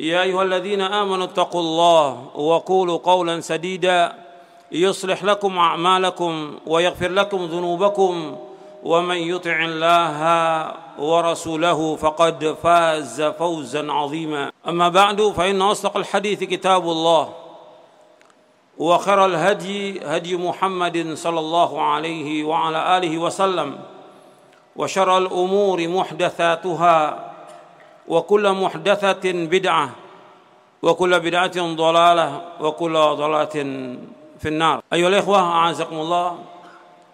يا أيها الذين آمنوا اتقوا الله وقولوا قولا سديدا يصلح لكم أعمالكم ويغفر لكم ذنوبكم ومن يطع الله ورسوله فقد فاز فوزا عظيما. أما بعد فإن أصدق الحديث كتاب الله وخير الهدي هدي محمد صلى الله عليه وعلى آله وسلم وشر الأمور محدثاتها وكل محدثة بدعة وكل بدعة ضلالة وكل ضلالة في النار أيها الإخوة أعزكم الله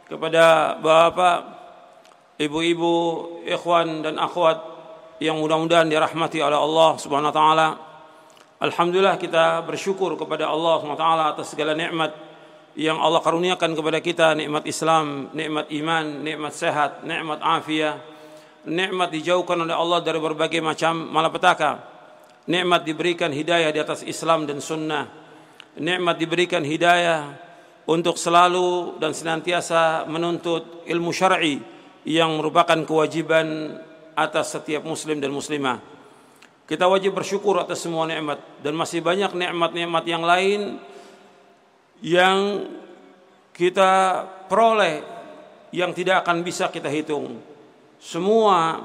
kepada bapak, ibu-ibu, ikhwan dan akhwat yang mudah-mudahan dirahmati oleh Allah Subhanahu wa taala. Alhamdulillah kita bersyukur kepada Allah Subhanahu wa taala atas segala nikmat yang Allah karuniakan kepada kita, nikmat Islam, nikmat iman, nikmat sehat, nikmat afiah, nikmat dijauhkan oleh Allah dari berbagai macam malapetaka. Nikmat diberikan hidayah di atas Islam dan sunnah. Nikmat diberikan hidayah untuk selalu dan senantiasa menuntut ilmu syar'i yang merupakan kewajiban atas setiap muslim dan muslimah. Kita wajib bersyukur atas semua nikmat dan masih banyak nikmat-nikmat yang lain yang kita peroleh yang tidak akan bisa kita hitung semua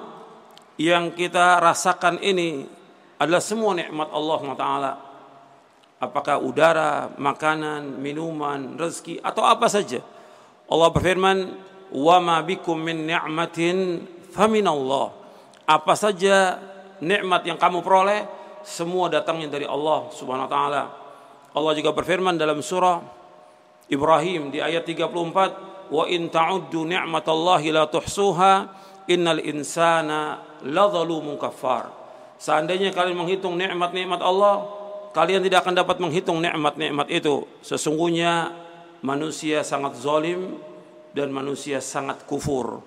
yang kita rasakan ini adalah semua nikmat Allah Taala. Apakah udara, makanan, minuman, rezeki atau apa saja. Allah berfirman, "Wa ma bikum min ni'matin famin Allah." Apa saja nikmat yang kamu peroleh, semua datangnya dari Allah Subhanahu wa taala. Allah juga berfirman dalam surah Ibrahim di ayat 34, "Wa in ta'uddu ni'matallahi la tuhsuha." Innal insana ladzalumun kafar. Seandainya kalian menghitung nikmat-nikmat Allah, kalian tidak akan dapat menghitung nikmat-nikmat itu. Sesungguhnya manusia sangat zalim dan manusia sangat kufur.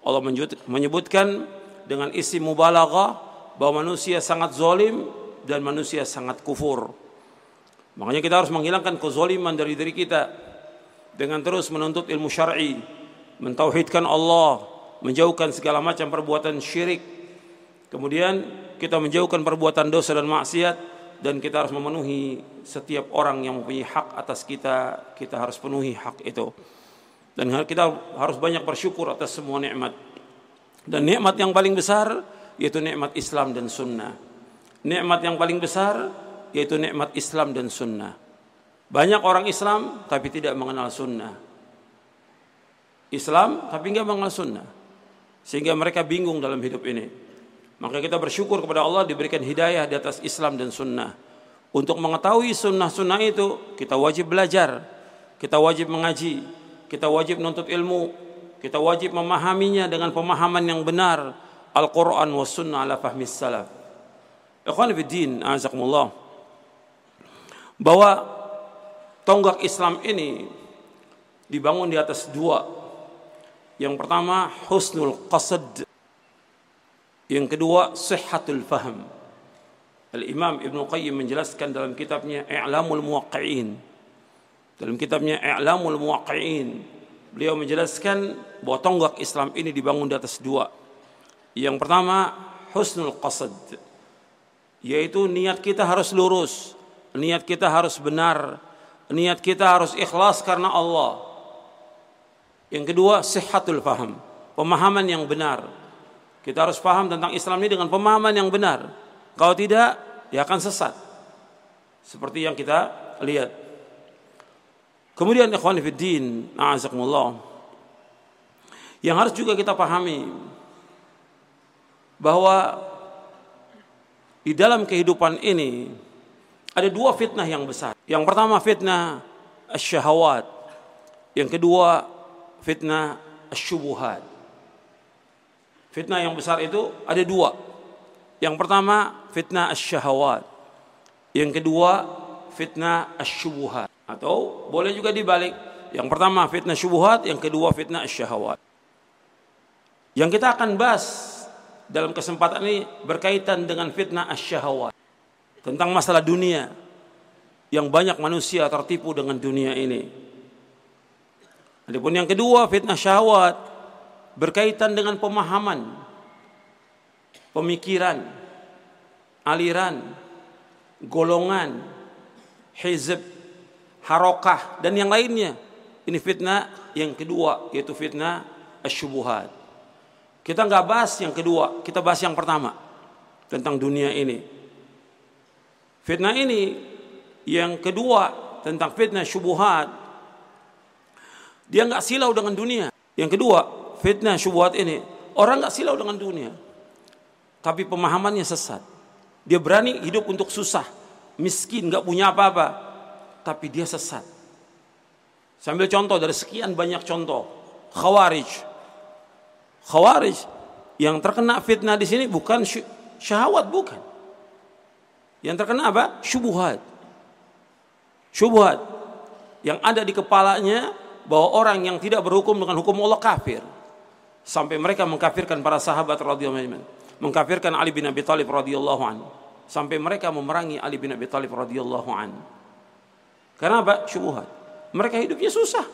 Allah menyebutkan dengan isi mubalaghah bahwa manusia sangat zalim dan manusia sangat kufur. Makanya kita harus menghilangkan kezaliman dari diri kita dengan terus menuntut ilmu syar'i, mentauhidkan Allah, menjauhkan segala macam perbuatan syirik. Kemudian kita menjauhkan perbuatan dosa dan maksiat dan kita harus memenuhi setiap orang yang mempunyai hak atas kita, kita harus penuhi hak itu. Dan kita harus banyak bersyukur atas semua nikmat. Dan nikmat yang paling besar yaitu nikmat Islam dan sunnah. Nikmat yang paling besar yaitu nikmat Islam dan sunnah. Banyak orang Islam tapi tidak mengenal sunnah. Islam tapi enggak mengenal sunnah sehingga mereka bingung dalam hidup ini. Maka kita bersyukur kepada Allah diberikan hidayah di atas Islam dan sunnah. Untuk mengetahui sunnah-sunnah itu kita wajib belajar, kita wajib mengaji, kita wajib menuntut ilmu, kita wajib memahaminya dengan pemahaman yang benar Al-Quran wa sunnah ala fahmis salaf. Ikhwan Fiddin, azakumullah. Bahwa tonggak Islam ini dibangun di atas dua yang pertama husnul qasad. Yang kedua sihhatul faham. Al-Imam Ibn Qayyim menjelaskan dalam kitabnya I'lamul Muwaqqi'in. Dalam kitabnya I'lamul Muwaqqi'in, beliau menjelaskan bahwa tonggak Islam ini dibangun di atas dua. Yang pertama husnul qasad. Yaitu niat kita harus lurus, niat kita harus benar, niat kita harus ikhlas karena Allah. Yang kedua, sehatul faham. Pemahaman yang benar. Kita harus paham tentang Islam ini dengan pemahaman yang benar. Kalau tidak, ya akan sesat. Seperti yang kita lihat. Kemudian ikhwan fiddin, a'azakumullah. Yang harus juga kita pahami bahwa di dalam kehidupan ini ada dua fitnah yang besar. Yang pertama fitnah syahwat. Yang kedua fitnah syubuhat. Fitnah yang besar itu ada dua. Yang pertama fitnah syahwat. Yang kedua fitnah syubuhat. Atau boleh juga dibalik. Yang pertama fitnah syubuhat, yang kedua fitnah syahwat. Yang kita akan bahas dalam kesempatan ini berkaitan dengan fitnah syahwat. Tentang masalah dunia. Yang banyak manusia tertipu dengan dunia ini. Adapun yang kedua fitnah syahwat berkaitan dengan pemahaman, pemikiran, aliran, golongan, hizb, harokah dan yang lainnya. Ini fitnah yang kedua yaitu fitnah asyubuhat. Kita nggak bahas yang kedua, kita bahas yang pertama tentang dunia ini. Fitnah ini yang kedua tentang fitnah syubuhat. Dia nggak silau dengan dunia. Yang kedua, fitnah syubuhat ini orang nggak silau dengan dunia, tapi pemahamannya sesat. Dia berani hidup untuk susah, miskin, nggak punya apa-apa, tapi dia sesat. Sambil contoh dari sekian banyak contoh. Khawarij. Khawarij yang terkena fitnah di sini bukan syahwat bukan. Yang terkena apa? Syubuhat. Syubuhat yang ada di kepalanya bahwa orang yang tidak berhukum dengan hukum Allah kafir. Sampai mereka mengkafirkan para sahabat radhiyallahu anhu. Mengkafirkan Ali bin Abi Thalib radhiyallahu anhu. Sampai mereka memerangi Ali bin Abi Thalib radhiyallahu anhu. Karena apa? Syubhat. Mereka hidupnya susah,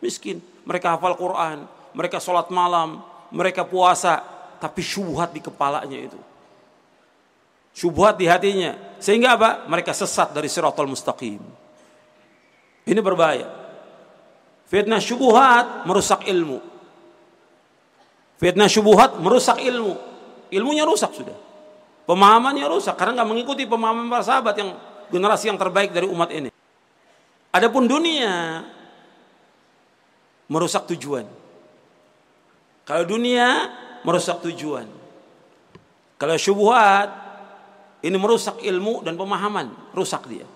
miskin. Mereka hafal Quran, mereka sholat malam, mereka puasa, tapi syubhat di kepalanya itu. Syubhat di hatinya. Sehingga apa? Mereka sesat dari siratul mustaqim. Ini berbahaya. Fitnah syubhat merusak ilmu. Fitnah syubhat merusak ilmu. Ilmunya rusak sudah. Pemahamannya rusak karena nggak mengikuti pemahaman para sahabat yang generasi yang terbaik dari umat ini. Adapun dunia merusak tujuan. Kalau dunia merusak tujuan. Kalau syubhat ini merusak ilmu dan pemahaman, rusak dia.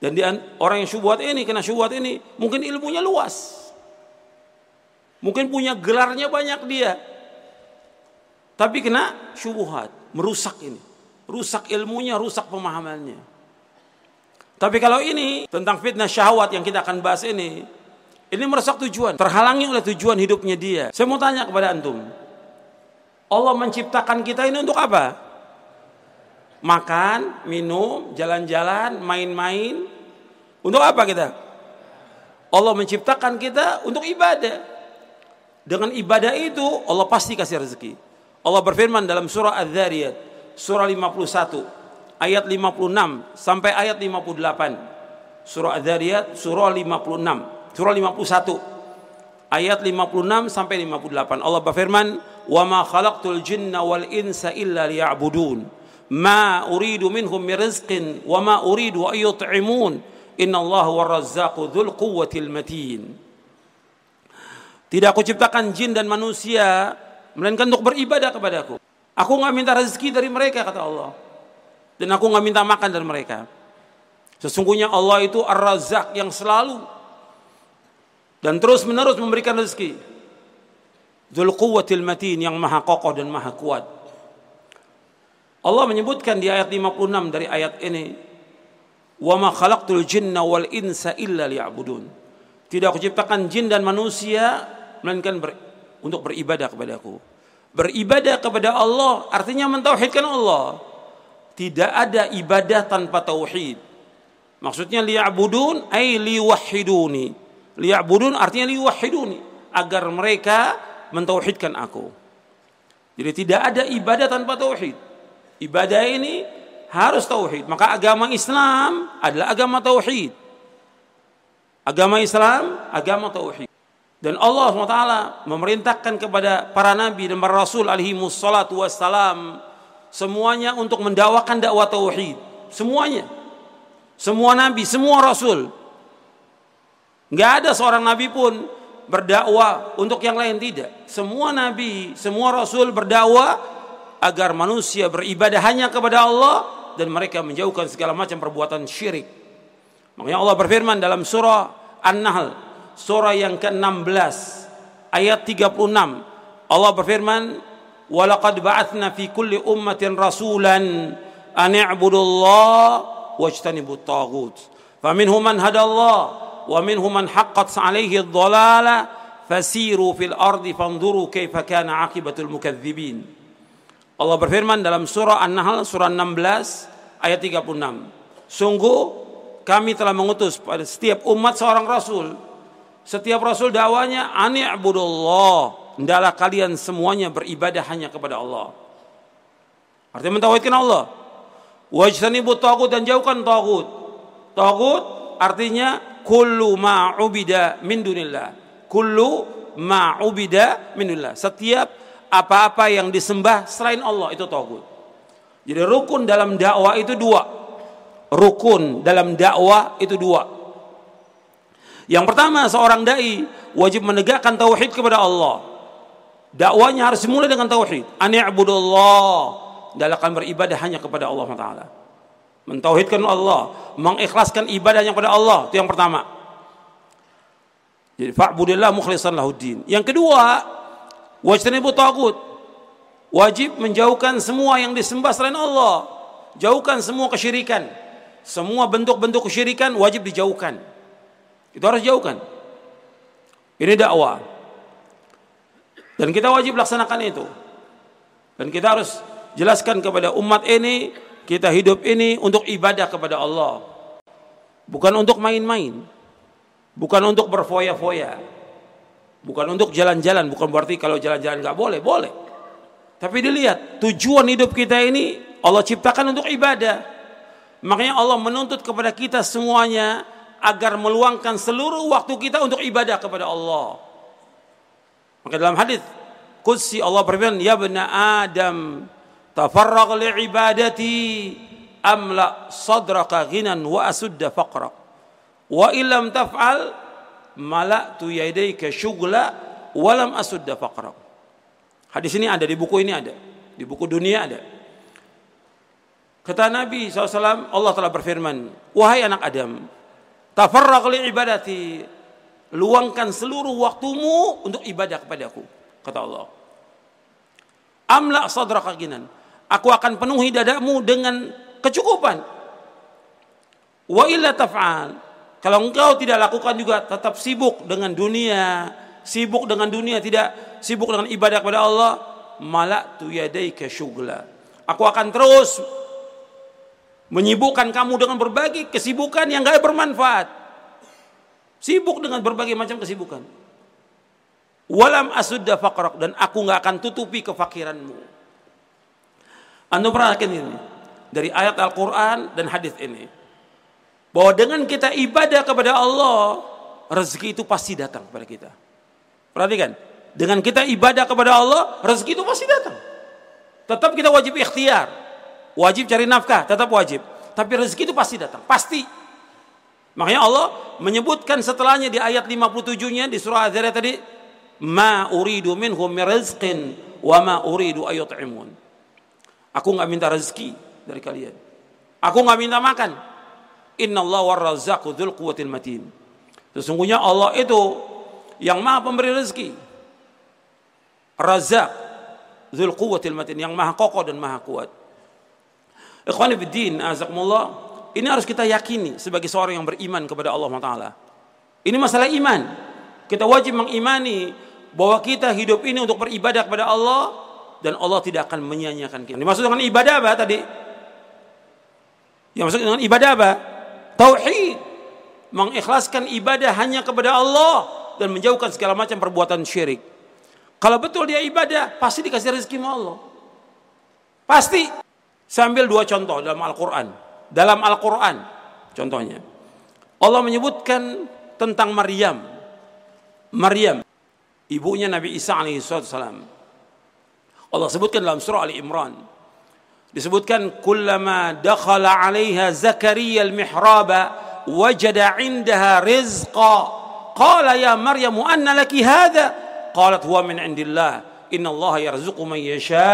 Dan dia, orang yang syubhat ini kena syubhat ini mungkin ilmunya luas. Mungkin punya gelarnya banyak dia. Tapi kena syubhat, merusak ini. Rusak ilmunya, rusak pemahamannya. Tapi kalau ini tentang fitnah syahwat yang kita akan bahas ini, ini merusak tujuan, terhalangi oleh tujuan hidupnya dia. Saya mau tanya kepada antum, Allah menciptakan kita ini untuk apa? Makan, minum, jalan-jalan, main-main. Untuk apa kita? Allah menciptakan kita untuk ibadah. Dengan ibadah itu Allah pasti kasih rezeki. Allah berfirman dalam surah Az-Zariyat, surah 51 ayat 56 sampai ayat 58. Surah Az-Zariyat surah 56, surah 51 ayat 56 sampai 58. Allah berfirman, "Wa ma khalaqtul jinna wal insa illa liya'budun. Ma uridu minhum min rizqin wa ma uridu an yut'imun. Innallaha war-razzaqu dzul quwwatil matin." Tidak aku ciptakan jin dan manusia melainkan untuk beribadah kepadaku. Aku nggak minta rezeki dari mereka kata Allah. Dan aku nggak minta makan dari mereka. Sesungguhnya Allah itu Ar-Razzaq yang selalu dan terus menerus memberikan rezeki. Dzul quwwatil matin yang maha kokoh dan maha kuat. Allah menyebutkan di ayat 56 dari ayat ini, "Wa ma khalaqtul jinna wal insa illa liya'budun." Tidak aku ciptakan jin dan manusia melainkan ber, untuk beribadah kepadaku. Beribadah kepada Allah artinya mentauhidkan Allah. Tidak ada ibadah tanpa tauhid. Maksudnya liya'budun ay liwahiduni. Liya'budun artinya liwahiduni agar mereka mentauhidkan aku. Jadi tidak ada ibadah tanpa tauhid. Ibadah ini harus tauhid. Maka agama Islam adalah agama tauhid. Agama Islam agama tauhid. Dan Allah SWT memerintahkan kepada para nabi dan para rasul alaihi wassalatu wassalam semuanya untuk mendakwakan dakwah tauhid. Semuanya. Semua nabi, semua rasul Nggak ada seorang nabi pun berdakwah untuk yang lain tidak. Semua nabi, semua rasul berdakwah agar manusia beribadah hanya kepada Allah dan mereka menjauhkan segala macam perbuatan syirik. Makanya Allah berfirman dalam surah An-Nahl, surah yang ke-16 ayat 36. Allah berfirman, "Walaqad ba'atsna fi kulli ummatin rasulan an i'budullaha wajtanibut taghut." Faminhum man hadallah wa minhum man haqqat 'alaihi ad-dhalalah fasiru fil ardi fanzuru kaifa kana 'aqibatul mukadzibin. Allah berfirman dalam surah An-Nahl surah 16 ayat 36 Sungguh kami telah mengutus pada setiap umat seorang rasul. Setiap rasul dakwanya ani'budullah. Hendaklah kalian semuanya beribadah hanya kepada Allah. Artinya mentauhidkan Allah. Wajtanibut tagut dan jauhkan tagut tagut artinya kullu ma ubida min dunillah. Kullu ma ubida min dunillah. Setiap apa-apa yang disembah selain Allah itu tauhid. Jadi rukun dalam dakwah itu dua. Rukun dalam dakwah itu dua. Yang pertama seorang dai wajib menegakkan tauhid kepada Allah. Dakwanya harus dimulai dengan tauhid. Ani'budullah. Akan beribadah hanya kepada Allah Taala. Mentauhidkan Allah, mengikhlaskan ibadahnya kepada Allah, itu yang pertama. Jadi fa'budillah mukhlishan lahuddin. Yang kedua, wajtanibu tagut. Wajib menjauhkan semua yang disembah selain Allah. Jauhkan semua kesyirikan. Semua bentuk-bentuk kesyirikan wajib dijauhkan. Itu harus jauhkan. Ini dakwah. Dan kita wajib laksanakan itu. Dan kita harus jelaskan kepada umat ini kita hidup ini untuk ibadah kepada Allah. Bukan untuk main-main. Bukan untuk berfoya-foya. Bukan untuk jalan-jalan. Bukan berarti kalau jalan-jalan nggak boleh. Boleh. Tapi dilihat. Tujuan hidup kita ini Allah ciptakan untuk ibadah. Makanya Allah menuntut kepada kita semuanya agar meluangkan seluruh waktu kita untuk ibadah kepada Allah. Maka dalam hadis Qudsi Allah berfirman, "Ya bena Adam, tafarraq li ibadati amla sadraka ghinan wa asudda faqrak wa illam taf'al mala'tu yadayka syughla wa lam asudda faqrak hadis ini ada di buku ini ada di buku dunia ada kata Nabi SAW Allah telah berfirman wahai anak Adam tafarraq li ibadati luangkan seluruh waktumu untuk ibadah kepadaku kata Allah amla sadraka ghinan Aku akan penuhi dadamu dengan kecukupan. Wa illa taf'al. Kalau engkau tidak lakukan juga tetap sibuk dengan dunia, sibuk dengan dunia tidak sibuk dengan ibadah kepada Allah, malak tu yadaika syughla. Aku akan terus menyibukkan kamu dengan berbagai kesibukan yang gak bermanfaat. Sibuk dengan berbagai macam kesibukan. Walam asudda faqrak dan aku nggak akan tutupi kefakiranmu. Anda perhatikan ini dari ayat Al-Quran dan hadis ini bahwa dengan kita ibadah kepada Allah rezeki itu pasti datang kepada kita. Perhatikan, dengan kita ibadah kepada Allah rezeki itu pasti datang. Tetap kita wajib ikhtiar, wajib cari nafkah, tetap wajib. Tapi rezeki itu pasti datang, pasti. Makanya Allah menyebutkan setelahnya di ayat 57-nya di surah Az-Zariyat tadi, "Ma uridu minhum min rizqin wa ma uridu ayut'imun." Aku nggak minta rezeki dari kalian. Aku nggak minta makan. Inna Allah warrazzaqu dzul quwwatil matin. Sesungguhnya Allah itu yang maha pemberi rezeki. Razak dzul quwwatil matin yang maha kokoh dan maha kuat. Ikhwani fiddin, azakumullah. Ini harus kita yakini sebagai seorang yang beriman kepada Allah Taala. Ini masalah iman. Kita wajib mengimani bahwa kita hidup ini untuk beribadah kepada Allah dan Allah tidak akan menyia-nyiakan kita. Dimaksud dengan ibadah apa tadi? Yang maksud dengan ibadah apa? Tauhid. Mengikhlaskan ibadah hanya kepada Allah dan menjauhkan segala macam perbuatan syirik. Kalau betul dia ibadah, pasti dikasih rezeki sama Allah. Pasti. Sambil dua contoh dalam Al-Quran. Dalam Al-Quran, contohnya. Allah menyebutkan tentang Maryam. Maryam, ibunya Nabi Isa alaihissalam Allah sebutkan dalam surah Ali Imran. Disebutkan kullama dakhala 'alaiha Zakaria al-mihraba wajada 'indaha rizqa. Qala ya maryam anna laki hadha? Qalat huwa min indillah. Inna Allah yarzuqu man yasha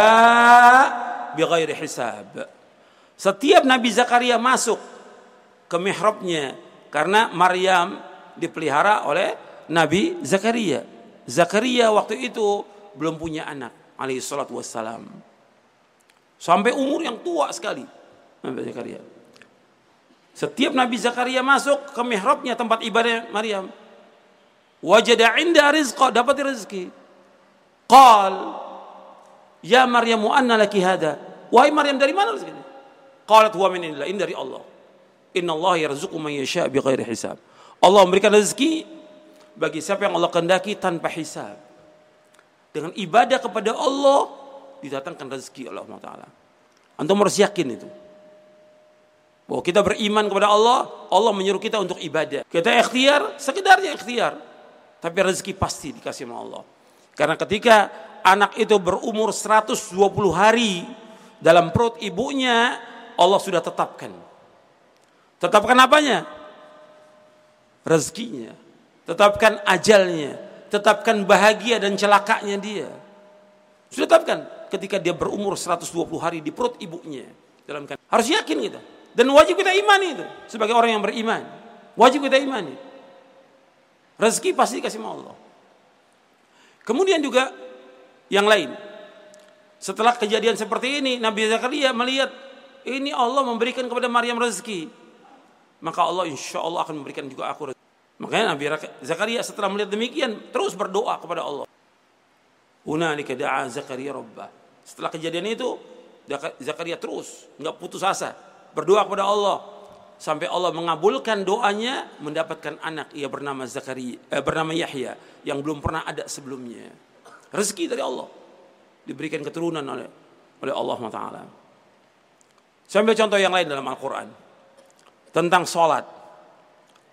bighairi hisab. Setiap Nabi Zakaria masuk ke mihrabnya karena Maryam dipelihara oleh Nabi Zakaria. Zakaria waktu itu belum punya anak alaihi salatu wassalam sampai umur yang tua sekali Nabi Zakaria setiap Nabi Zakaria masuk ke mihrabnya tempat ibadah Maryam. Wajada inda rizqa, dapat rezeki. Qal, Ya Maryam anna laki hada? Wahai Maryam dari mana rezeki? Qalat huwa min ini dari Allah. Inna Allah yarzuqu man yasha bi ghairi hisab. Allah memberikan rezeki bagi siapa yang Allah kehendaki tanpa hisab. Dengan ibadah kepada Allah didatangkan rezeki Allah Taala. Antum harus yakin itu. Bahwa kita beriman kepada Allah, Allah menyuruh kita untuk ibadah. Kita ikhtiar, sekedarnya ikhtiar. Tapi rezeki pasti dikasih sama Allah. Karena ketika anak itu berumur 120 hari dalam perut ibunya, Allah sudah tetapkan. Tetapkan apanya? Rezekinya. Tetapkan ajalnya. Tetapkan bahagia dan celakanya dia. Sudah tetapkan ketika dia berumur 120 hari di perut ibunya. Dalam harus yakin kita. Dan wajib kita imani itu sebagai orang yang beriman. Wajib kita imani. Rezeki pasti kasih Allah. Kemudian juga yang lain. Setelah kejadian seperti ini, Nabi Zakaria melihat ini Allah memberikan kepada Maryam rezeki. Maka Allah insya Allah akan memberikan juga aku rezeki. Makanya Nabi Zakaria setelah melihat demikian terus berdoa kepada Allah. Hunalika da'a Zakaria rabbah. Setelah kejadian itu Zakaria terus nggak putus asa. Berdoa kepada Allah. Sampai Allah mengabulkan doanya mendapatkan anak. Ia bernama Zakaria eh, bernama Yahya yang belum pernah ada sebelumnya. Rezeki dari Allah. Diberikan keturunan oleh oleh Allah taala. Sambil contoh yang lain dalam Al-Qur'an. Tentang sholat.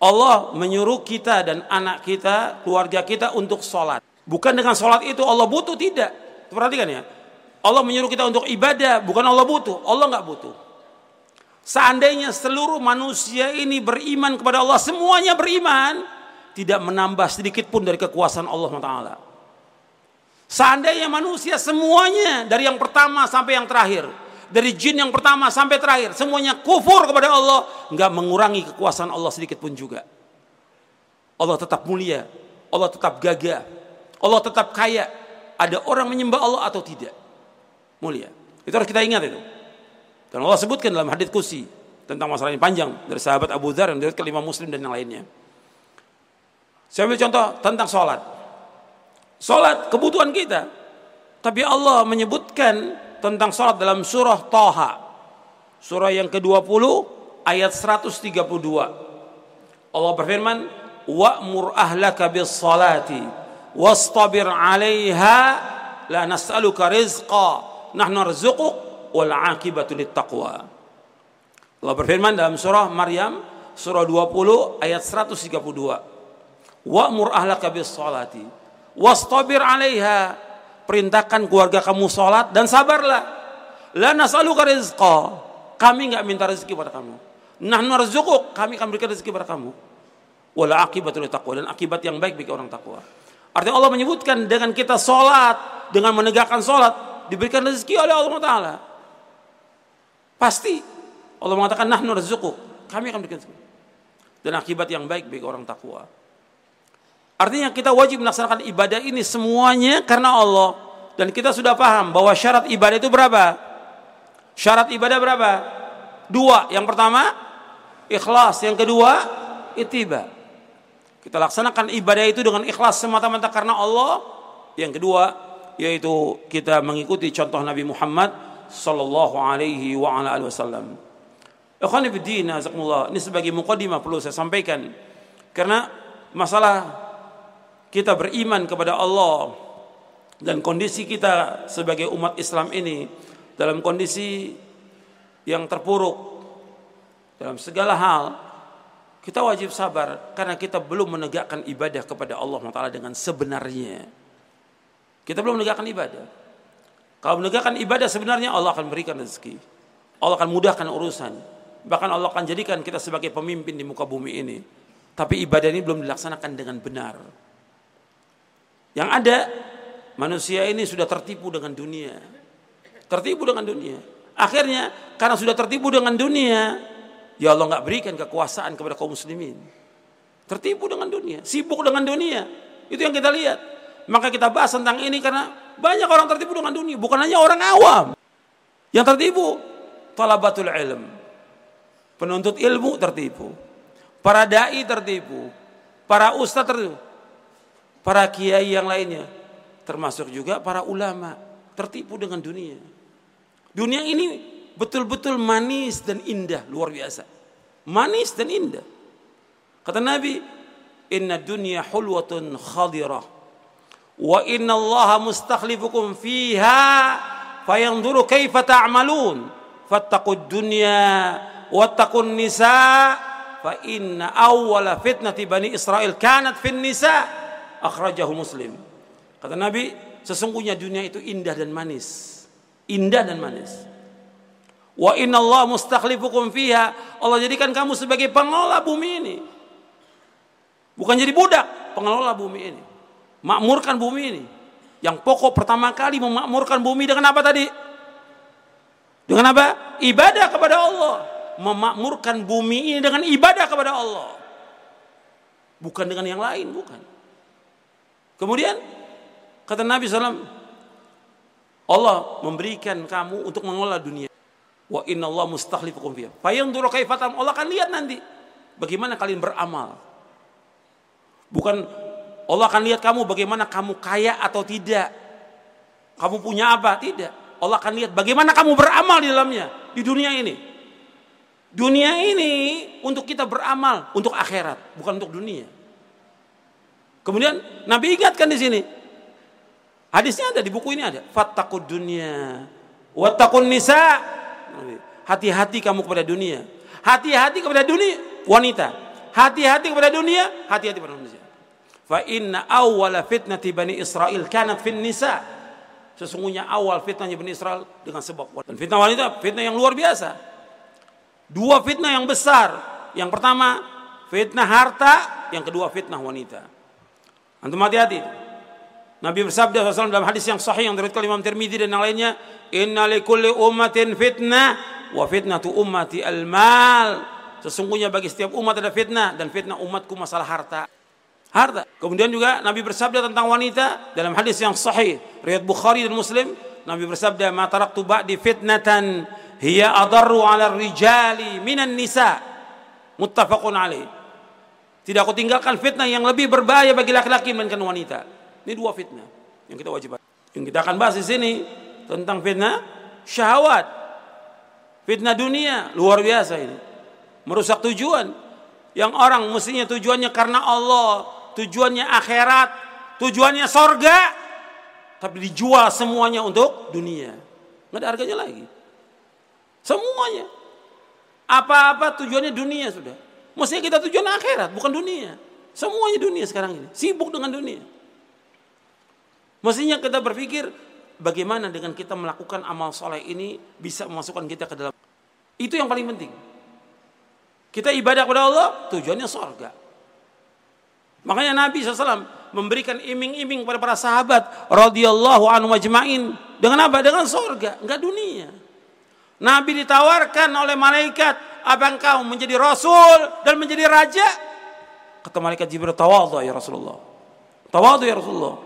Allah menyuruh kita dan anak kita keluarga kita untuk sholat. Bukan dengan sholat itu Allah butuh tidak. Perhatikan ya Allah menyuruh kita untuk ibadah bukan Allah butuh Allah nggak butuh Seandainya seluruh manusia ini beriman kepada Allah, semuanya beriman, tidak menambah sedikit pun dari kekuasaan Allah Taala. Seandainya manusia semuanya dari yang pertama sampai yang terakhir, dari jin yang pertama sampai terakhir, semuanya kufur kepada Allah, nggak mengurangi kekuasaan Allah sedikit pun juga. Allah tetap mulia, Allah tetap gagah, Allah tetap kaya. Ada orang menyembah Allah atau tidak? Mulia. Itu harus kita ingat itu. Dan Allah sebutkan dalam hadis kursi tentang masalah ini panjang dari sahabat Abu Dhar yang dari kelima Muslim dan yang lainnya. Saya ambil contoh tentang sholat. Sholat kebutuhan kita. Tapi Allah menyebutkan tentang sholat dalam surah Taha. Surah yang ke-20 ayat 132. Allah berfirman, "Wa'mur ahlaka bis salati wastabir 'alaiha la nas'aluka nahnu narzuquk wal akibatu taqwa. Allah berfirman dalam surah Maryam surah 20 ayat 132. Wa'mur ahlaka bis salati wastabir 'alaiha. Perintahkan keluarga kamu salat dan sabarlah. La nas'aluka rizqa. Kami enggak minta rezeki pada kamu. Nahnu narzuquk, kami akan berikan rezeki pada kamu. Wal akibatu taqwa dan akibat yang baik bagi orang takwa. Artinya Allah menyebutkan dengan kita salat, dengan menegakkan salat diberikan rezeki oleh Allah Taala. Pasti Allah mengatakan nahnu narzuquk. Kami akan berikan dan akibat yang baik bagi orang takwa. Artinya kita wajib melaksanakan ibadah ini semuanya karena Allah dan kita sudah paham bahwa syarat ibadah itu berapa? Syarat ibadah berapa? Dua. Yang pertama ikhlas, yang kedua itiba. Kita laksanakan ibadah itu dengan ikhlas semata-mata karena Allah. Yang kedua yaitu kita mengikuti contoh Nabi Muhammad sallallahu alaihi wa ala alihi wasallam. Ikhwan fillah, azakumullah. Ini sebagai mukadimah perlu saya sampaikan karena masalah kita beriman kepada Allah dan kondisi kita sebagai umat Islam ini dalam kondisi yang terpuruk dalam segala hal kita wajib sabar karena kita belum menegakkan ibadah kepada Allah Taala dengan sebenarnya. Kita belum menegakkan ibadah. Kalau menegakkan ibadah sebenarnya Allah akan berikan rezeki. Allah akan mudahkan urusan. Bahkan Allah akan jadikan kita sebagai pemimpin di muka bumi ini. Tapi ibadah ini belum dilaksanakan dengan benar. Yang ada manusia ini sudah tertipu dengan dunia. Tertipu dengan dunia. Akhirnya karena sudah tertipu dengan dunia, ya Allah nggak berikan kekuasaan kepada kaum muslimin. Tertipu dengan dunia, sibuk dengan dunia. Itu yang kita lihat. Maka kita bahas tentang ini karena banyak orang tertipu dengan dunia, bukan hanya orang awam. Yang tertipu talabatul ilm. Penuntut ilmu tertipu. Para dai tertipu. Para ustadz tertipu. Para kiai yang lainnya termasuk juga para ulama tertipu dengan dunia. Dunia ini betul-betul manis dan indah, luar biasa. Manis dan indah. Kata Nabi, "Inna dunya hulwatun khadirah wa inna Allah mustakhlifukum fiha fayanzuru kaifa ta'malun fattaqud dunya wattaqun nisa fa inna awwala fitnati bani Israel kanat fin nisa akhrajahu Muslim." Kata Nabi, sesungguhnya dunia itu indah dan manis Indah dan manis. Wa inna Allah mustakhlifukum fiha. Allah jadikan kamu sebagai pengelola bumi ini. Bukan jadi budak, pengelola bumi ini. Makmurkan bumi ini. Yang pokok pertama kali memakmurkan bumi dengan apa tadi? Dengan apa? Ibadah kepada Allah. Memakmurkan bumi ini dengan ibadah kepada Allah. Bukan dengan yang lain, bukan. Kemudian kata Nabi SAW, Allah memberikan kamu untuk mengelola dunia. Wa inna Allah mustakhlifukum fiha. Fayanzuru kaifatam. Allah akan lihat nanti bagaimana kalian beramal. Bukan Allah akan lihat kamu bagaimana kamu kaya atau tidak. Kamu punya apa? Tidak. Allah akan lihat bagaimana kamu beramal di dalamnya di dunia ini. Dunia ini untuk kita beramal untuk akhirat, bukan untuk dunia. Kemudian Nabi ingatkan di sini, Hadisnya ada di buku ini ada. Fattakud dunia. Wattakun nisa. Hati-hati kamu kepada dunia. Hati-hati kepada dunia. Wanita. Hati-hati kepada dunia. Hati-hati kepada manusia. Fa inna awwala fitnati Bani Israel kanat fin nisa. Sesungguhnya awal fitnahnya Bani Israel dengan sebab wanita. Dan fitnah wanita, fitnah yang luar biasa. Dua fitnah yang besar. Yang pertama, fitnah harta. Yang kedua, fitnah wanita. Antum hati-hati. Nabi bersabda SAW dalam hadis yang sahih yang diriwayatkan Imam Tirmidzi dan yang lainnya, "Inna likulli ummatin fitnah wa fitnatu ummati al-mal." Sesungguhnya bagi setiap umat ada fitnah dan fitnah umatku masalah harta. Harta. Kemudian juga Nabi bersabda tentang wanita dalam hadis yang sahih riwayat Bukhari dan Muslim, Nabi bersabda, "Ma taraktu ba'di fitnatan hiya adarru 'ala rijali minan nisa." Muttafaqun alaih. Tidak aku tinggalkan fitnah yang lebih berbahaya bagi laki-laki dibandingkan wanita. Ini dua fitnah yang kita wajib. Yang kita akan bahas di sini tentang fitnah syahwat. Fitnah dunia luar biasa ini. Merusak tujuan. Yang orang mestinya tujuannya karena Allah, tujuannya akhirat, tujuannya sorga, tapi dijual semuanya untuk dunia. Nggak ada harganya lagi. Semuanya. Apa-apa tujuannya dunia sudah. Mestinya kita tujuan akhirat, bukan dunia. Semuanya dunia sekarang ini. Sibuk dengan dunia. Mestinya kita berpikir bagaimana dengan kita melakukan amal soleh ini bisa memasukkan kita ke dalam. Itu yang paling penting. Kita ibadah kepada Allah tujuannya surga. Makanya Nabi SAW memberikan iming-iming kepada para sahabat radhiyallahu anhu majma'in dengan apa? Dengan surga, enggak dunia. Nabi ditawarkan oleh malaikat, apa engkau menjadi rasul dan menjadi raja? Kata malaikat Jibril, tawadhu ya Rasulullah. Tawadhu ya Rasulullah.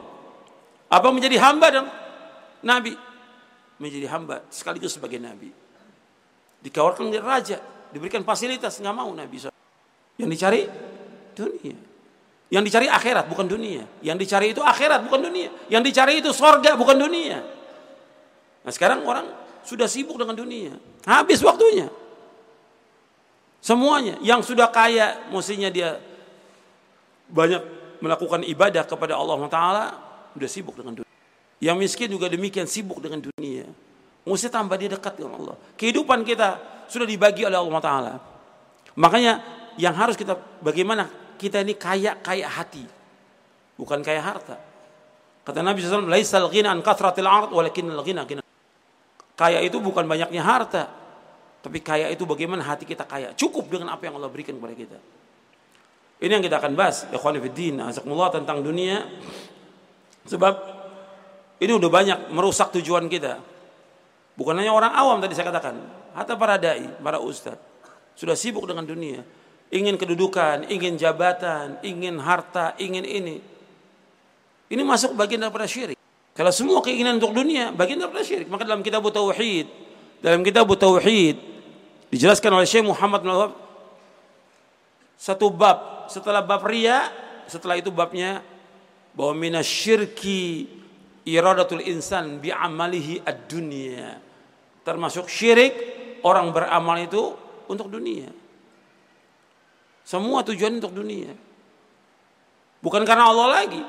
Apa menjadi hamba dan nabi? Menjadi hamba sekaligus sebagai nabi. Dikawarkan menjadi raja, diberikan fasilitas, nggak mau nabi. Yang dicari dunia. Yang dicari akhirat bukan dunia. Yang dicari itu akhirat bukan dunia. Yang dicari itu sorga bukan dunia. Nah sekarang orang sudah sibuk dengan dunia. Habis waktunya. Semuanya. Yang sudah kaya mestinya dia banyak melakukan ibadah kepada Allah Taala sudah sibuk dengan dunia. Yang miskin juga demikian sibuk dengan dunia. Mesti tambah dia dekat dengan Allah. Kehidupan kita sudah dibagi oleh Allah Taala. Makanya yang harus kita bagaimana kita ini kaya kaya hati, bukan kaya harta. Kata Nabi SAW, "Laisal ghina an kathratil ard, walakin ghina ghina." Kaya itu bukan banyaknya harta, tapi kaya itu bagaimana hati kita kaya. Cukup dengan apa yang Allah berikan kepada kita. Ini yang kita akan bahas, ikhwan fillah, azakumullah tentang dunia. Sebab ini udah banyak merusak tujuan kita. Bukan hanya orang awam tadi saya katakan, hatta para dai, para ustadz sudah sibuk dengan dunia, ingin kedudukan, ingin jabatan, ingin harta, ingin ini. Ini masuk bagian daripada syirik. Kalau semua keinginan untuk dunia bagian daripada syirik, maka dalam kitab tauhid, dalam kitab tauhid dijelaskan oleh Syekh Muhammad bin satu bab setelah bab ria setelah itu babnya bahwa minasyirki iradatul insan bi amalihi ad-dunya termasuk syirik orang beramal itu untuk dunia semua tujuan untuk dunia bukan karena Allah lagi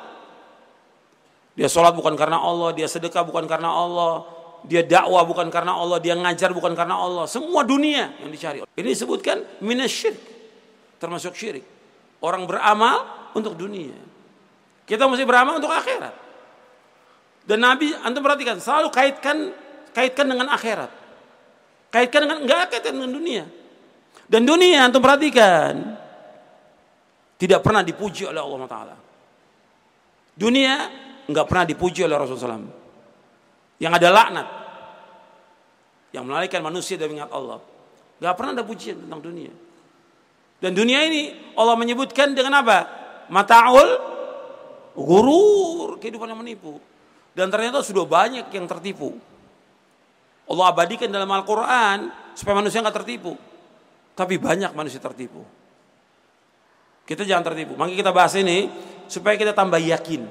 dia sholat bukan karena Allah dia sedekah bukan karena Allah dia dakwah bukan karena Allah dia ngajar bukan karena Allah semua dunia yang dicari ini disebutkan minasyirk termasuk syirik. Orang beramal untuk dunia. Kita mesti beramal untuk akhirat. Dan Nabi antum perhatikan selalu kaitkan kaitkan dengan akhirat. Kaitkan dengan enggak kaitkan dengan dunia. Dan dunia antum perhatikan tidak pernah dipuji oleh Allah Taala. Dunia enggak pernah dipuji oleh Rasulullah SAW. Yang ada laknat. Yang melalaikan manusia dari ingat Allah. Enggak pernah ada pujian tentang dunia. Dan dunia ini Allah menyebutkan dengan apa? Mata'ul gurur, kehidupan yang menipu. Dan ternyata sudah banyak yang tertipu. Allah abadikan dalam Al-Quran supaya manusia nggak tertipu. Tapi banyak manusia tertipu. Kita jangan tertipu. Maka kita bahas ini supaya kita tambah yakin.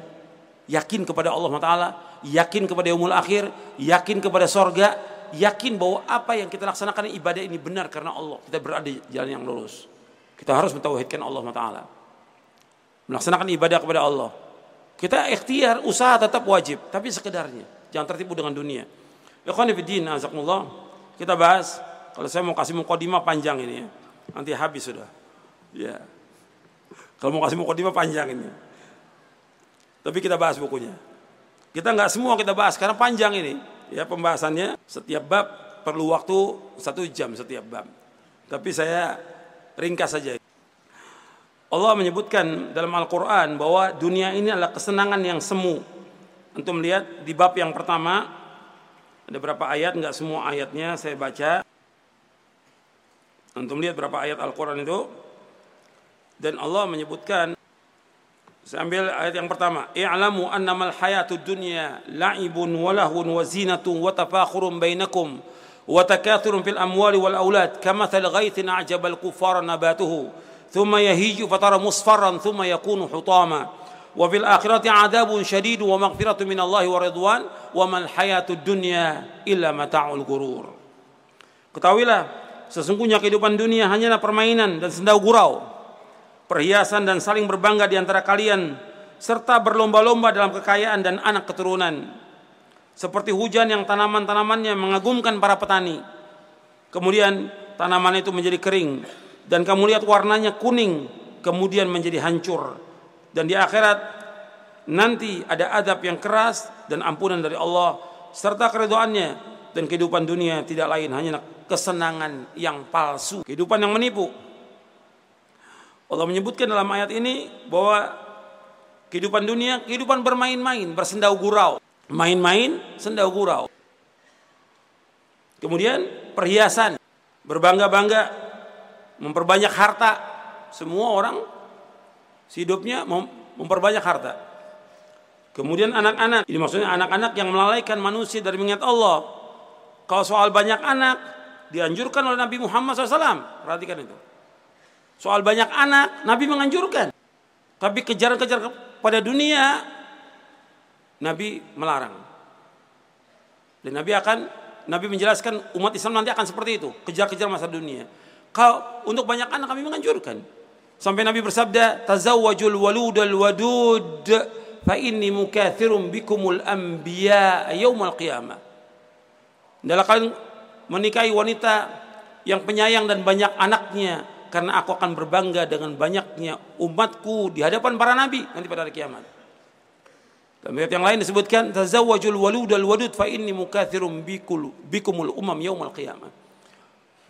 Yakin kepada Allah Taala, yakin kepada umul akhir, yakin kepada sorga, yakin bahwa apa yang kita laksanakan ibadah ini benar karena Allah. Kita berada di jalan yang lurus. Kita harus mentauhidkan Allah Taala. Melaksanakan ibadah kepada Allah. Kita ikhtiar, usaha tetap wajib, tapi sekedarnya. Jangan tertipu dengan dunia. Ikhwan fillah, azakumullah. Kita bahas kalau saya mau kasih mukadimah panjang ini ya. Nanti habis sudah. Ya. Kalau mau kasih mukadimah panjang ini. Tapi kita bahas bukunya. Kita nggak semua kita bahas karena panjang ini. Ya pembahasannya setiap bab perlu waktu satu jam setiap bab. Tapi saya ringkas saja. Allah menyebutkan dalam Al-Quran bahwa dunia ini adalah kesenangan yang semu. Untuk melihat di bab yang pertama, ada berapa ayat, enggak semua ayatnya saya baca. Untuk melihat berapa ayat Al-Quran itu. Dan Allah menyebutkan, saya ambil ayat yang pertama. I'lamu annamal hayatud dunya la'ibun walahun wa zinatun wa tafakhurun bainakum وتكاثر في الأموال والأولاد كمثل غيث أعجب الكفار نباته ثم يهيج فترى مصفرا ثم يكون حطاما وفي الآخرة عذاب شديد ومغفرة من الله ورضوان وما الحياة الدنيا إلا متاع الغرور Ketahuilah, sesungguhnya kehidupan dunia hanyalah permainan dan sendau gurau, perhiasan dan saling berbangga di antara kalian, serta berlomba-lomba dalam kekayaan dan anak keturunan seperti hujan yang tanaman-tanamannya mengagumkan para petani. Kemudian tanaman itu menjadi kering dan kamu lihat warnanya kuning, kemudian menjadi hancur. Dan di akhirat nanti ada adab yang keras dan ampunan dari Allah serta keridoannya dan kehidupan dunia tidak lain hanya kesenangan yang palsu, kehidupan yang menipu. Allah menyebutkan dalam ayat ini bahwa kehidupan dunia, kehidupan bermain-main, bersendau gurau main-main sendau gurau. Kemudian perhiasan, berbangga-bangga, memperbanyak harta. Semua orang hidupnya memperbanyak harta. Kemudian anak-anak, ini maksudnya anak-anak yang melalaikan manusia dari mengingat Allah. Kalau soal banyak anak, dianjurkan oleh Nabi Muhammad SAW. Perhatikan itu. Soal banyak anak, Nabi menganjurkan. Tapi kejar-kejar pada dunia, Nabi melarang. Dan Nabi akan Nabi menjelaskan umat Islam nanti akan seperti itu, kejar-kejar masa dunia. Kalau untuk banyak anak kami menganjurkan. Sampai Nabi bersabda, "Tazawwajul waludal wadud fa inni mukathirum bikumul anbiya yaumal qiyamah." Dalam kalian menikahi wanita yang penyayang dan banyak anaknya karena aku akan berbangga dengan banyaknya umatku di hadapan para nabi nanti pada hari kiamat. Dalam ayat yang lain disebutkan tazawwajul walud al wadud fa inni mukathirum bikul bikumul umam yaumal qiyamah.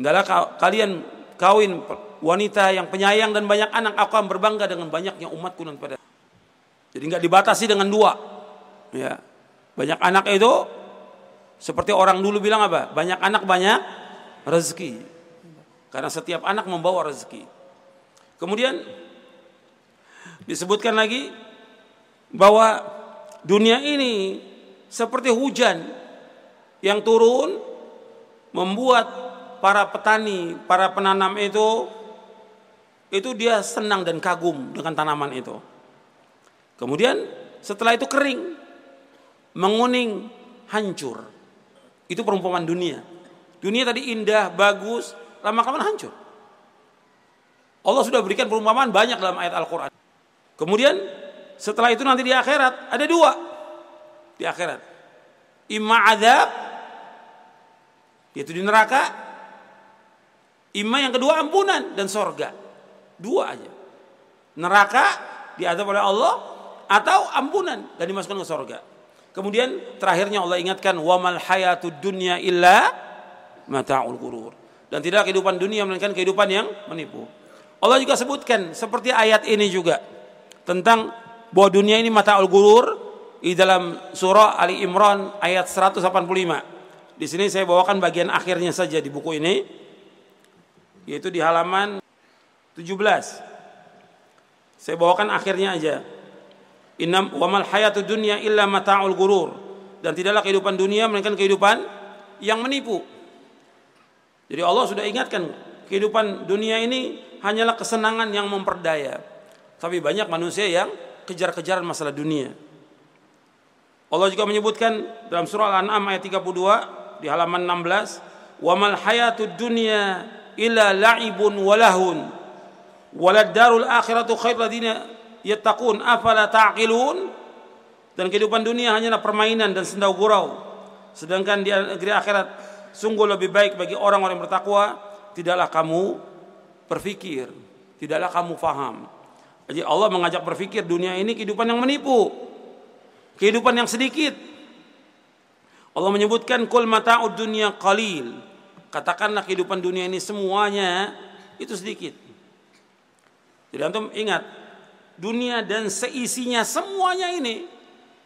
Hendaklah kalian kawin wanita yang penyayang dan banyak anak, aku akan berbangga dengan banyaknya umatku dan pada. Jadi nggak dibatasi dengan dua. Ya. Banyak anak itu seperti orang dulu bilang apa? Banyak anak banyak rezeki. Karena setiap anak membawa rezeki. Kemudian disebutkan lagi bahwa dunia ini seperti hujan yang turun membuat para petani, para penanam itu itu dia senang dan kagum dengan tanaman itu. Kemudian setelah itu kering, menguning, hancur. Itu perumpamaan dunia. Dunia tadi indah, bagus, lama-kelamaan hancur. Allah sudah berikan perumpamaan banyak dalam ayat Al-Quran. Kemudian setelah itu nanti di akhirat ada dua di akhirat. Imma adab yaitu di neraka. Imma yang kedua ampunan dan sorga. Dua aja. Neraka diadab oleh Allah atau ampunan dan dimasukkan ke sorga. Kemudian terakhirnya Allah ingatkan wamal hayatud dunya illa mataul gurur. Dan tidak kehidupan dunia melainkan kehidupan yang menipu. Allah juga sebutkan seperti ayat ini juga tentang bahwa dunia ini mataul gurur di dalam surah Ali Imran ayat 185. Di sini saya bawakan bagian akhirnya saja di buku ini yaitu di halaman 17. Saya bawakan akhirnya aja. Innam wamal hayatu dunya illa mata'ul gurur. Dan tidaklah kehidupan dunia melainkan kehidupan yang menipu. Jadi Allah sudah ingatkan kehidupan dunia ini hanyalah kesenangan yang memperdaya. Tapi banyak manusia yang kejar-kejaran masalah dunia. Allah juga menyebutkan dalam surah Al-An'am ayat 32 di halaman 16, "Wa mal hayatud dunya illa la'ibun wa lahun. Walad darul akhiratu khairul ladina yattaqun afala ta'qilun?" Dan kehidupan dunia hanyalah permainan dan sendau gurau. Sedangkan di negeri akhirat sungguh lebih baik bagi orang-orang yang bertakwa, tidaklah kamu berpikir, tidaklah kamu faham. Jadi Allah mengajak berpikir dunia ini kehidupan yang menipu kehidupan yang sedikit. Allah menyebutkan kul mata'ud dunya qalil. Katakanlah kehidupan dunia ini semuanya itu sedikit. Jadi antum ingat, dunia dan seisinya semuanya ini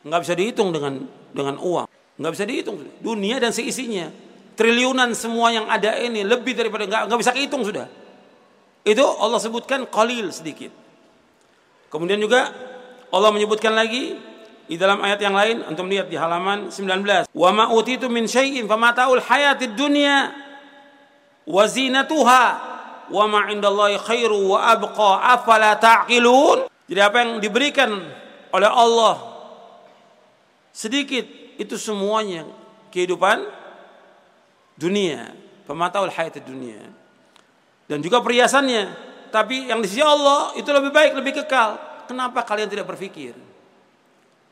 nggak bisa dihitung dengan dengan uang, nggak bisa dihitung. Dunia dan seisinya, triliunan semua yang ada ini lebih daripada nggak nggak bisa kehitung sudah. Itu Allah sebutkan qalil sedikit. Kemudian juga Allah menyebutkan lagi di dalam ayat yang lain antum lihat di halaman 19. Wa ma utitu min syai'in famataul hayatid dunya wa zinatuha wa ma indallahi khairu wa abqa afala ta'qilun. Jadi apa yang diberikan oleh Allah sedikit itu semuanya kehidupan dunia, pemataul hayatid dunia. Dan juga perhiasannya. Tapi yang di sisi Allah itu lebih baik, lebih kekal. Kenapa kalian tidak berpikir?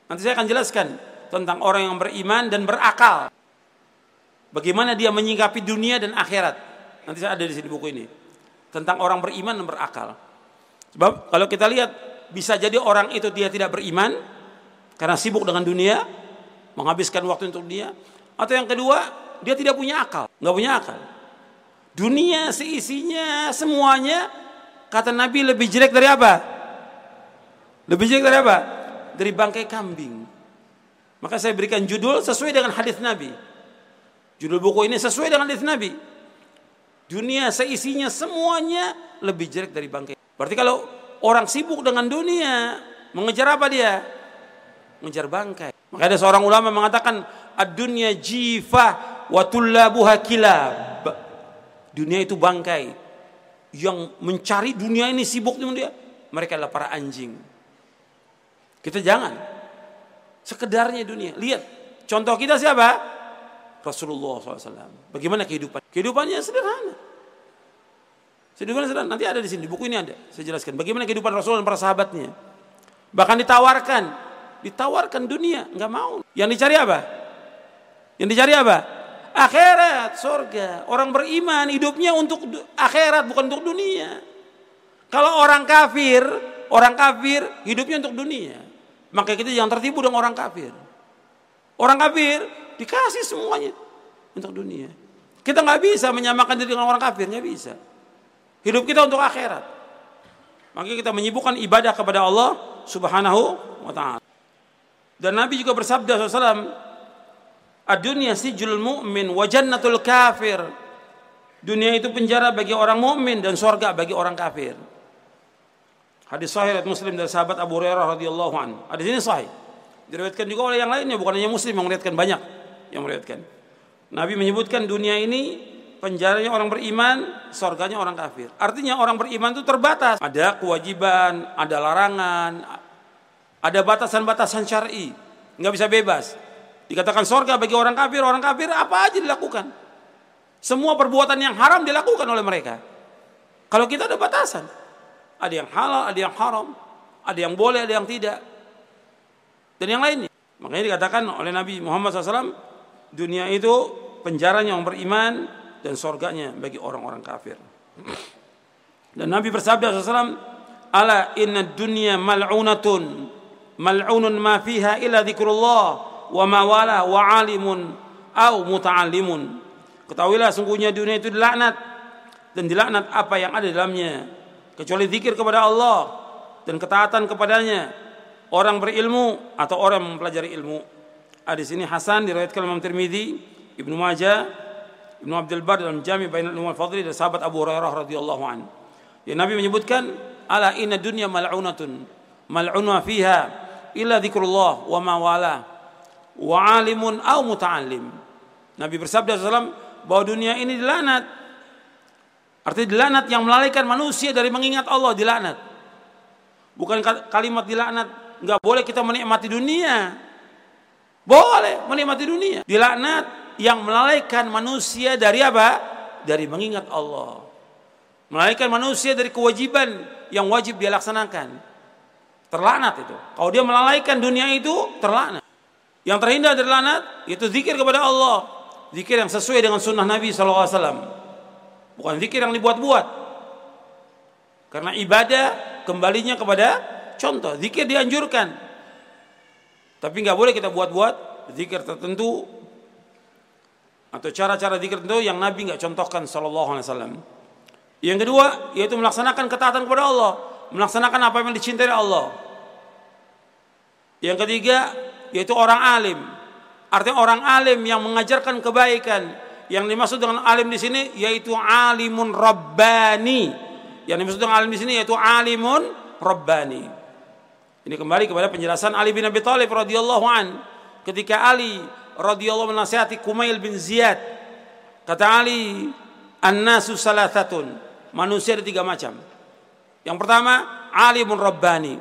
Nanti saya akan jelaskan tentang orang yang beriman dan berakal. Bagaimana dia menyingkapi dunia dan akhirat. Nanti saya ada di sini buku ini. Tentang orang beriman dan berakal. Sebab kalau kita lihat bisa jadi orang itu dia tidak beriman karena sibuk dengan dunia, menghabiskan waktu untuk dunia. Atau yang kedua, dia tidak punya akal, nggak punya akal. Dunia seisinya semuanya kata Nabi lebih jelek dari apa? Lebih jelek dari apa? dari bangkai kambing. Maka saya berikan judul sesuai dengan hadis Nabi. Judul buku ini sesuai dengan hadis Nabi. Dunia seisinya semuanya lebih jelek dari bangkai. Berarti kalau orang sibuk dengan dunia, mengejar apa dia? Mengejar bangkai. Maka ada seorang ulama mengatakan, "Ad-dunya jifah wa tullabuha kilab." Dunia itu bangkai. Yang mencari dunia ini sibuk dengan dia, mereka adalah para anjing. Kita jangan. Sekedarnya dunia. Lihat, contoh kita siapa? Rasulullah SAW. Bagaimana kehidupan? Kehidupannya sederhana. Sederhana. Nanti ada di sini, buku ini ada. Saya jelaskan. Bagaimana kehidupan Rasul dan para sahabatnya. Bahkan ditawarkan. Ditawarkan dunia. Nggak mau. Yang dicari apa? Yang dicari apa? Akhirat, surga. Orang beriman hidupnya untuk akhirat, bukan untuk dunia. Kalau orang kafir, orang kafir hidupnya untuk dunia. Maka kita jangan tertipu dengan orang kafir. Orang kafir dikasih semuanya untuk dunia. Kita nggak bisa menyamakan diri dengan orang kafir, nggak bisa. Hidup kita untuk akhirat. Maka kita menyibukkan ibadah kepada Allah Subhanahu wa taala. Dan Nabi juga bersabda SAW, Ad-dunya sijul mu'min wa jannatul kafir. Dunia itu penjara bagi orang mukmin dan surga bagi orang kafir. Hadis sahih riwayat Muslim dari sahabat Abu Hurairah radhiyallahu an. Hadis ini sahih. Diriwayatkan juga oleh yang lainnya, bukan hanya Muslim yang meriwayatkan banyak yang meriwayatkan. Nabi menyebutkan dunia ini penjaranya orang beriman, surganya orang kafir. Artinya orang beriman itu terbatas. Ada kewajiban, ada larangan, ada batasan-batasan syar'i. Nggak bisa bebas. Dikatakan surga bagi orang kafir, orang kafir apa aja dilakukan. Semua perbuatan yang haram dilakukan oleh mereka. Kalau kita ada batasan. Ada yang halal, ada yang haram. Ada yang boleh, ada yang tidak. Dan yang lainnya. Makanya dikatakan oleh Nabi Muhammad SAW, dunia itu penjaranya orang beriman dan sorganya bagi orang-orang kafir. Dan Nabi bersabda SAW, Ala inna dunya mal'unatun, mal'unun ma fiha illa zikrullah, wa ma wala wa alimun, au muta'allimun. Ketahuilah sungguhnya dunia itu dilaknat, dan dilaknat apa yang ada dalamnya kecuali zikir kepada Allah dan ketaatan kepadanya. Orang berilmu atau orang mempelajari ilmu. Hadis ini Hasan diriwayatkan Imam Tirmizi Ibnu Majah Ibnu Abdul Bar dalam Jami Bainal Ulum Fadli dan sahabat Abu Hurairah radhiyallahu an. Ya Nabi menyebutkan ala inna dunya mal'unatun mal'unwa fiha illa dzikrullah wa ma wala wa alimun au muta'allim Nabi bersabda SAW bahwa dunia ini dilaknat Artinya dilaknat yang melalaikan manusia dari mengingat Allah dilaknat. Bukan kalimat dilaknat, nggak boleh kita menikmati dunia. Boleh menikmati dunia. Dilaknat yang melalaikan manusia dari apa? Dari mengingat Allah. Melalaikan manusia dari kewajiban yang wajib dia laksanakan. Terlaknat itu. Kalau dia melalaikan dunia itu, terlaknat. Yang terhindar dari laknat, itu zikir kepada Allah. Zikir yang sesuai dengan sunnah Nabi SAW. Bukan zikir yang dibuat-buat. Karena ibadah kembalinya kepada contoh. Zikir dianjurkan. Tapi nggak boleh kita buat-buat zikir tertentu atau cara-cara zikir tertentu yang Nabi nggak contohkan Sallallahu Alaihi Wasallam. Yang kedua yaitu melaksanakan ketaatan kepada Allah, melaksanakan apa yang dicintai Allah. Yang ketiga yaitu orang alim. Artinya orang alim yang mengajarkan kebaikan, yang dimaksud dengan alim di sini yaitu alimun rabbani. Yang dimaksud dengan alim di sini yaitu alimun rabbani. Ini kembali kepada penjelasan Ali bin Abi Thalib radhiyallahu an ketika Ali radhiyallahu menasihati Kumail bin Ziyad. Kata Ali, "An-nasu salasatun." Manusia ada tiga macam. Yang pertama, alimun rabbani.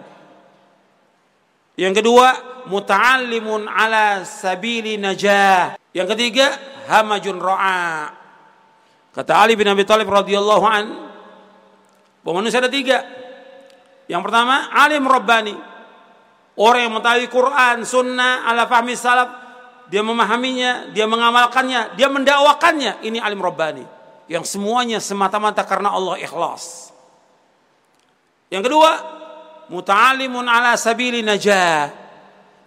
Yang kedua, muta'allimun ala sabili najah. Yang ketiga, hamajun ra'a. Kata Ali bin Abi Thalib radhiyallahu an, bahwa manusia ada tiga. Yang pertama, alim rabbani. Orang yang mengetahui Quran, sunnah, ala fahmi salaf, dia memahaminya, dia mengamalkannya, dia mendakwakannya. Ini alim rabbani. Yang semuanya semata-mata karena Allah ikhlas. Yang kedua, muta'alimun ala sabili najah.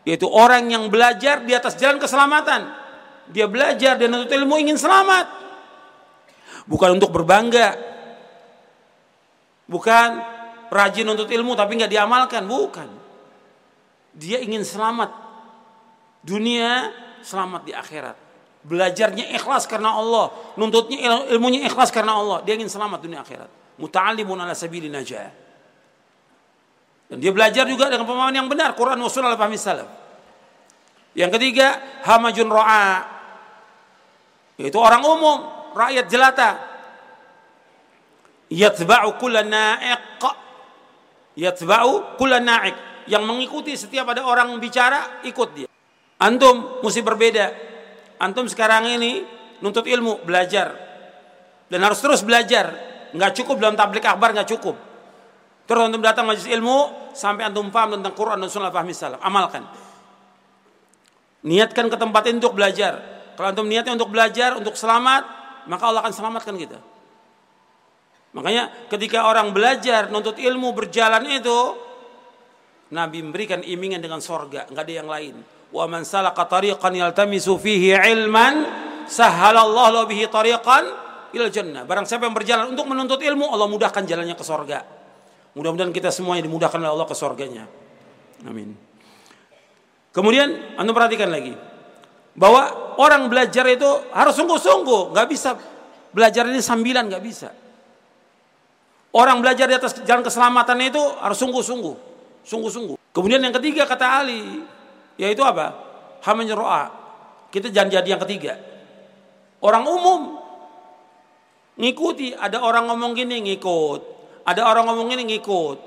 Yaitu orang yang belajar di atas jalan keselamatan dia belajar dan menuntut ilmu ingin selamat. Bukan untuk berbangga. Bukan rajin untuk ilmu tapi nggak diamalkan, bukan. Dia ingin selamat. Dunia selamat di akhirat. Belajarnya ikhlas karena Allah, nuntutnya ilmunya ikhlas karena Allah. Dia ingin selamat dunia akhirat. Muta'allimun ala sabili najah. Dan dia belajar juga dengan pemahaman yang benar, Quran wa sunnah al-fahmi salaf. Yang ketiga, hamajun ro'a. Yaitu orang umum, rakyat jelata. Yatba'u kulla na'iq. Yatba'u kulla na'iq. Yang mengikuti setiap ada orang bicara, ikut dia. Antum mesti berbeda. Antum sekarang ini nuntut ilmu, belajar. Dan harus terus belajar. Nggak cukup dalam tablik akbar, nggak cukup. Terus antum datang majlis ilmu, sampai antum paham tentang Quran dan sunnah fahmi salaf. Amalkan. Niatkan ke tempat ini untuk belajar. Kalau antum niatnya untuk belajar, untuk selamat, maka Allah akan selamatkan kita. Makanya ketika orang belajar, nuntut ilmu, berjalan itu, Nabi memberikan imingan dengan sorga, nggak ada yang lain. Wa man salaka tariqan yaltamisu fihi ilman, sahhalallahu lahu bihi tariqan ilal jannah. Barang siapa yang berjalan untuk menuntut ilmu, Allah mudahkan jalannya ke sorga. Mudah-mudahan kita semuanya dimudahkan oleh Allah ke sorganya. Amin. Kemudian anda perhatikan lagi bahwa orang belajar itu harus sungguh-sungguh, nggak bisa belajar ini sambilan nggak bisa. Orang belajar di atas jalan keselamatan itu harus sungguh-sungguh, sungguh-sungguh. Kemudian yang ketiga kata Ali, yaitu apa? Hamenyeroa. Kita jangan jadi yang ketiga. Orang umum ngikuti, ada orang ngomong gini ngikut, ada orang ngomong gini ngikut.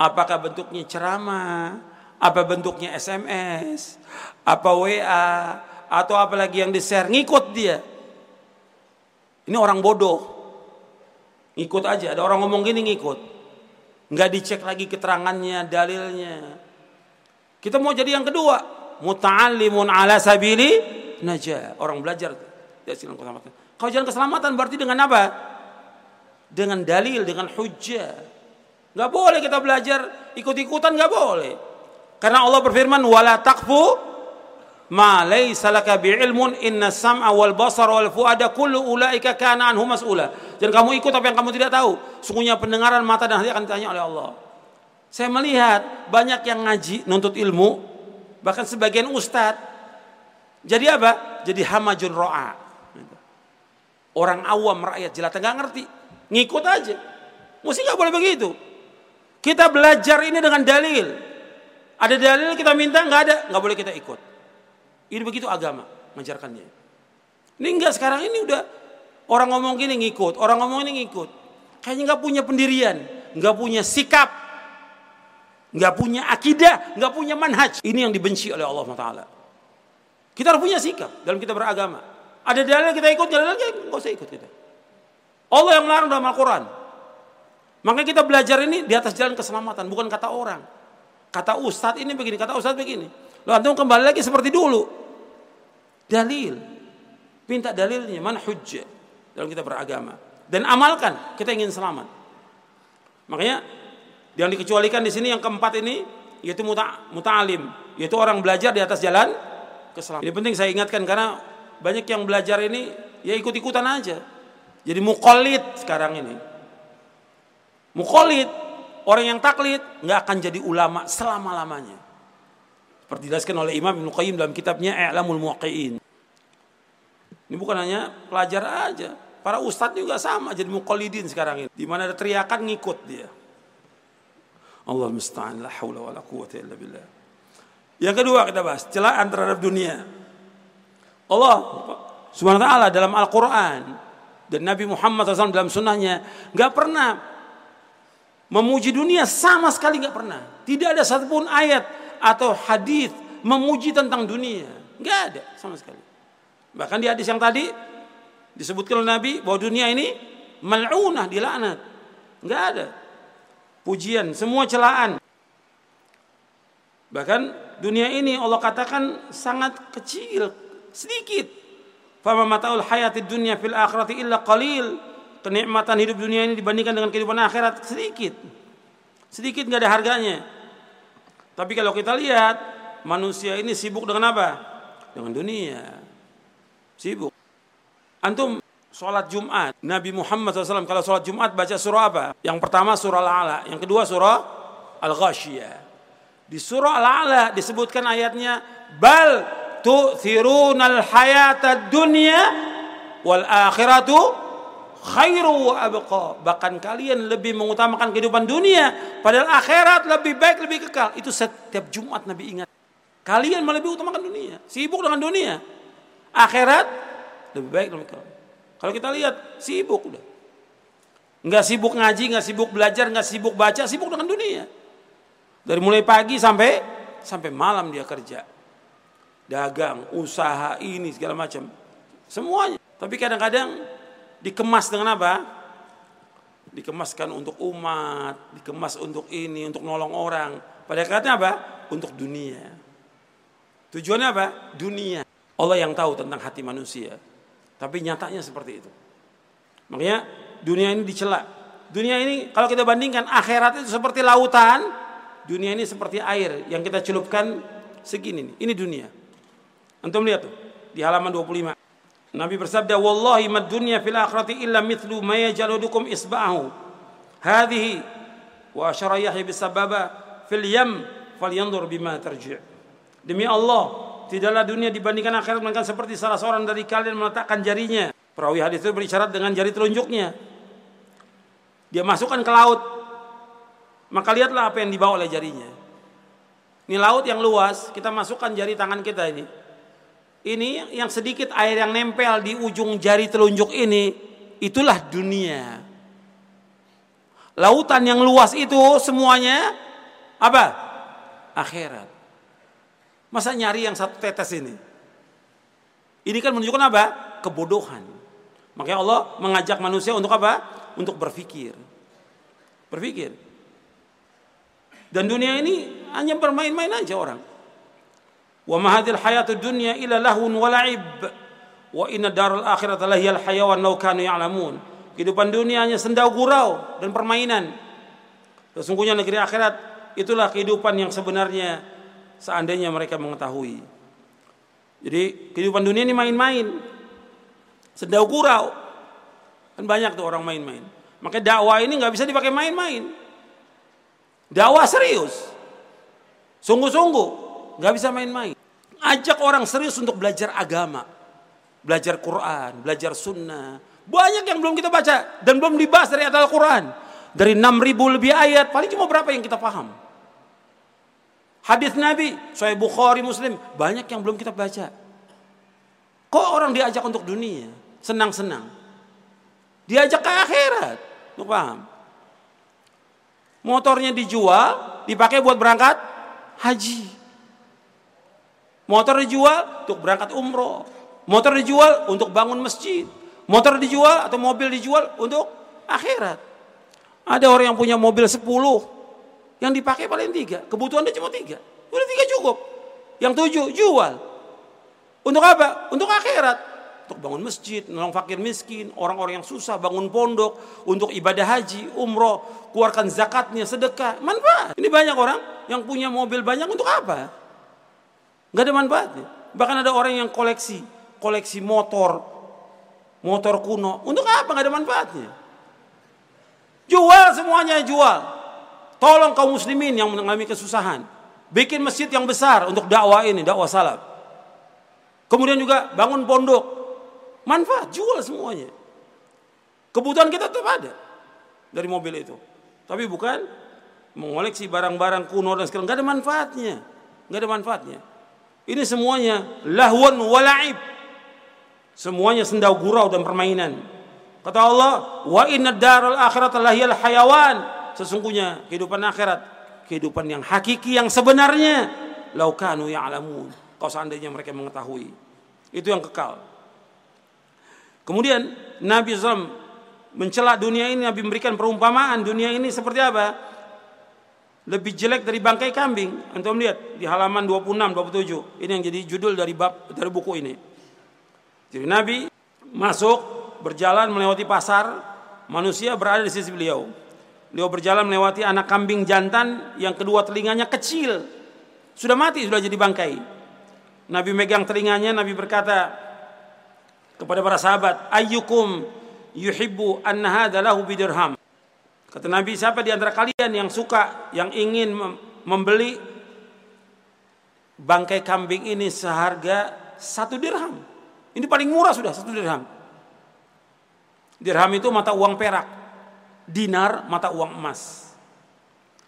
Apakah bentuknya ceramah, apa bentuknya SMS, apa WA, atau apalagi yang di-share ngikut dia. Ini orang bodoh. Ngikut aja. Ada orang ngomong gini ngikut. Nggak dicek lagi keterangannya, dalilnya. Kita mau jadi yang kedua. Muta'allimun ala sabili najah. Orang belajar. keselamatan. Kalau jalan keselamatan berarti dengan apa? Dengan dalil, dengan hujah. Nggak boleh kita belajar ikut-ikutan nggak boleh. Karena Allah berfirman wala taqfu ma laysa laka bi'ilmun inna sam'a wal basar wal fuada kullu ulaika kana anhu mas'ula. Dan kamu ikut apa yang kamu tidak tahu. Sungguhnya pendengaran mata dan hati akan ditanya oleh Allah. Saya melihat banyak yang ngaji, nuntut ilmu, bahkan sebagian ustad. Jadi apa? Jadi hamajun ro'a. Orang awam rakyat jelata nggak ngerti, ngikut aja. Mesti nggak boleh begitu. Kita belajar ini dengan dalil. Ada dalil kita minta nggak ada, nggak boleh kita ikut. Ini begitu agama mengajarkannya. Ini enggak sekarang ini udah orang ngomong gini ngikut, orang ngomong ini ngikut. Kayaknya nggak punya pendirian, nggak punya sikap, nggak punya akidah, nggak punya manhaj. Ini yang dibenci oleh Allah Taala. Kita harus punya sikap dalam kita beragama. Ada dalil kita ikut, dalil kita nggak usah ikut kita. Allah yang melarang dalam Al-Quran. Makanya kita belajar ini di atas jalan keselamatan, bukan kata orang. Kata ustadz ini begini, kata ustadz begini. Lalu antum kembali lagi seperti dulu dalil. Minta dalilnya, mana hujjah dalam kita beragama. Dan amalkan, kita ingin selamat. Makanya yang dikecualikan di sini yang keempat ini yaitu muta yaitu orang belajar di atas jalan keselamatan. Ini penting saya ingatkan karena banyak yang belajar ini ya ikut-ikutan aja. Jadi mukolit sekarang ini. Mukolit, orang yang taklid nggak akan jadi ulama selama-lamanya. Seperti dijelaskan oleh Imam Ibnu Qayyim dalam kitabnya I'lamul Muwaqqi'in. Ini bukan hanya pelajar aja. Para ustadz juga sama jadi muqallidin sekarang ini. Di mana ada teriakan ngikut dia. Allah musta'an la haula wala quwwata illa billah. Yang kedua kita bahas celaan terhadap dunia. Allah Subhanahu wa taala dalam Al-Qur'an dan Nabi Muhammad SAW dalam sunnahnya nggak pernah memuji dunia sama sekali nggak pernah. Tidak ada satupun ayat atau hadis memuji tentang dunia. Nggak ada sama sekali. Bahkan di hadis yang tadi disebutkan oleh Nabi bahwa dunia ini mal'unah dilaknat. Enggak ada. Pujian, semua celaan. Bahkan dunia ini Allah katakan sangat kecil, sedikit. Fama mataul hayati dunia fil akhirati illa qalil. Kenikmatan hidup dunia ini dibandingkan dengan kehidupan akhirat sedikit. Sedikit nggak ada harganya. Tapi kalau kita lihat manusia ini sibuk dengan apa? Dengan dunia. Sibuk. Antum sholat Jumat. Nabi Muhammad SAW kalau sholat Jumat baca surah apa? Yang pertama surah Al-A'la. Yang kedua surah Al-Ghashiyah. Di surah Al-A'la disebutkan ayatnya. Bal tu'thirunal hayata dunya wal akhiratu khairu wa abqa. Bahkan kalian lebih mengutamakan kehidupan dunia. Padahal akhirat lebih baik, lebih kekal. Itu setiap Jumat Nabi ingat. Kalian lebih utamakan dunia. Sibuk dengan dunia akhirat lebih baik lebih Kalau kita lihat sibuk udah. Nggak sibuk ngaji, nggak sibuk belajar, nggak sibuk baca, sibuk dengan dunia. Dari mulai pagi sampai sampai malam dia kerja. Dagang, usaha ini segala macam. Semuanya. Tapi kadang-kadang dikemas dengan apa? Dikemaskan untuk umat, dikemas untuk ini, untuk nolong orang. Pada katanya apa? Untuk dunia. Tujuannya apa? Dunia. Allah yang tahu tentang hati manusia. Tapi nyatanya seperti itu. Makanya dunia ini dicela. Dunia ini kalau kita bandingkan akhirat itu seperti lautan, dunia ini seperti air yang kita celupkan segini nih. Ini dunia. Antum lihat tuh di halaman 25. Nabi bersabda, "Wallahi mad dunya fil akhirati illa mithlu ma yajaludukum isba'ahu." Hadhihi wa asyara Yahya bisababa fil yam falyanzur bima tarji'. Demi Allah, tidaklah dunia dibandingkan akhirat melainkan seperti salah seorang dari kalian meletakkan jarinya. Perawi hadis itu berisyarat dengan jari telunjuknya. Dia masukkan ke laut. Maka lihatlah apa yang dibawa oleh jarinya. Ini laut yang luas, kita masukkan jari tangan kita ini ini yang sedikit air yang nempel di ujung jari telunjuk ini, itulah dunia. Lautan yang luas itu semuanya apa? Akhirat. Masa nyari yang satu tetes ini? Ini kan menunjukkan apa? Kebodohan. Makanya Allah mengajak manusia untuk apa? Untuk berpikir. Berpikir. Dan dunia ini hanya bermain-main aja orang. Wa ma hadhil hayatud dunya illa lahun wa la'ib. Wa inna daral akhirata lahiyal hayawan law kanu ya'lamun. Kehidupan dunia hanya sendau gurau dan permainan. Sesungguhnya negeri akhirat itulah kehidupan yang sebenarnya seandainya mereka mengetahui. Jadi kehidupan dunia ini main-main. Sendau gurau. Kan banyak tuh orang main-main. Maka dakwah ini nggak bisa dipakai main-main. Dakwah serius. Sungguh-sungguh nggak bisa main-main. Ajak orang serius untuk belajar agama, belajar Quran, belajar Sunnah. Banyak yang belum kita baca dan belum dibahas dari Al-Quran. Dari 6000 lebih ayat, paling cuma berapa yang kita paham. Hadis Nabi, Sahih Bukhari, Muslim, banyak yang belum kita baca. Kok orang diajak untuk dunia, senang-senang. Diajak ke akhirat, untuk paham. Motornya dijual, dipakai buat berangkat haji. Motor dijual untuk berangkat umroh. Motor dijual untuk bangun masjid. Motor dijual atau mobil dijual untuk akhirat. Ada orang yang punya mobil 10 yang dipakai paling tiga. Kebutuhan dia cuma tiga. Udah tiga cukup. Yang tujuh jual. Untuk apa? Untuk akhirat. Untuk bangun masjid, nolong fakir miskin, orang-orang yang susah, bangun pondok, untuk ibadah haji, umroh, keluarkan zakatnya, sedekah, manfaat. Ini banyak orang yang punya mobil banyak untuk apa? Nggak ada manfaatnya. Bahkan ada orang yang koleksi, koleksi motor, motor kuno. Untuk apa? Nggak ada manfaatnya. Jual semuanya jual. Tolong kaum muslimin yang mengalami kesusahan. Bikin masjid yang besar untuk dakwah ini, dakwah salaf. Kemudian juga bangun pondok. Manfaat, jual semuanya. Kebutuhan kita tetap ada dari mobil itu. Tapi bukan mengoleksi barang-barang kuno dan sekarang nggak ada manfaatnya. Nggak ada manfaatnya. Ini semuanya lahwan walaib. Semuanya sendau gurau dan permainan. Kata Allah, wa inna daral akhirat lahiyal hayawan. Sesungguhnya kehidupan akhirat, kehidupan yang hakiki yang sebenarnya. Laukanu ya'lamun. Kalau seandainya mereka mengetahui. Itu yang kekal. Kemudian Nabi SAW mencela dunia ini, Nabi memberikan perumpamaan dunia ini seperti apa? Lebih jelek dari bangkai kambing. Antum lihat di halaman 26 27. Ini yang jadi judul dari bab dari buku ini. Jadi Nabi masuk berjalan melewati pasar, manusia berada di sisi beliau. Beliau berjalan melewati anak kambing jantan yang kedua telinganya kecil. Sudah mati, sudah jadi bangkai. Nabi megang telinganya, Nabi berkata kepada para sahabat, "Ayyukum yuhibbu anna hadha lahu bidirham?" Kata Nabi, siapa di antara kalian yang suka, yang ingin membeli bangkai kambing ini seharga satu dirham? Ini paling murah sudah satu dirham. Dirham itu mata uang perak, dinar mata uang emas.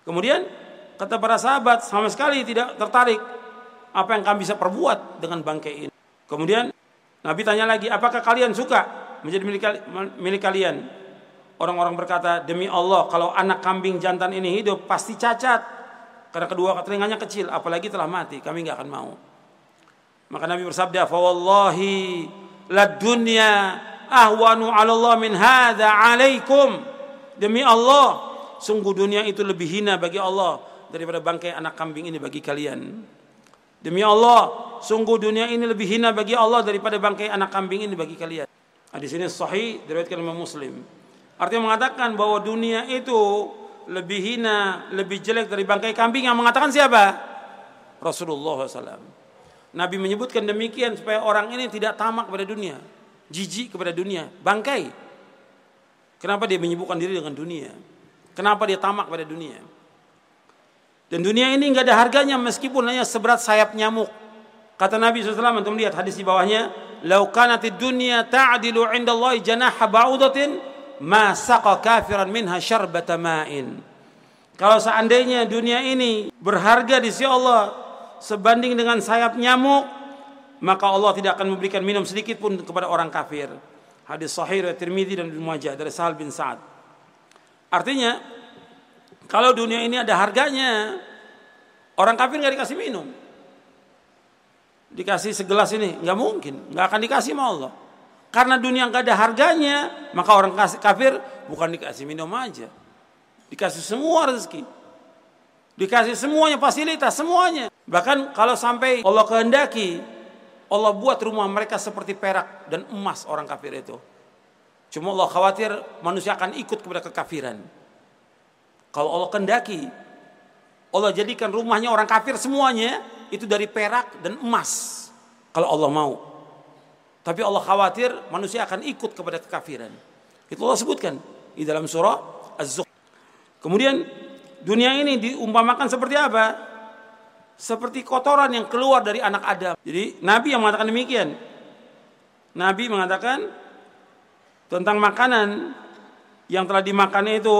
Kemudian kata para sahabat sama sekali tidak tertarik apa yang kami bisa perbuat dengan bangkai ini. Kemudian Nabi tanya lagi, apakah kalian suka menjadi milik kalian? Orang-orang berkata, demi Allah kalau anak kambing jantan ini hidup pasti cacat. Karena kedua telinganya kecil, apalagi telah mati, kami nggak akan mau. Maka Nabi bersabda, "Fawallahi la dunya ahwanu 'ala Allah min hadza 'alaikum." Demi Allah, sungguh dunia itu lebih hina bagi Allah daripada bangkai anak kambing ini bagi kalian. Demi Allah, sungguh dunia ini lebih hina bagi Allah daripada bangkai anak kambing ini bagi kalian. Hadis ini sahih diriwayatkan oleh Muslim. Artinya mengatakan bahwa dunia itu lebih hina, lebih jelek dari bangkai kambing yang mengatakan siapa? Rasulullah SAW. Nabi menyebutkan demikian supaya orang ini tidak tamak pada dunia. jijik kepada dunia, bangkai. Kenapa dia menyibukkan diri dengan dunia? Kenapa dia tamak pada dunia? Dan dunia ini nggak ada harganya meskipun hanya seberat sayap nyamuk. Kata Nabi SAW, untuk lihat hadis di bawahnya, "Lau kanatid dunya ta'dilu 'inda Allah janaha ba'udatin, ma saqa kafiran minha syarbata ma'in." Kalau seandainya dunia ini berharga di sisi Allah sebanding dengan sayap nyamuk, maka Allah tidak akan memberikan minum sedikit pun kepada orang kafir. Hadis sahih dari Tirmidzi dan Ibnu dari Sahal bin Sa'ad. Artinya, kalau dunia ini ada harganya, orang kafir nggak dikasih minum. Dikasih segelas ini, nggak mungkin, nggak akan dikasih sama Allah. Karena dunia nggak ada harganya, maka orang kafir bukan dikasih minum aja, Dikasih semua rezeki. Dikasih semuanya fasilitas, semuanya. Bahkan kalau sampai Allah kehendaki, Allah buat rumah mereka seperti perak dan emas orang kafir itu. Cuma Allah khawatir manusia akan ikut kepada kekafiran. Kalau Allah kehendaki, Allah jadikan rumahnya orang kafir semuanya itu dari perak dan emas. Kalau Allah mau. Tapi Allah khawatir manusia akan ikut kepada kekafiran. Itu Allah sebutkan di dalam surah Az-Zukhruf. Kemudian dunia ini diumpamakan seperti apa? Seperti kotoran yang keluar dari anak Adam. Jadi Nabi yang mengatakan demikian. Nabi mengatakan tentang makanan yang telah dimakan itu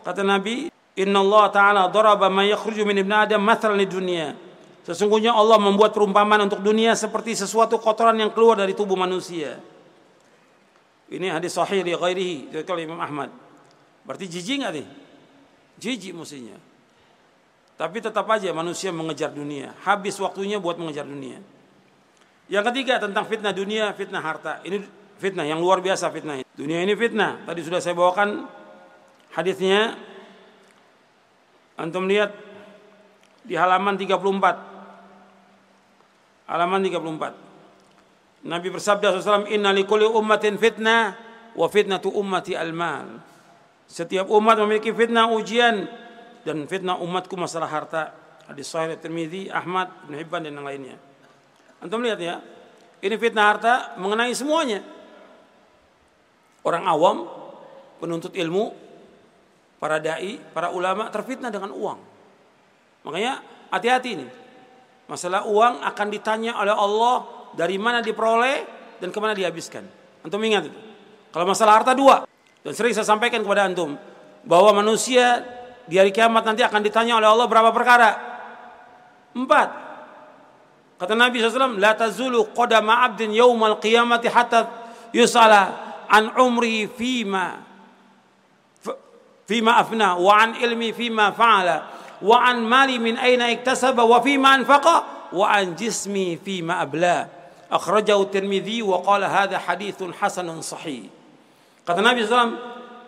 kata Nabi Inna Allah Ta'ala daraba ma yakhruju min ibn Adam mathalan dunia. Sesungguhnya Allah membuat perumpamaan untuk dunia seperti sesuatu kotoran yang keluar dari tubuh manusia. Ini hadis sahih di ghairihi, dari Imam Ahmad. Berarti jijik nggak nih? Jijik mestinya. Tapi tetap aja manusia mengejar dunia. Habis waktunya buat mengejar dunia. Yang ketiga tentang fitnah dunia, fitnah harta. Ini fitnah yang luar biasa fitnah ini. Dunia ini fitnah. Tadi sudah saya bawakan hadisnya. Antum lihat di halaman 34. Halaman 34. Nabi bersabda SAW, Inna likulli ummatin fitnah, wa fitnatu ummati al-mal. Setiap umat memiliki fitnah ujian dan fitnah umatku masalah harta. Hadis sahih Tirmizi, Ahmad, Ibn Hibban dan yang lainnya. Antum lihat ya. Ini fitnah harta mengenai semuanya. Orang awam, penuntut ilmu, para dai, para ulama terfitnah dengan uang. Makanya hati-hati ini. Masalah uang akan ditanya oleh Allah dari mana diperoleh dan ke mana dihabiskan. Antum ingat itu. Kalau masalah harta dua, dan sering saya sampaikan kepada antum bahwa manusia di hari kiamat nanti akan ditanya oleh Allah berapa perkara? Empat. Kata Nabi SAW, La tazulu qadama abdin yawmal qiyamati hatta yusala an umri fima fima afna wa an ilmi fima fa'ala wa an mali min aina iktasaba wa fima anfaqa wa an jismi fima abla akhrajahu tirmidhi wa qala hadha hadithun hasanun sahih Kata Nabi SAW,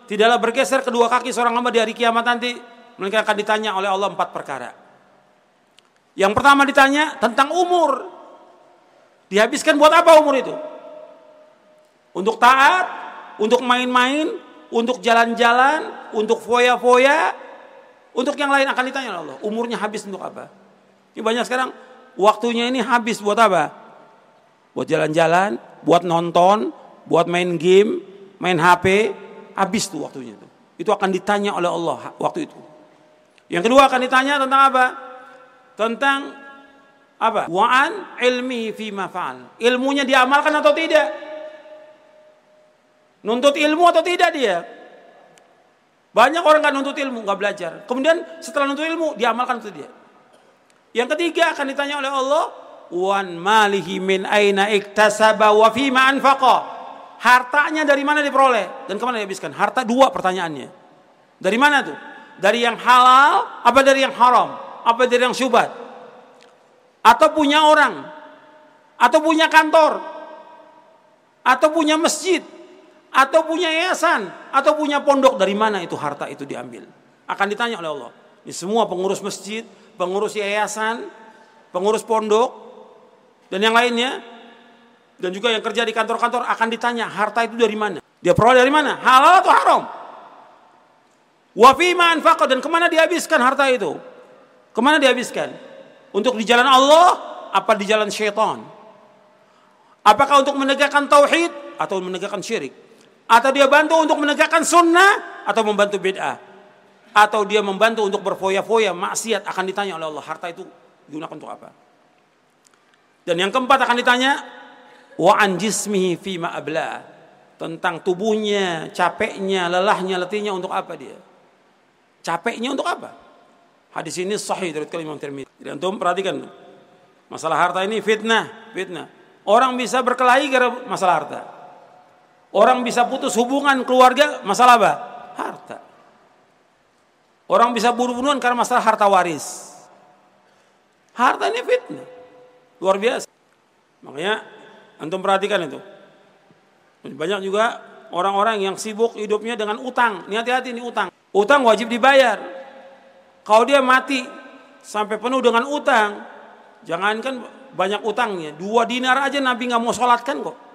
tidaklah bergeser kedua kaki seorang hamba di hari kiamat nanti, mereka akan ditanya oleh Allah empat perkara. Yang pertama ditanya tentang umur. Dihabiskan buat apa umur itu? Untuk taat, untuk main-main, untuk jalan-jalan, untuk foya-foya, untuk yang lain akan ditanya oleh Allah. Umurnya habis untuk apa? Ini banyak sekarang waktunya ini habis buat apa? Buat jalan-jalan, buat nonton, buat main game, main HP, habis tuh waktunya itu. Itu akan ditanya oleh Allah waktu itu. Yang kedua akan ditanya tentang apa? Tentang apa? Wa'an ilmi fi mafa'al. Ilmunya diamalkan atau tidak? Nuntut ilmu atau tidak dia? Banyak orang kan nuntut ilmu, nggak belajar. Kemudian setelah nuntut ilmu, diamalkan atau tidak? Yang ketiga akan ditanya oleh Allah, wan malihi min aina iktasaba wa fima anfaqa hartanya dari mana diperoleh dan ke mana dihabiskan? Harta dua pertanyaannya. Dari mana tuh? Dari yang halal apa dari yang haram? Apa dari yang syubhat? Atau punya orang? Atau punya kantor? Atau punya masjid? Atau punya yayasan? Atau punya pondok? Dari mana itu harta itu diambil? Akan ditanya oleh Allah. Ini semua pengurus masjid, pengurus yayasan, pengurus pondok, dan yang lainnya dan juga yang kerja di kantor-kantor akan ditanya harta itu dari mana? Dia peroleh dari mana? Halal atau haram? Wafima anfaqa dan ke mana dihabiskan harta itu? Ke mana dihabiskan? Untuk di jalan Allah apa di jalan syaitan? Apakah untuk menegakkan tauhid atau menegakkan syirik. Atau dia bantu untuk menegakkan sunnah atau membantu bid'ah. Atau dia membantu untuk berfoya-foya maksiat akan ditanya oleh Allah harta itu digunakan untuk apa. Dan yang keempat akan ditanya wa an jismihi fi abla tentang tubuhnya, capeknya, lelahnya, letihnya untuk apa dia? Capeknya untuk apa? Hadis ini sahih dari Imam Tirmidzi. Jadi antum perhatikan masalah harta ini fitnah, fitnah. Orang bisa berkelahi gara masalah harta. Orang bisa putus hubungan keluarga masalah apa? Harta. Orang bisa bunuh-bunuhan karena masalah harta waris. Harta ini fitnah. Luar biasa. Makanya antum perhatikan itu. Banyak juga orang-orang yang sibuk hidupnya dengan utang. Ini hati-hati ini utang. Utang wajib dibayar. Kalau dia mati sampai penuh dengan utang, jangankan banyak utangnya, dua dinar aja Nabi nggak mau sholatkan kok.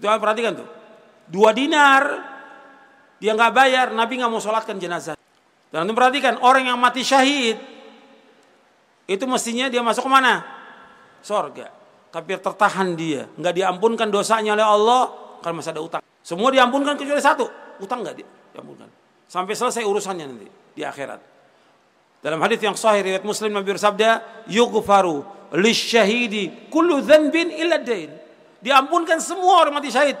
Itu apa perhatikan tuh. Dua dinar dia nggak bayar, Nabi nggak mau sholatkan jenazah. Dan untuk perhatikan orang yang mati syahid itu mestinya dia masuk ke mana? Sorga tapi tertahan dia, nggak diampunkan dosanya oleh Allah karena masih ada utang. Semua diampunkan kecuali satu, utang nggak diampunkan. Sampai selesai urusannya nanti di akhirat. Dalam hadis yang sahih riwayat Muslim Nabi bersabda, "Yughfaru lisyahidi kullu dzanbin illa dain." Diampunkan semua orang mati syahid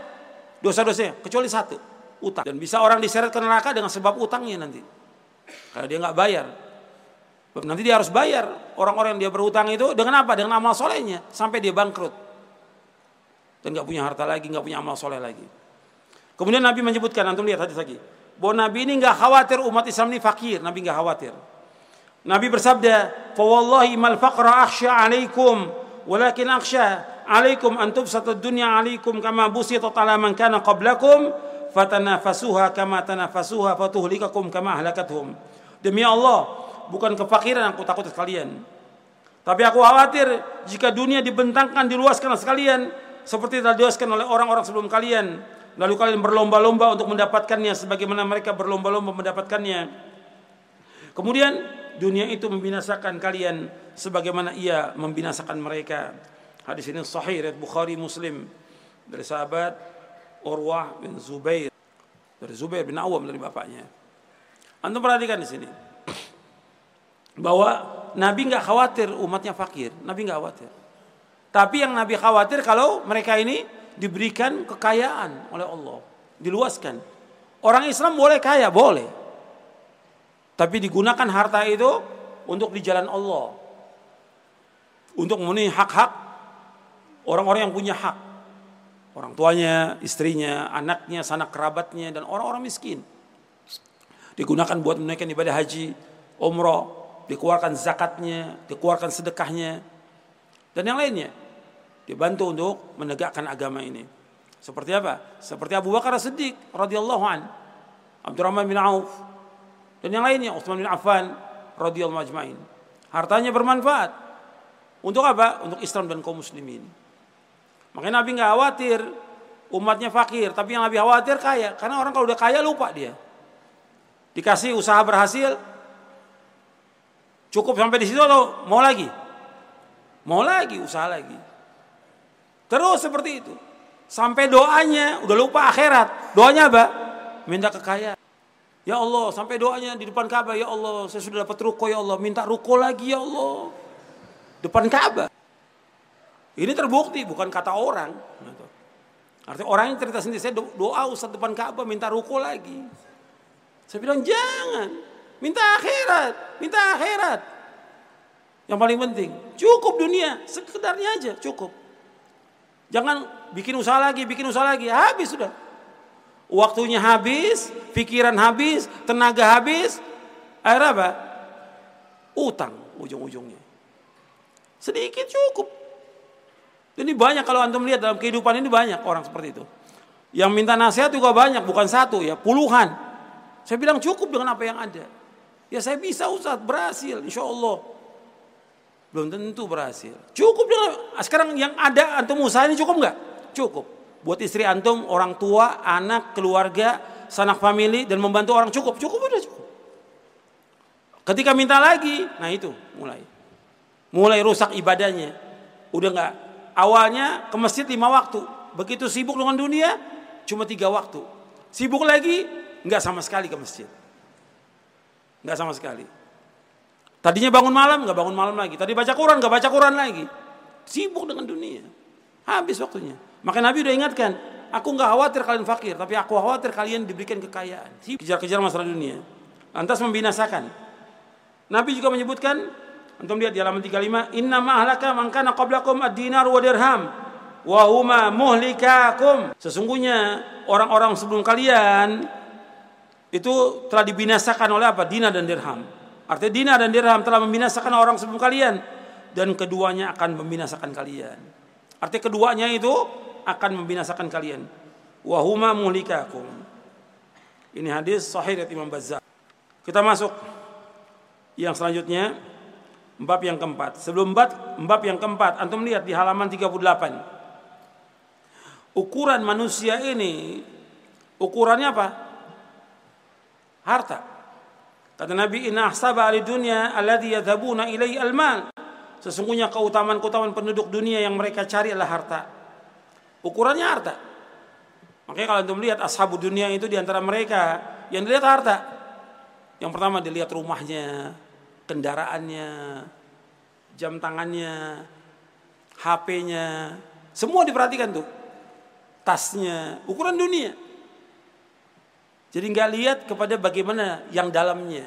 dosa-dosanya kecuali satu, utang. Dan bisa orang diseret ke neraka dengan sebab utangnya nanti. Karena dia nggak bayar. Nanti dia harus bayar orang-orang yang dia berhutang itu dengan apa? Dengan amal solehnya sampai dia bangkrut dan nggak punya harta lagi, nggak punya amal soleh lagi. Kemudian Nabi menyebutkan, antum lihat hadis lagi, bahwa Nabi ini nggak khawatir umat Islam ini fakir, Nabi nggak khawatir. Nabi bersabda, "Fa wallahi mal faqra akhsha 'alaikum, walakin akhsha 'alaikum an tubsata dunya 'alaikum kama busitat 'ala man kana qablakum, fatanafasuha kama tanafasuha fatuhlikakum kama ahlakathum." Demi Allah, bukan kefakiran aku takut sekalian. Tapi aku khawatir jika dunia dibentangkan, diluaskan sekalian seperti telah diluaskan oleh orang-orang sebelum kalian. Lalu kalian berlomba-lomba untuk mendapatkannya sebagaimana mereka berlomba-lomba mendapatkannya. Kemudian dunia itu membinasakan kalian sebagaimana ia membinasakan mereka. Hadis ini sahih riwayat Bukhari Muslim dari sahabat Urwah bin Zubair dari Zubair bin Awam dari bapaknya. Antum perhatikan di sini bahwa Nabi nggak khawatir umatnya fakir, Nabi nggak khawatir. Tapi yang Nabi khawatir kalau mereka ini diberikan kekayaan oleh Allah, diluaskan. Orang Islam boleh kaya, boleh. Tapi digunakan harta itu untuk di jalan Allah. Untuk memenuhi hak-hak orang-orang yang punya hak. Orang tuanya, istrinya, anaknya, sanak kerabatnya, dan orang-orang miskin. Digunakan buat menunaikan ibadah haji, umroh, dikeluarkan zakatnya, dikeluarkan sedekahnya, dan yang lainnya. Dibantu untuk menegakkan agama ini. Seperti apa? Seperti Abu Bakar Siddiq radhiyallahu an, Abdurrahman bin Auf, dan yang lainnya, Utsman bin Affan radhiyallahu ajmain. Hartanya bermanfaat. Untuk apa? Untuk Islam dan kaum muslimin. Makanya Nabi nggak khawatir umatnya fakir, tapi yang Nabi khawatir kaya. Karena orang kalau udah kaya lupa dia. Dikasih usaha berhasil, Cukup sampai di situ atau mau lagi? Mau lagi, usaha lagi. Terus seperti itu. Sampai doanya, udah lupa akhirat. Doanya apa? Minta kekayaan. Ya Allah, sampai doanya di depan Ka'bah, ya Allah, saya sudah dapat ruko ya Allah, minta ruko lagi ya Allah. Depan Ka'bah. Ini terbukti bukan kata orang. Artinya orang yang cerita sendiri, saya doa Ustaz depan Ka'bah minta ruko lagi. Saya bilang jangan. Minta akhirat, minta akhirat. Yang paling penting, cukup dunia, sekedarnya aja, cukup. Jangan bikin usaha lagi, bikin usaha lagi, habis sudah. Waktunya habis, pikiran habis, tenaga habis, akhir apa? Utang ujung-ujungnya. Sedikit cukup. Ini banyak kalau antum lihat dalam kehidupan ini banyak orang seperti itu. Yang minta nasihat juga banyak, bukan satu ya, puluhan. Saya bilang cukup dengan apa yang ada. Ya saya bisa Ustaz, berhasil insya Allah. Belum tentu berhasil. Cukup dengan sekarang yang ada antum usaha ini cukup nggak? Cukup. Buat istri antum, orang tua, anak, keluarga, sanak family dan membantu orang cukup. Cukup udah cukup. Ketika minta lagi, nah itu mulai. Mulai rusak ibadahnya. Udah nggak awalnya ke masjid lima waktu. begitu sibuk dengan dunia cuma tiga waktu. Sibuk lagi nggak sama sekali ke masjid. Nggak sama sekali. Tadinya bangun malam nggak bangun malam lagi. Tadi baca Quran nggak baca Quran lagi. Sibuk dengan dunia. Habis waktunya. Maka Nabi udah ingatkan, aku nggak khawatir kalian fakir, tapi aku khawatir kalian diberikan kekayaan. Kejar-kejar masalah dunia. Lantas membinasakan. Nabi juga menyebutkan, antum lihat di halaman 35, inna ma'ahlaka man kana qablakum ad-dinar wa dirham wa huma muhlikakum. Sesungguhnya orang-orang sebelum kalian itu telah dibinasakan oleh apa? Dinar dan dirham. Artinya dinar dan dirham telah membinasakan orang sebelum kalian dan keduanya akan membinasakan kalian. Artinya keduanya itu akan membinasakan kalian. Wahuma muhlikakum. Ini hadis sahih dari Imam Bazzar. Kita masuk yang selanjutnya bab yang keempat. Sebelum bab, bab yang keempat, antum lihat di halaman 38. Ukuran manusia ini ukurannya apa? Harta. Kata Nabi, "Inna ahsaba ahli dunya alladhi yadhabuna ilaihi al-mal." Sesungguhnya keutamaan-keutamaan penduduk dunia yang mereka cari adalah harta. Ukurannya harta. Makanya kalau antum lihat ashabu dunia itu di antara mereka yang dilihat harta. Yang pertama dilihat rumahnya, kendaraannya, jam tangannya, HP-nya, semua diperhatikan tuh. Tasnya, ukuran dunia. Jadi nggak lihat kepada bagaimana yang dalamnya.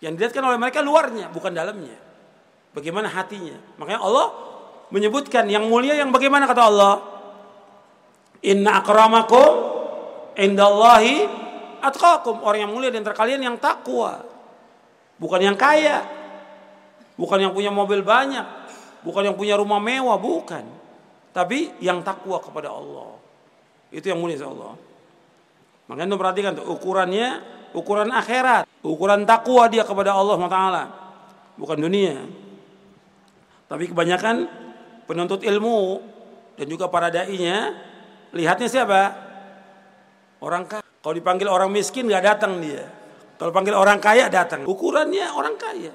Yang dilihatkan oleh mereka luarnya, bukan dalamnya. Bagaimana hatinya. Makanya Allah menyebutkan yang mulia yang bagaimana kata Allah. Inna akramakum indallahi atqakum. Orang yang mulia di antara kalian yang takwa. Bukan yang kaya. Bukan yang punya mobil banyak. Bukan yang punya rumah mewah, bukan. Tapi yang takwa kepada Allah. Itu yang mulia Allah. Makanya itu perhatikan tuh ukurannya ukuran akhirat, ukuran takwa dia kepada Allah Taala, bukan dunia. Tapi kebanyakan penuntut ilmu dan juga para dai-nya lihatnya siapa? Orang kaya. Kalau dipanggil orang miskin nggak datang dia. Kalau panggil orang kaya datang. Ukurannya orang kaya.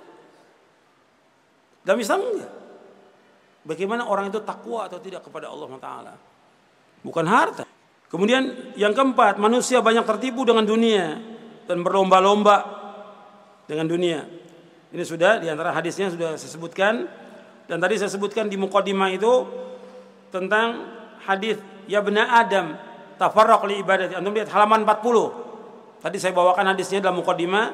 Dalam Islam enggak. Bagaimana orang itu takwa atau tidak kepada Allah Taala? Bukan harta. Kemudian yang keempat, manusia banyak tertipu dengan dunia dan berlomba-lomba dengan dunia. Ini sudah di antara hadisnya sudah saya sebutkan dan tadi saya sebutkan di mukadimah itu tentang hadis ya benar Adam tafarraq li ibadati. Antum lihat halaman 40. Tadi saya bawakan hadisnya dalam mukadimah.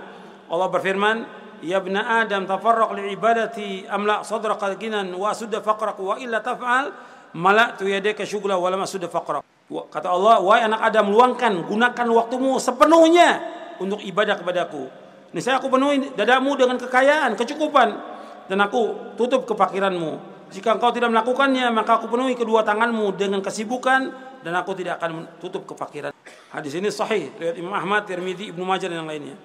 Allah berfirman, "Ya benar Adam tafarraq li ibadati amla sadraka ginan wa sudda faqrak wa illa taf'al mala'tu yadaka syughla wa lam sudda faqrak." Kata Allah, "Wahai anak Adam, luangkan, gunakan waktumu sepenuhnya untuk ibadah kepadaku." Ini saya aku penuhi dadamu dengan kekayaan, kecukupan dan aku tutup kefakiranmu. Jika engkau tidak melakukannya, maka aku penuhi kedua tanganmu dengan kesibukan dan aku tidak akan tutup kefakiran. Hadis ini sahih riwayat Imam Ahmad, Tirmidzi, Ibnu Majah dan yang lainnya.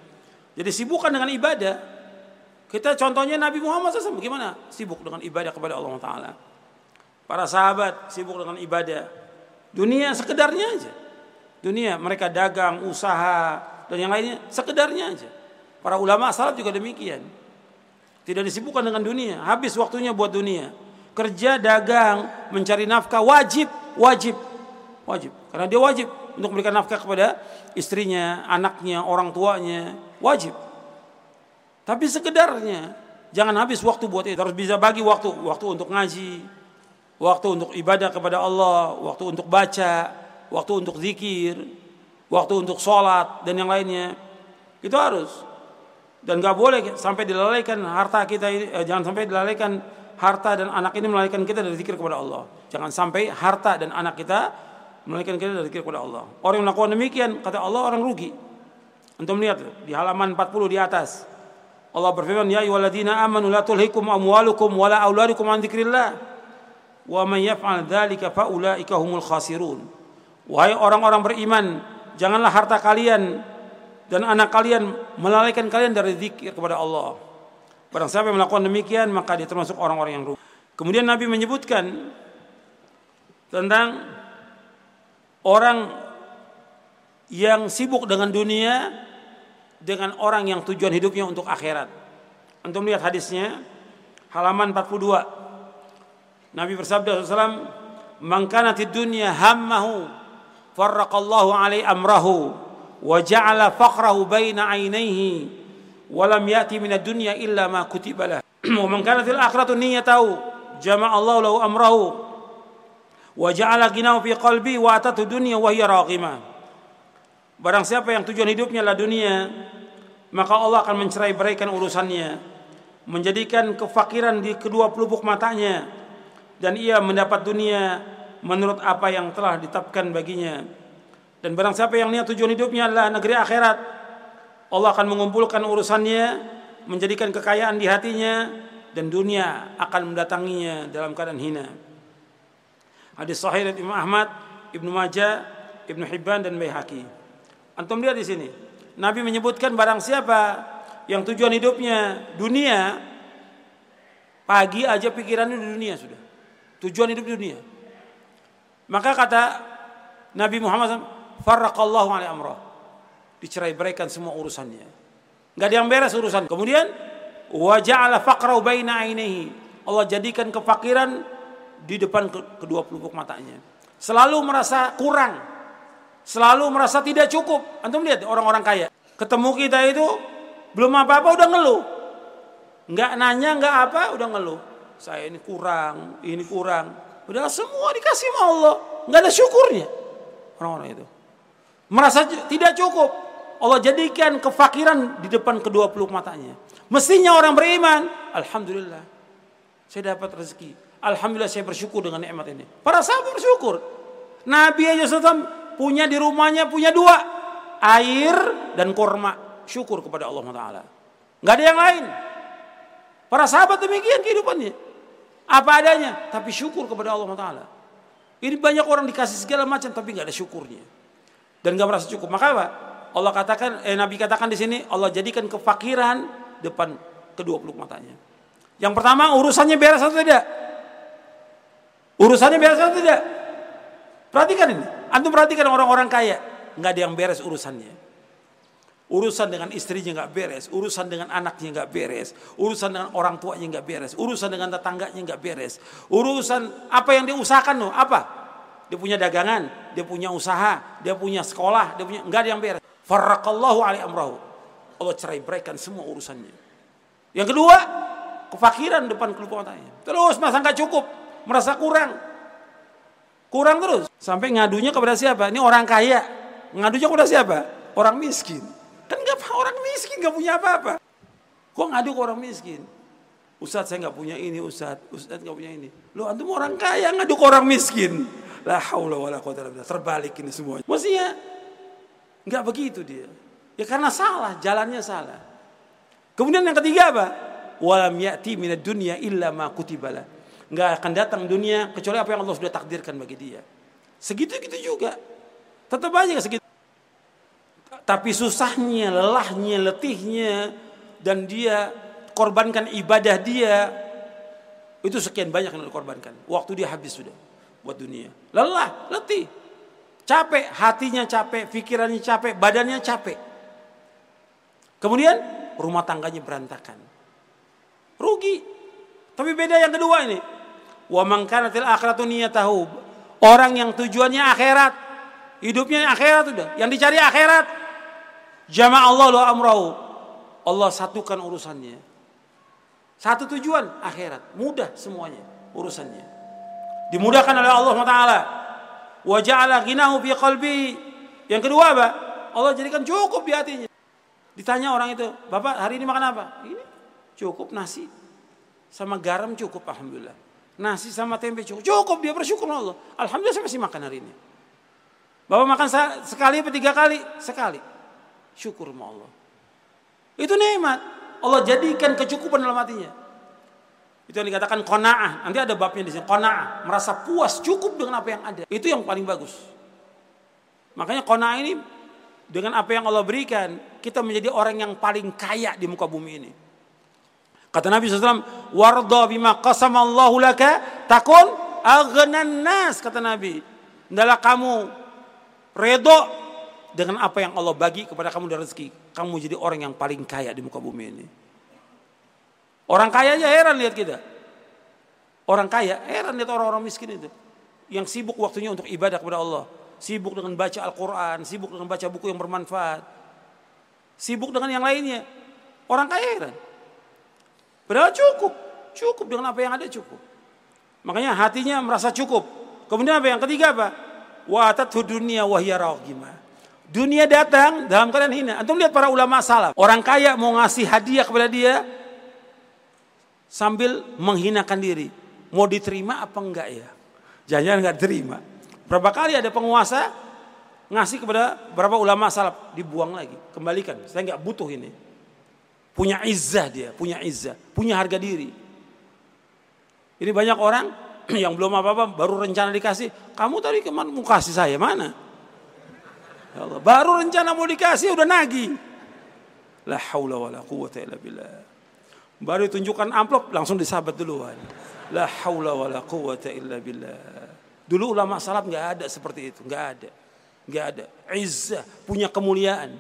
Jadi sibukkan dengan ibadah. Kita contohnya Nabi Muhammad SAW bagaimana? Sibuk dengan ibadah kepada Allah Taala. Para sahabat sibuk dengan ibadah. Dunia sekedarnya aja. Dunia mereka dagang, usaha dan yang lainnya sekedarnya aja. Para ulama salaf juga demikian. Tidak disibukkan dengan dunia. Habis waktunya buat dunia. Kerja, dagang, mencari nafkah wajib, wajib, wajib. Karena dia wajib untuk memberikan nafkah kepada istrinya, anaknya, orang tuanya, wajib. Tapi sekedarnya, jangan habis waktu buat itu. Harus bisa bagi waktu, waktu untuk ngaji, waktu untuk ibadah kepada Allah, waktu untuk baca, waktu untuk zikir, waktu untuk sholat dan yang lainnya. Itu harus dan gak boleh sampai dilalaikan harta kita eh, jangan sampai dilalaikan harta dan anak ini melalaikan kita dari zikir kepada Allah. Jangan sampai harta dan anak kita melalaikan kita dari zikir kepada Allah. Orang yang melakukan demikian kata Allah orang rugi. Untuk melihat di halaman 40 di atas. Allah berfirman, "Ya ayyuhalladzina amanu la tulhikum amwalukum wala auladukum an dzikrillah. Wa man yaf'al dzalika faulaika humul khasirun." Wahai orang-orang beriman, janganlah harta kalian dan anak kalian melalaikan kalian dari zikir kepada Allah. Barang siapa yang melakukan demikian maka dia termasuk orang-orang yang rugi. Kemudian Nabi menyebutkan tentang orang yang sibuk dengan dunia dengan orang yang tujuan hidupnya untuk akhirat. Untuk melihat hadisnya halaman 42. Nabi bersabda SAW, man kanat dunya hammahu farraqallahu alaihi amrahu wa ja'ala faqrahu baina ainaihi wa lam ya'ti min ad-dunya illa ma kutiba lahu wa man kanat al-akhiratu niyyatahu jama'a Allah lahu amrahu wa ja'ala fi qalbi wa atatu dunya wa hiya barang siapa yang tujuan hidupnya adalah dunia maka Allah akan mencerai beraikan urusannya menjadikan kefakiran di kedua pelupuk matanya dan ia mendapat dunia menurut apa yang telah ditetapkan baginya. Dan barang siapa yang niat tujuan hidupnya adalah negeri akhirat Allah akan mengumpulkan urusannya menjadikan kekayaan di hatinya dan dunia akan mendatanginya dalam keadaan hina hadis sahih dari Imam Ahmad Ibnu Majah Ibnu Hibban dan Baihaqi antum lihat di sini Nabi menyebutkan barang siapa yang tujuan hidupnya dunia, pagi aja pikirannya di dunia sudah. Tujuan hidup dunia. Maka kata Nabi Muhammad Farraqallahu alaihi amrah. Dicerai beraikan semua urusannya. Gak ada yang beres urusan. Kemudian, waja'ala faqrau baina ainihi. Allah jadikan kefakiran di depan kedua pelupuk matanya. Selalu merasa kurang. Selalu merasa tidak cukup. Antum lihat orang-orang kaya. Ketemu kita itu belum apa-apa udah ngeluh. Nggak nanya, nggak apa, udah ngeluh. Saya ini kurang, ini kurang. Udah semua dikasih sama Allah. Nggak ada syukurnya. Orang-orang itu. Merasa tidak cukup. Allah jadikan kefakiran di depan kedua peluk matanya. Mestinya orang beriman. Alhamdulillah. Saya dapat rezeki. Alhamdulillah saya bersyukur dengan nikmat ini. Para sahabat bersyukur. Nabi aja punya di rumahnya punya dua. Air dan kurma syukur kepada Allah Taala. Nggak ada yang lain. Para sahabat demikian kehidupannya. Apa adanya, tapi syukur kepada Allah Taala. Ini banyak orang dikasih segala macam tapi nggak ada syukurnya. Dan nggak merasa cukup. Maka apa? Allah katakan, eh, Nabi katakan di sini, Allah jadikan kefakiran depan kedua peluk matanya. Yang pertama urusannya beres atau tidak? Urusannya beres atau tidak? Perhatikan ini. Antum perhatikan orang-orang kaya, nggak ada yang beres urusannya. Urusan dengan istrinya nggak beres, urusan dengan anaknya nggak beres, urusan dengan orang tuanya nggak beres, urusan dengan tetangganya nggak beres, urusan apa yang dia usahakan loh, apa? Dia punya dagangan, dia punya usaha, dia punya sekolah, dia punya nggak ada yang beres. Farrakallahu alaihi amrahu. Allah cerai beraikan semua urusannya. Yang kedua, kefakiran depan keluar matanya. Terus masa nggak cukup, merasa kurang. Kurang terus. Sampai ngadunya kepada siapa? Ini orang kaya. Ngadunya kepada siapa? Orang miskin. Kan gak orang miskin gak punya apa-apa. Kok ngadu ke orang miskin? Ustaz saya gak punya ini Ustaz. Ustaz gak punya ini. Lo antum orang kaya ngadu ke orang miskin. La haula wala quwata Terbalik ini semua. Maksudnya nggak begitu dia. Ya karena salah, jalannya salah. Kemudian yang ketiga apa? Walam ya'ti minad dunya illa ma kutibala. Nggak akan datang dunia kecuali apa yang Allah sudah takdirkan bagi dia. Segitu gitu juga. Tetap aja segitu. Tapi susahnya, lelahnya, letihnya dan dia korbankan ibadah dia itu sekian banyak yang dikorbankan. Waktu dia habis sudah buat dunia. Lelah, letih. Capek, hatinya capek, pikirannya capek, badannya capek. Kemudian rumah tangganya berantakan. Rugi. Tapi beda yang kedua ini. Wa man kanatil akhiratu niyatahu. Orang yang tujuannya akhirat, hidupnya akhirat sudah. Yang dicari akhirat, Jama Allah lo amrahu. Allah satukan urusannya. Satu tujuan akhirat, mudah semuanya urusannya. Dimudahkan oleh Allah Taala. Wa ja'ala ghinahu fi qalbi. Yang kedua apa? Allah jadikan cukup di hatinya. Ditanya orang itu, "Bapak, hari ini makan apa?" Ini cukup nasi sama garam cukup alhamdulillah. Nasi sama tempe cukup. Cukup dia bersyukur Allah. Alhamdulillah saya masih makan hari ini. Bapak makan sekali atau tiga kali? Sekali syukur sama Allah. Itu nikmat. Allah jadikan kecukupan dalam hatinya. Itu yang dikatakan kona'ah. Nanti ada babnya di sini. Kona'ah. Merasa puas, cukup dengan apa yang ada. Itu yang paling bagus. Makanya kona'ah ini dengan apa yang Allah berikan, kita menjadi orang yang paling kaya di muka bumi ini. Kata Nabi SAW, Warda bima qasamallahu laka takun aghnan nas. Kata Nabi. Adalah kamu redo dengan apa yang Allah bagi kepada kamu dari rezeki, kamu jadi orang yang paling kaya di muka bumi ini. Orang kaya aja heran lihat kita. Orang kaya heran lihat orang-orang miskin itu. yang sibuk waktunya untuk ibadah kepada Allah, sibuk dengan baca Al-Qur'an, sibuk dengan baca buku yang bermanfaat. Sibuk dengan yang lainnya. Orang kaya kan. Padahal cukup, cukup dengan apa yang ada cukup. Makanya hatinya merasa cukup. Kemudian apa yang ketiga apa? Wa atathu dunia wahya Dunia datang dalam keadaan hina. Antum lihat para ulama salaf. Orang kaya mau ngasih hadiah kepada dia sambil menghinakan diri. Mau diterima apa enggak ya? Jangan-jangan enggak terima. Berapa kali ada penguasa ngasih kepada berapa ulama salaf dibuang lagi, kembalikan. Saya enggak butuh ini. Punya izzah dia, punya izzah, punya harga diri. Ini banyak orang yang belum apa-apa baru rencana dikasih. Kamu tadi ke mana mau kasih saya mana? Ya Allah, baru rencana mau dikasih udah nagih. La haula wala quwata illa billah. Baru tunjukkan amplop langsung disabat duluan. La haula wala quwata illa billah. Dulu ulama salaf nggak ada seperti itu, nggak ada. nggak ada. Izzah, punya kemuliaan.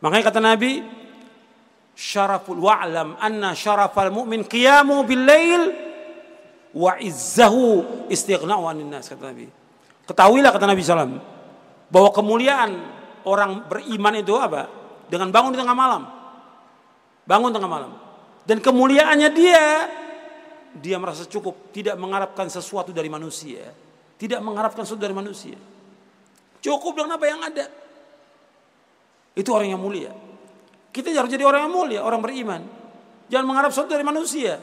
Makanya kata Nabi, syaraful wa'lam anna syarafal mu'min qiyamu bil lail wa izzahu istighna'u anin nas kata Nabi. Ketahuilah kata Nabi SAW bahwa kemuliaan orang beriman itu apa? Dengan bangun di tengah malam. Bangun tengah malam. Dan kemuliaannya dia dia merasa cukup, tidak mengharapkan sesuatu dari manusia, tidak mengharapkan sesuatu dari manusia. Cukup dengan apa yang ada. Itu orang yang mulia. Kita harus jadi orang yang mulia, orang beriman. Jangan mengharap sesuatu dari manusia.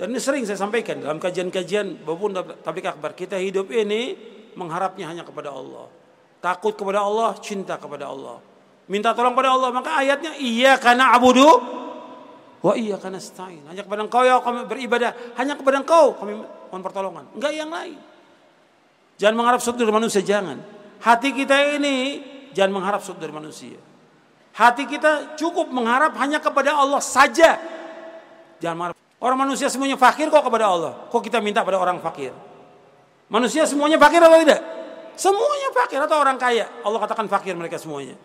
Dan ini sering saya sampaikan dalam kajian-kajian maupun tablik akbar. Kita hidup ini mengharapnya hanya kepada Allah. Takut kepada Allah, cinta kepada Allah. Minta tolong kepada Allah. Maka ayatnya iya karena abudu Wa iya karena stain. Hanya kepada engkau ya kami beribadah. Hanya kepada engkau kami mohon pertolongan. Enggak yang lain. Jangan mengharap sesuatu dari manusia. Jangan. Hati kita ini jangan mengharap sesuatu dari manusia. Hati kita cukup mengharap hanya kepada Allah saja. Jangan mengharap. Orang manusia semuanya fakir kok kepada Allah. Kok kita minta pada orang fakir? Manusia semuanya fakir atau tidak? Semuanya fakir atau orang kaya. Allah katakan fakir mereka semuanya.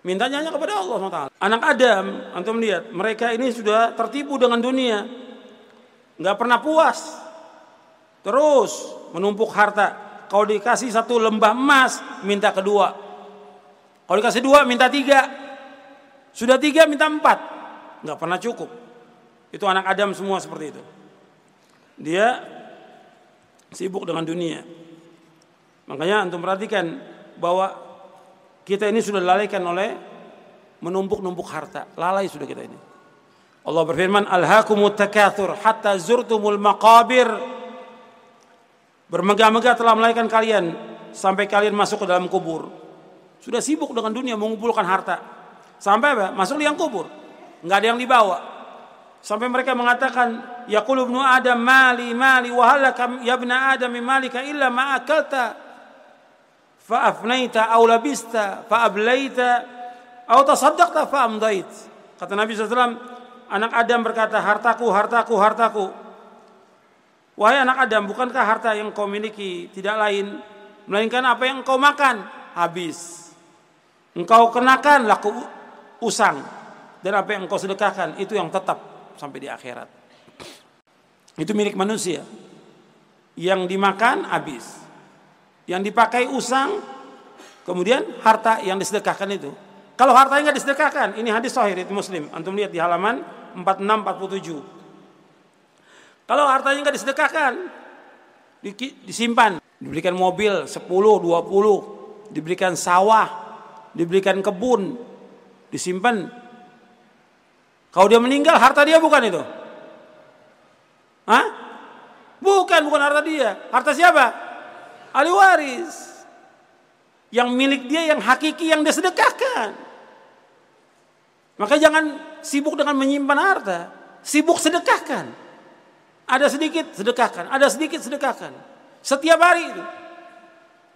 Mintanya hanya kepada Allah SWT. Anak Adam, antum lihat, mereka ini sudah tertipu dengan dunia. Nggak pernah puas. Terus menumpuk harta. Kalau dikasih satu lembah emas, minta kedua. Kalau dikasih dua, minta tiga. Sudah tiga, minta empat. Nggak pernah cukup. Itu anak Adam semua seperti itu. Dia sibuk dengan dunia. Makanya antum perhatikan bahwa kita ini sudah lalaikan oleh menumpuk-numpuk harta. Lalai sudah kita ini. Allah berfirman, "Alhaakumut takatsur hatta zurtumul maqabir." Bermegah-megah telah melahirkan kalian sampai kalian masuk ke dalam kubur. Sudah sibuk dengan dunia mengumpulkan harta. Sampai apa? Masuk liang kubur. Enggak ada yang dibawa. Sampai mereka mengatakan, "Yaqulu ibnu Adam mali mali wa halaka ya ibnu Adam malika illa ma akalta." fa'afnaita aw labista fa'ablaita aw tasaddaqta fa'amdait. Kata Nabi SAW, anak Adam berkata, hartaku, hartaku, hartaku. Wahai anak Adam, bukankah harta yang kau miliki tidak lain, melainkan apa yang kau makan, habis. Engkau kenakan laku usang. Dan apa yang engkau sedekahkan, itu yang tetap sampai di akhirat. Itu milik manusia. Yang dimakan, habis yang dipakai usang, kemudian harta yang disedekahkan itu. Kalau hartanya nggak disedekahkan, ini hadis sahih itu Muslim. Antum lihat di halaman 46 47. Kalau hartanya nggak disedekahkan, disimpan, diberikan mobil 10, 20, diberikan sawah, diberikan kebun, disimpan. Kalau dia meninggal, harta dia bukan itu. Hah? Bukan, bukan harta dia. Harta siapa? ahli waris. Yang milik dia yang hakiki yang dia sedekahkan. Maka jangan sibuk dengan menyimpan harta, sibuk sedekahkan. Ada sedikit sedekahkan, ada sedikit sedekahkan. Setiap hari itu.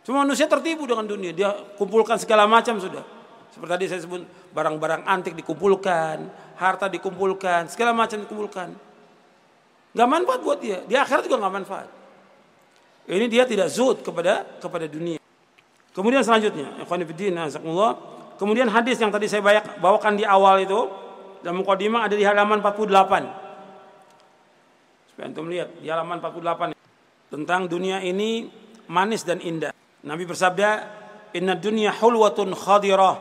Cuma manusia tertipu dengan dunia, dia kumpulkan segala macam sudah. Seperti tadi saya sebut barang-barang antik dikumpulkan, harta dikumpulkan, segala macam dikumpulkan. Gak manfaat buat dia, di akhirat juga gak manfaat. Ini dia tidak zuhud kepada kepada dunia. Kemudian selanjutnya, kemudian hadis yang tadi saya bawakan di awal itu dalam mukadimah ada di halaman 48. Supaya antum lihat di halaman 48. tentang dunia ini manis dan indah. Nabi bersabda, "Inna dunya hulwatun khadirah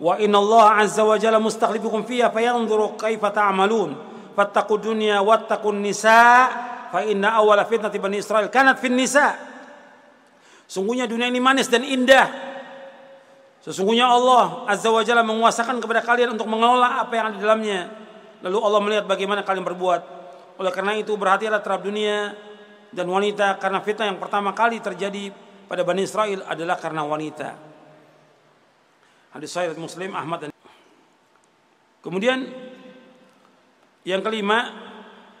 wa inna Allah azza wa jalla mustakhlifukum fiha fayanzuru kaifa ta'malun. Fattaqu dunya wattaqun nisa fa inna awwala fitnati bani Israel kanat fin nisa." Sungguhnya dunia ini manis dan indah. Sesungguhnya Allah Azza wa Jalla menguasakan kepada kalian untuk mengelola apa yang ada di dalamnya. Lalu Allah melihat bagaimana kalian berbuat. Oleh karena itu berhati-hatilah terhadap dunia dan wanita karena fitnah yang pertama kali terjadi pada Bani Israel adalah karena wanita. Hadis sahih Muslim Ahmad dan Kemudian yang kelima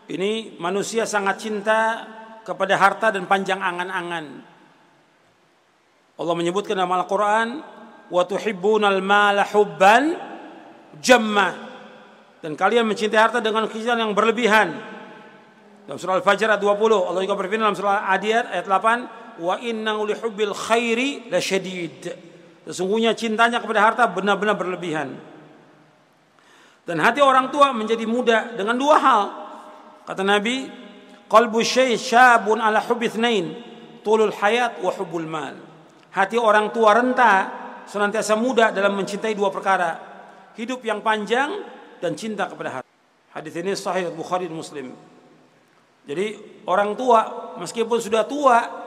ini manusia sangat cinta kepada harta dan panjang angan-angan. Allah menyebutkan dalam Al-Qur'an wa tuhibbunal mala hubban jamma dan kalian mencintai harta dengan kecintaan yang berlebihan dalam surah Al-Fajr ayat 20 Allah juga berfirman dalam surah Adiyat ayat 8 wa inna li hubbil khairi lasyadid. Sesungguhnya cintanya kepada harta benar-benar berlebihan. Dan hati orang tua menjadi muda dengan dua hal. Kata Nabi, qalbu syai syabun ala hubbi itsnain, tulul hayat wa hubbul mal. Hati orang tua renta senantiasa muda dalam mencintai dua perkara, hidup yang panjang dan cinta kepada harta. Hadis ini sahih Bukhari dan Muslim. Jadi orang tua meskipun sudah tua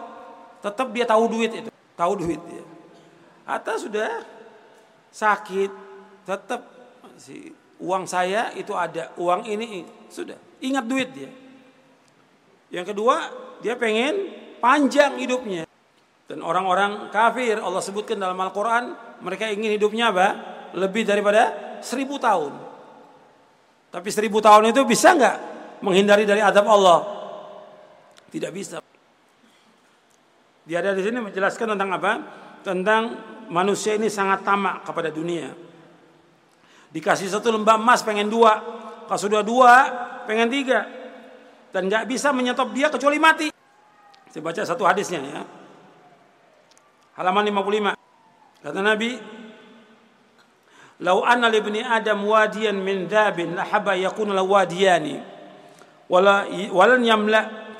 tetap dia tahu duit itu, tahu duit dia. Atau sudah sakit tetap si uang saya itu ada, uang ini sudah ingat duit dia. Yang kedua dia pengen panjang hidupnya. Dan orang-orang kafir Allah sebutkan dalam Al-Quran mereka ingin hidupnya apa? Lebih daripada seribu tahun. Tapi seribu tahun itu bisa nggak menghindari dari adab Allah. Tidak bisa. Dia ada di sini menjelaskan tentang apa? Tentang manusia ini sangat tamak kepada dunia. Dikasih satu lembah emas pengen dua. Kalau sudah dua pengen tiga. Dan nggak bisa menyetop dia kecuali mati. Saya baca satu hadisnya ya. Halaman 55. Kata Nabi, "Lau anna li ibni Adam wadiyan min dhabin la haba yakunu lahu wadiyani." wala walan yamla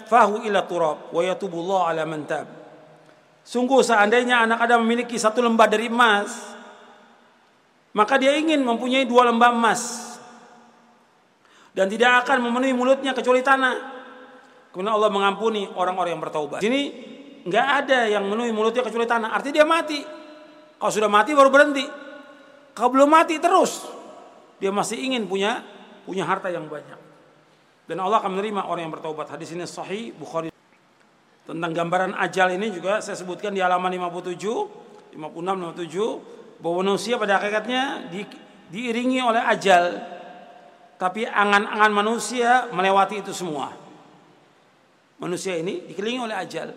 fahu ila turab wa yatubullah ala man tab. Sungguh seandainya anak Adam memiliki satu lembah dari emas, maka dia ingin mempunyai dua lembah emas dan tidak akan memenuhi mulutnya kecuali tanah. Kemudian Allah mengampuni orang-orang yang bertaubat. Sini nggak ada yang memenuhi mulutnya kecuali tanah. Artinya dia mati. Kalau sudah mati baru berhenti. Kalau belum mati terus, dia masih ingin punya punya harta yang banyak dan Allah akan menerima orang yang bertobat. Hadis ini sahih Bukhari. Tentang gambaran ajal ini juga saya sebutkan di halaman 57, 56, 57 bahwa manusia pada hakikatnya di, diiringi oleh ajal. Tapi angan-angan manusia melewati itu semua. Manusia ini dikelilingi oleh ajal.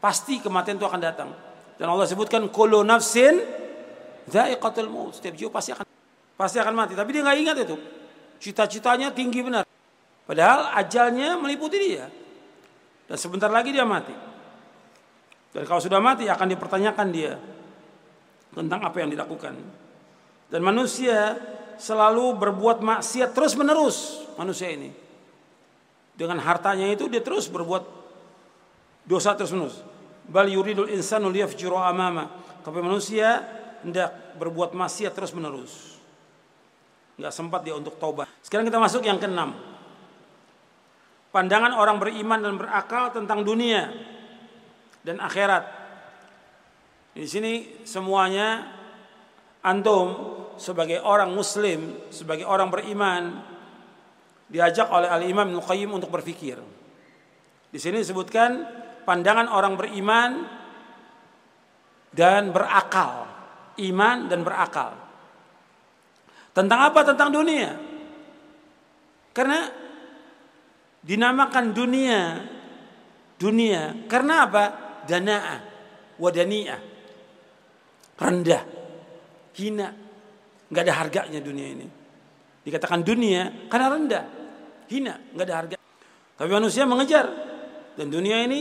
Pasti kematian itu akan datang. Dan Allah sebutkan kullu nafsin dha'iqatul. Setiap jiwa pasti akan pasti akan mati, tapi dia nggak ingat itu. Cita-citanya tinggi benar. Padahal ajalnya meliputi dia. Dan sebentar lagi dia mati. Dan kalau sudah mati akan dipertanyakan dia tentang apa yang dilakukan. Dan manusia selalu berbuat maksiat terus menerus manusia ini. Dengan hartanya itu dia terus berbuat dosa terus menerus. Bal yuridul insanu liyafjuru amama. Tapi manusia hendak berbuat maksiat terus menerus. Enggak sempat dia untuk taubat. Sekarang kita masuk yang keenam pandangan orang beriman dan berakal tentang dunia dan akhirat. Di sini semuanya antum sebagai orang muslim, sebagai orang beriman diajak oleh Al-Imam Ibnu untuk berpikir. Di sini disebutkan pandangan orang beriman dan berakal, iman dan berakal. Tentang apa? Tentang dunia. Karena dinamakan dunia. Dunia. Karena apa? Danaa wadania rendah. Hina. Nggak ada harganya dunia ini. Dikatakan dunia karena rendah. Hina. Nggak ada harga. Tapi manusia mengejar. Dan dunia ini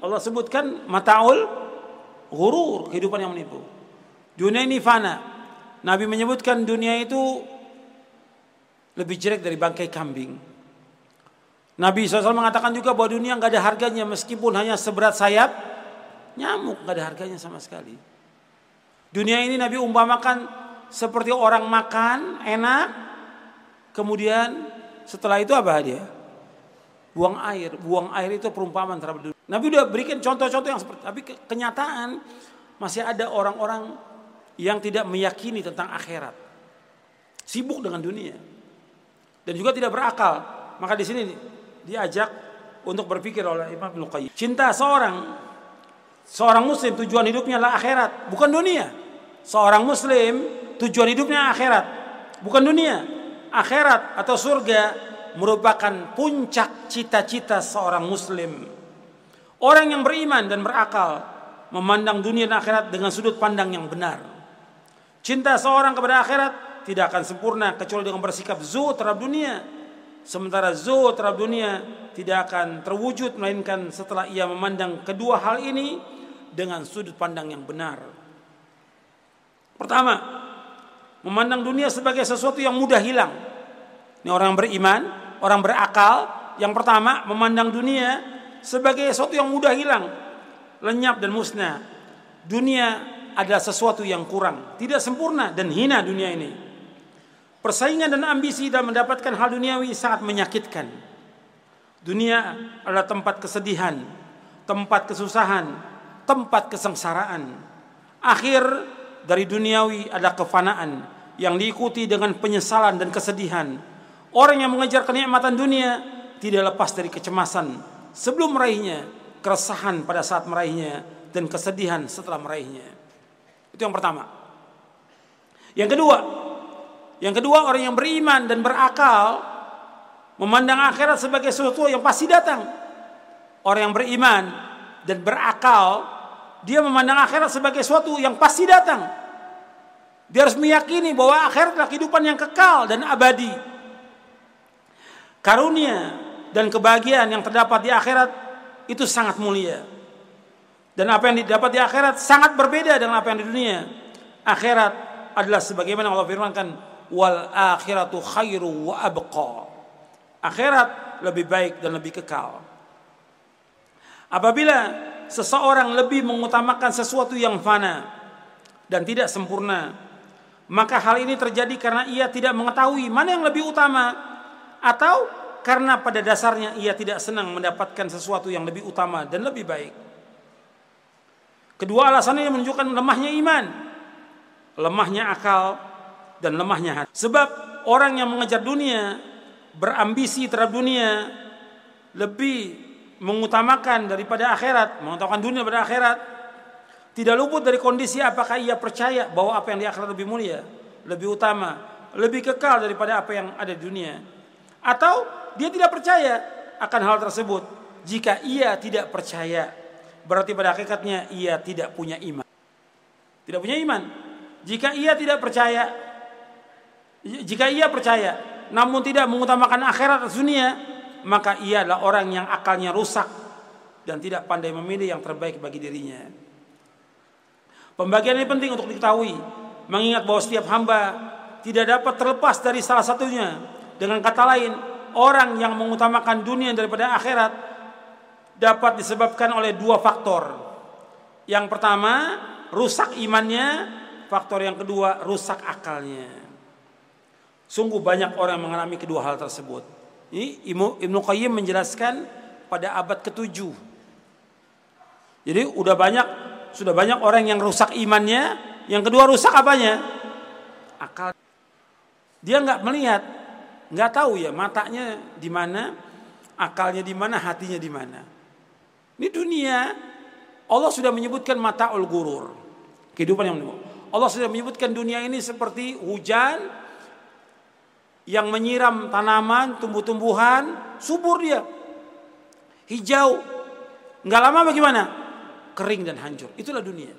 Allah sebutkan mataul gurur kehidupan yang menipu. Dunia ini fana. Nabi menyebutkan dunia itu lebih jelek dari bangkai kambing Nabi SAW mengatakan juga bahwa dunia nggak ada harganya meskipun hanya seberat sayap nyamuk nggak ada harganya sama sekali. Dunia ini Nabi umpamakan seperti orang makan enak, kemudian setelah itu apa dia? Buang air, buang air itu perumpamaan terhadap dunia. Nabi udah berikan contoh-contoh yang seperti, tapi kenyataan masih ada orang-orang yang tidak meyakini tentang akhirat, sibuk dengan dunia, dan juga tidak berakal. Maka di sini diajak untuk berpikir oleh Imam Ibnu Qayyim. Cinta seorang seorang muslim tujuan hidupnya adalah akhirat, bukan dunia. Seorang muslim tujuan hidupnya akhirat, bukan dunia. Akhirat atau surga merupakan puncak cita-cita seorang muslim. Orang yang beriman dan berakal memandang dunia dan akhirat dengan sudut pandang yang benar. Cinta seorang kepada akhirat tidak akan sempurna kecuali dengan bersikap zuhud terhadap dunia Sementara zuhud terhadap dunia tidak akan terwujud melainkan setelah ia memandang kedua hal ini dengan sudut pandang yang benar. Pertama, memandang dunia sebagai sesuatu yang mudah hilang. Ini orang beriman, orang berakal. Yang pertama, memandang dunia sebagai sesuatu yang mudah hilang, lenyap dan musnah. Dunia adalah sesuatu yang kurang, tidak sempurna dan hina dunia ini. Persaingan dan ambisi dalam mendapatkan hal duniawi sangat menyakitkan. Dunia adalah tempat kesedihan, tempat kesusahan, tempat kesengsaraan. Akhir dari duniawi adalah kefanaan yang diikuti dengan penyesalan dan kesedihan. Orang yang mengejar kenikmatan dunia tidak lepas dari kecemasan sebelum meraihnya, keresahan pada saat meraihnya, dan kesedihan setelah meraihnya. Itu yang pertama. Yang kedua, yang kedua orang yang beriman dan berakal memandang akhirat sebagai sesuatu yang pasti datang. Orang yang beriman dan berakal dia memandang akhirat sebagai sesuatu yang pasti datang. Dia harus meyakini bahwa akhirat adalah kehidupan yang kekal dan abadi. Karunia dan kebahagiaan yang terdapat di akhirat itu sangat mulia. Dan apa yang didapat di akhirat sangat berbeda dengan apa yang di dunia. Akhirat adalah sebagaimana Allah firmankan, wal akhiratu khairu wa abqa. Akhirat lebih baik dan lebih kekal. Apabila seseorang lebih mengutamakan sesuatu yang fana dan tidak sempurna, maka hal ini terjadi karena ia tidak mengetahui mana yang lebih utama atau karena pada dasarnya ia tidak senang mendapatkan sesuatu yang lebih utama dan lebih baik. Kedua alasan ini menunjukkan lemahnya iman, lemahnya akal, dan lemahnya hati. Sebab orang yang mengejar dunia, berambisi terhadap dunia, lebih mengutamakan daripada akhirat, mengutamakan dunia daripada akhirat, tidak luput dari kondisi apakah ia percaya bahwa apa yang di akhirat lebih mulia, lebih utama, lebih kekal daripada apa yang ada di dunia. Atau dia tidak percaya akan hal tersebut. Jika ia tidak percaya, berarti pada hakikatnya ia tidak punya iman. Tidak punya iman. Jika ia tidak percaya, jika ia percaya namun tidak mengutamakan akhirat dunia, maka ia adalah orang yang akalnya rusak dan tidak pandai memilih yang terbaik bagi dirinya. Pembagian ini penting untuk diketahui, mengingat bahwa setiap hamba tidak dapat terlepas dari salah satunya. Dengan kata lain, orang yang mengutamakan dunia daripada akhirat dapat disebabkan oleh dua faktor. Yang pertama, rusak imannya, faktor yang kedua, rusak akalnya. Sungguh banyak orang yang mengalami kedua hal tersebut. Ini Ibnu Qayyim menjelaskan pada abad ke-7. Jadi udah banyak sudah banyak orang yang rusak imannya, yang kedua rusak apanya? Akal. Dia nggak melihat, nggak tahu ya matanya di mana, akalnya di mana, hatinya di mana. Ini dunia Allah sudah menyebutkan mata ul gurur. Kehidupan yang Allah sudah menyebutkan dunia ini seperti hujan yang menyiram tanaman, tumbuh-tumbuhan, subur dia. Hijau. Enggak lama bagaimana? Kering dan hancur. Itulah dunia.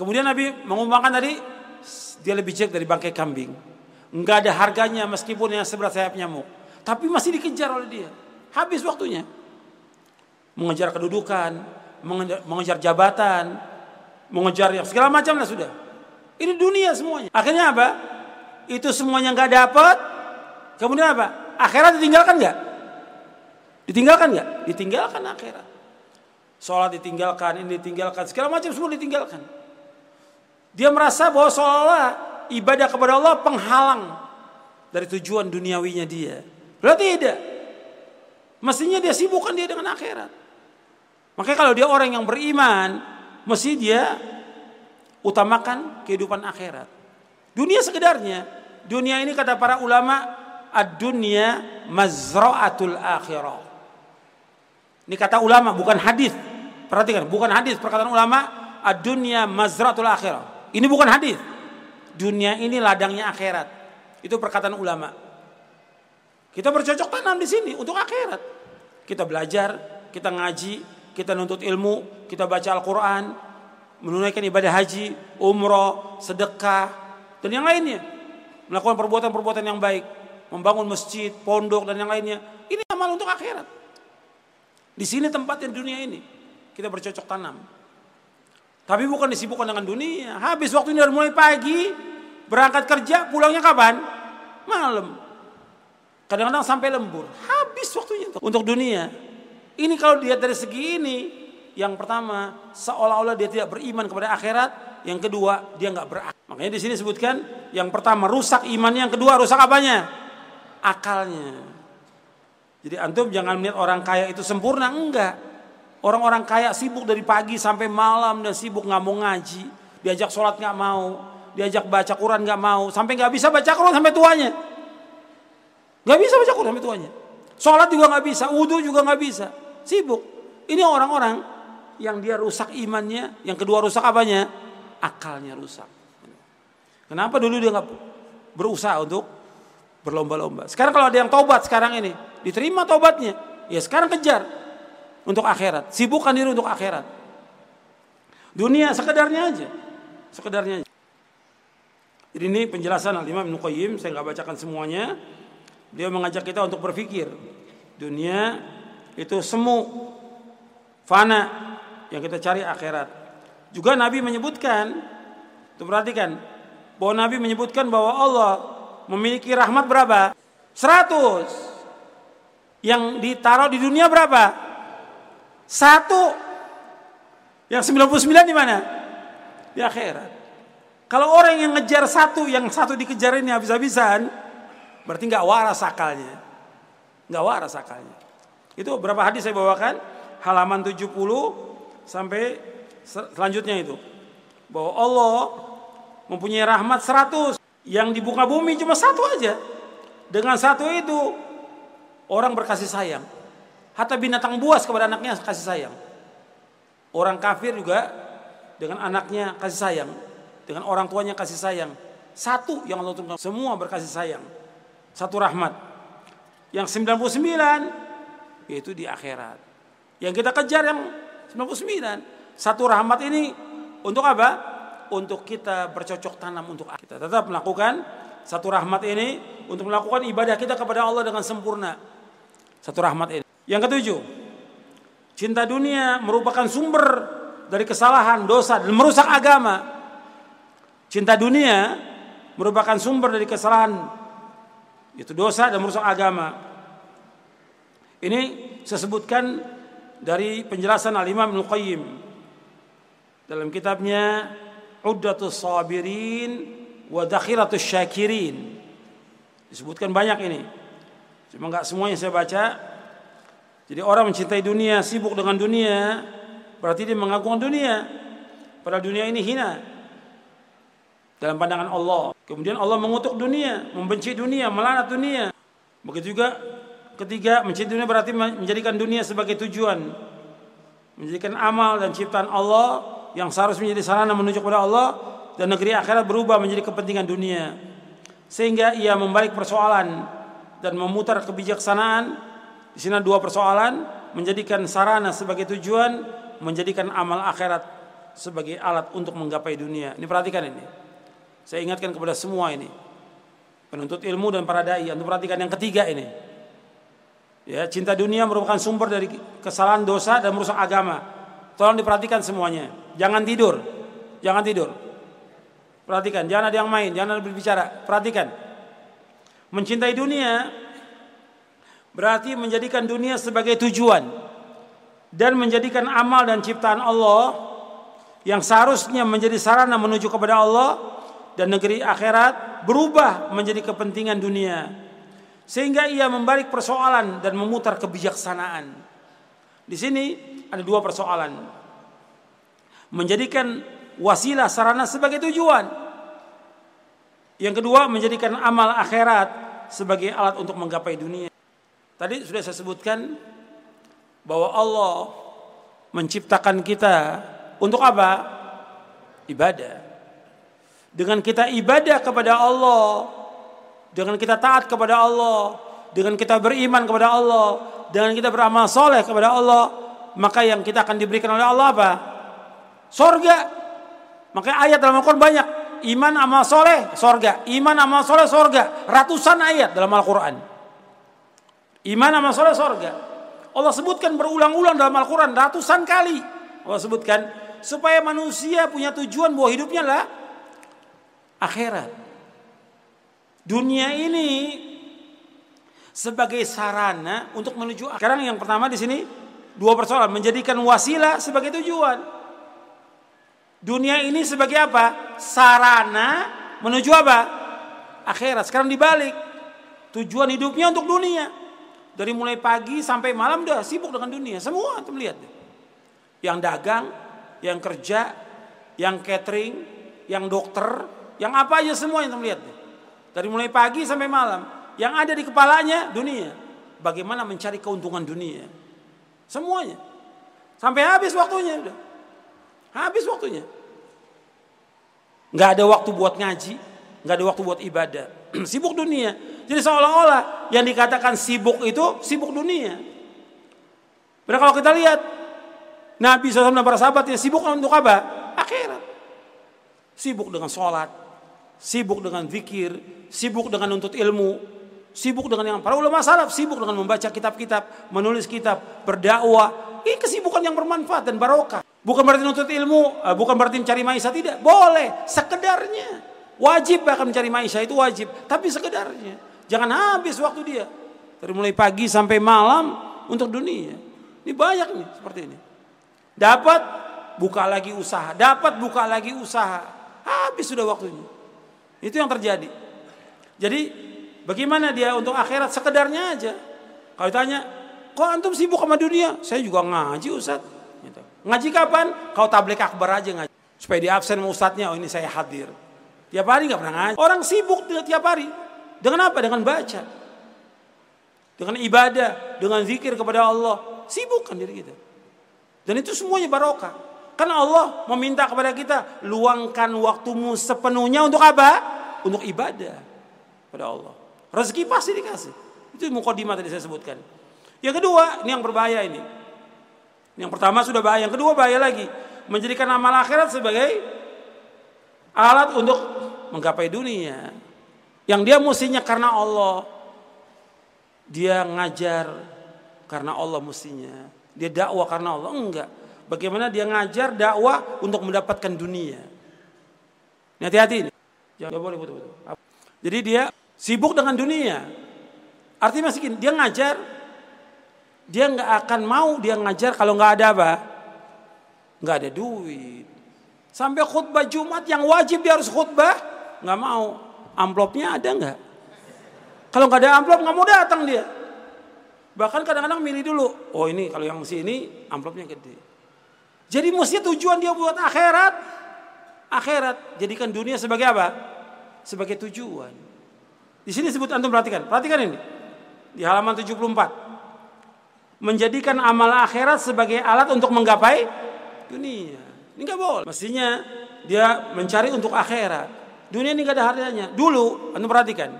Kemudian Nabi mengumumkan tadi dia lebih jelek dari bangkai kambing. Enggak ada harganya meskipun yang seberat sayap nyamuk. Tapi masih dikejar oleh dia. Habis waktunya. Mengejar kedudukan, mengejar, mengejar jabatan, mengejar yang segala macam lah sudah. Ini dunia semuanya. Akhirnya apa? Itu semuanya nggak dapat, kemudian apa? Akhirat ditinggalkan nggak? Ditinggalkan nggak? Ditinggalkan akhirat. Sholat ditinggalkan, ini ditinggalkan, segala macam semua ditinggalkan. Dia merasa bahwa seolah ibadah kepada Allah penghalang dari tujuan duniawinya dia. Berarti tidak. Mestinya dia sibukkan dia dengan akhirat. Makanya kalau dia orang yang beriman, mesti dia utamakan kehidupan akhirat. Dunia sekedarnya, dunia ini kata para ulama, ad-dunya mazra'atul akhirah. Ini kata ulama bukan hadis. Perhatikan, bukan hadis perkataan ulama, ad-dunya mazra'atul akhirah. Ini bukan hadis. Dunia ini ladangnya akhirat. Itu perkataan ulama. Kita bercocok tanam di sini untuk akhirat. Kita belajar, kita ngaji, kita nuntut ilmu, kita baca Al-Quran, menunaikan ibadah haji, umroh, sedekah, dan yang lainnya. Melakukan perbuatan-perbuatan yang baik, membangun masjid, pondok, dan yang lainnya. Ini amal untuk akhirat. Di sini tempatnya dunia ini. Kita bercocok tanam. Tapi bukan disibukkan dengan dunia. Habis waktu ini dari mulai pagi, berangkat kerja, pulangnya kapan? Malam. Kadang-kadang sampai lembur. Habis waktunya untuk dunia. Ini kalau dilihat dari segi ini, yang pertama seolah-olah dia tidak beriman kepada akhirat, yang kedua dia nggak berakal. Makanya di sini sebutkan yang pertama rusak imannya, yang kedua rusak apanya? Akalnya. Jadi antum jangan melihat orang kaya itu sempurna, enggak. Orang-orang kaya sibuk dari pagi sampai malam dan sibuk nggak mau ngaji, diajak sholat nggak mau, diajak baca Quran nggak mau, sampai nggak bisa baca Quran sampai tuanya. Nggak bisa baca Quran sampai tuanya. Sholat juga nggak bisa, wudhu juga nggak bisa, sibuk. Ini orang-orang yang dia rusak imannya, yang kedua rusak apanya? Akalnya rusak. Kenapa dulu dia nggak berusaha untuk berlomba-lomba? Sekarang kalau ada yang tobat sekarang ini, diterima tobatnya, ya sekarang kejar untuk akhirat, sibukkan diri untuk akhirat. Dunia sekedarnya aja, sekedarnya aja. Jadi ini penjelasan Al-Imam Qayyim, saya nggak bacakan semuanya. Dia mengajak kita untuk berpikir. Dunia itu semu, fana, yang kita cari akhirat. Juga Nabi menyebutkan, tuh perhatikan, bahwa Nabi menyebutkan bahwa Allah memiliki rahmat berapa? 100. Yang ditaruh di dunia berapa? Satu. Yang 99 di mana? Di akhirat. Kalau orang yang ngejar satu, yang satu dikejar ini habis-habisan, berarti nggak waras akalnya. Nggak waras akalnya. Itu berapa hadis saya bawakan? Halaman 70 sampai selanjutnya itu. Bahwa Allah mempunyai rahmat 100 yang di buka bumi cuma satu aja. Dengan satu itu orang berkasih sayang. Hatta binatang buas kepada anaknya kasih sayang. Orang kafir juga dengan anaknya kasih sayang. Dengan orang tuanya kasih sayang. Satu yang Allah turunkan. Semua berkasih sayang. Satu rahmat. Yang 99 yaitu di akhirat. Yang kita kejar yang 99. Satu rahmat ini untuk apa? Untuk kita bercocok tanam untuk kita. Tetap melakukan satu rahmat ini untuk melakukan ibadah kita kepada Allah dengan sempurna. Satu rahmat ini. Yang ketujuh, cinta dunia merupakan sumber dari kesalahan, dosa dan merusak agama. Cinta dunia merupakan sumber dari kesalahan itu dosa dan merusak agama. Ini saya sebutkan dari penjelasan Al-Imam Ibnu Qayyim dalam kitabnya Uddatus Sabirin wa Dakhiratus Syakirin. Disebutkan banyak ini. Cuma enggak semuanya saya baca. Jadi orang mencintai dunia, sibuk dengan dunia, berarti dia mengagungkan dunia. Padahal dunia ini hina dalam pandangan Allah. Kemudian Allah mengutuk dunia, membenci dunia, melanat dunia. Begitu juga Ketiga, mencintai dunia berarti menjadikan dunia sebagai tujuan. Menjadikan amal dan ciptaan Allah yang seharusnya menjadi sarana menuju kepada Allah dan negeri akhirat berubah menjadi kepentingan dunia. Sehingga ia membalik persoalan dan memutar kebijaksanaan. Di sini dua persoalan, menjadikan sarana sebagai tujuan, menjadikan amal akhirat sebagai alat untuk menggapai dunia. Ini perhatikan ini. Saya ingatkan kepada semua ini. Penuntut ilmu dan para dai, untuk perhatikan yang ketiga ini. Ya, cinta dunia merupakan sumber dari kesalahan dosa dan merusak agama. Tolong diperhatikan semuanya. Jangan tidur. Jangan tidur. Perhatikan, jangan ada yang main, jangan ada berbicara. Perhatikan. Mencintai dunia Berarti menjadikan dunia sebagai tujuan dan menjadikan amal dan ciptaan Allah yang seharusnya menjadi sarana menuju kepada Allah dan negeri akhirat berubah menjadi kepentingan dunia sehingga ia membalik persoalan dan memutar kebijaksanaan. Di sini ada dua persoalan. Menjadikan wasilah sarana sebagai tujuan. Yang kedua menjadikan amal akhirat sebagai alat untuk menggapai dunia. Tadi sudah saya sebutkan bahwa Allah menciptakan kita untuk apa? Ibadah. Dengan kita ibadah kepada Allah, dengan kita taat kepada Allah, dengan kita beriman kepada Allah, dengan kita beramal soleh kepada Allah, maka yang kita akan diberikan oleh Allah apa? Sorga. Maka ayat dalam Al-Quran banyak. Iman amal soleh, sorga. Iman amal soleh, sorga. Ratusan ayat dalam Al-Quran. Iman amal soleh, sorga. Allah sebutkan berulang-ulang dalam Al-Quran ratusan kali. Allah sebutkan supaya manusia punya tujuan bahwa hidupnya lah akhirat. Dunia ini sebagai sarana untuk menuju sekarang yang pertama di sini dua persoalan menjadikan wasilah sebagai tujuan dunia ini sebagai apa sarana menuju apa akhirat sekarang dibalik tujuan hidupnya untuk dunia dari mulai pagi sampai malam udah sibuk dengan dunia semua antum lihat yang dagang yang kerja yang catering yang dokter yang apa aja semua yang lihat dari mulai pagi sampai malam. Yang ada di kepalanya dunia. Bagaimana mencari keuntungan dunia. Semuanya. Sampai habis waktunya. Udah. Habis waktunya. Nggak ada waktu buat ngaji. Nggak ada waktu buat ibadah. sibuk dunia. Jadi seolah-olah yang dikatakan sibuk itu sibuk dunia. Padahal kalau kita lihat Nabi SAW dan para sahabat ya sibuk untuk apa? Akhirat. Sibuk dengan sholat, sibuk dengan zikir, sibuk dengan nuntut ilmu, sibuk dengan yang para ulama salaf sibuk dengan membaca kitab-kitab, menulis kitab, berdakwah. Ini kesibukan yang bermanfaat dan barokah. Bukan berarti nuntut ilmu, eh, bukan berarti mencari maisha tidak. Boleh, sekedarnya. Wajib bahkan mencari maisha itu wajib, tapi sekedarnya. Jangan habis waktu dia. Dari mulai pagi sampai malam untuk dunia. Ini banyak nih seperti ini. Dapat buka lagi usaha, dapat buka lagi usaha. Habis sudah waktunya. Itu yang terjadi. Jadi bagaimana dia untuk akhirat sekedarnya aja. Kalau ditanya, kok antum sibuk sama dunia? Saya juga ngaji Ustaz. Ngaji kapan? Kau tablik akbar aja ngaji. Supaya di absen sama Ustaznya, oh ini saya hadir. Tiap hari nggak pernah ngaji. Orang sibuk tiap hari. Dengan apa? Dengan baca. Dengan ibadah, dengan zikir kepada Allah. Sibukkan diri kita. Dan itu semuanya barokah. Karena Allah meminta kepada kita, luangkan waktumu sepenuhnya untuk apa? Untuk ibadah pada Allah. Rezeki pasti dikasih. Itu mukadimah tadi saya sebutkan. Yang kedua, ini yang berbahaya ini. Yang pertama sudah bahaya, yang kedua bahaya lagi. Menjadikan amal akhirat sebagai alat untuk menggapai dunia. Yang dia mestinya karena Allah. Dia ngajar karena Allah mestinya. Dia dakwah karena Allah. Enggak. Bagaimana dia ngajar dakwah untuk mendapatkan dunia. Hati-hati. Jangan boleh betul-betul. Jadi dia Sibuk dengan dunia. Artinya masih dia ngajar, dia nggak akan mau dia ngajar kalau nggak ada apa? Nggak ada duit. Sampai khutbah Jumat yang wajib dia harus khutbah, nggak mau. Amplopnya ada nggak? Kalau nggak ada amplop nggak mau datang dia. Bahkan kadang-kadang milih dulu. Oh ini kalau yang sini amplopnya gede. Jadi mesti tujuan dia buat akhirat. Akhirat jadikan dunia sebagai apa? Sebagai tujuan. Di sini sebut antum perhatikan. Perhatikan ini. Di halaman 74. Menjadikan amal akhirat sebagai alat untuk menggapai dunia. Ini enggak boleh. Mestinya dia mencari untuk akhirat. Dunia ini enggak ada harganya. Dulu, antum perhatikan.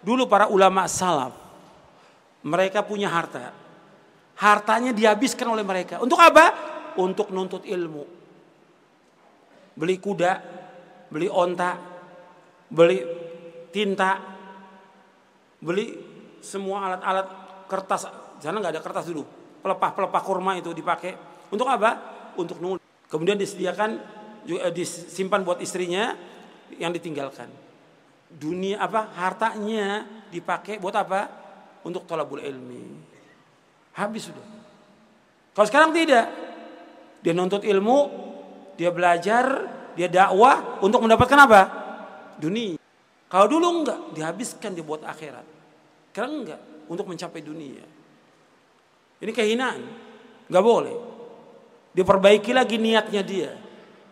Dulu para ulama salaf mereka punya harta. Hartanya dihabiskan oleh mereka. Untuk apa? Untuk nuntut ilmu. Beli kuda, beli onta, beli tinta, beli semua alat-alat kertas sana nggak ada kertas dulu pelepah-pelepah kurma itu dipakai untuk apa untuk nulis kemudian disediakan eh, disimpan buat istrinya yang ditinggalkan dunia apa hartanya dipakai buat apa untuk talabul ilmi. Habis sudah. Kalau sekarang tidak. Dia nuntut ilmu, dia belajar, dia dakwah untuk mendapatkan apa? Dunia. Kalau dulu enggak, dihabiskan dia buat akhirat. Sekarang enggak, untuk mencapai dunia. Ini kehinaan. Enggak boleh. Diperbaiki lagi niatnya dia.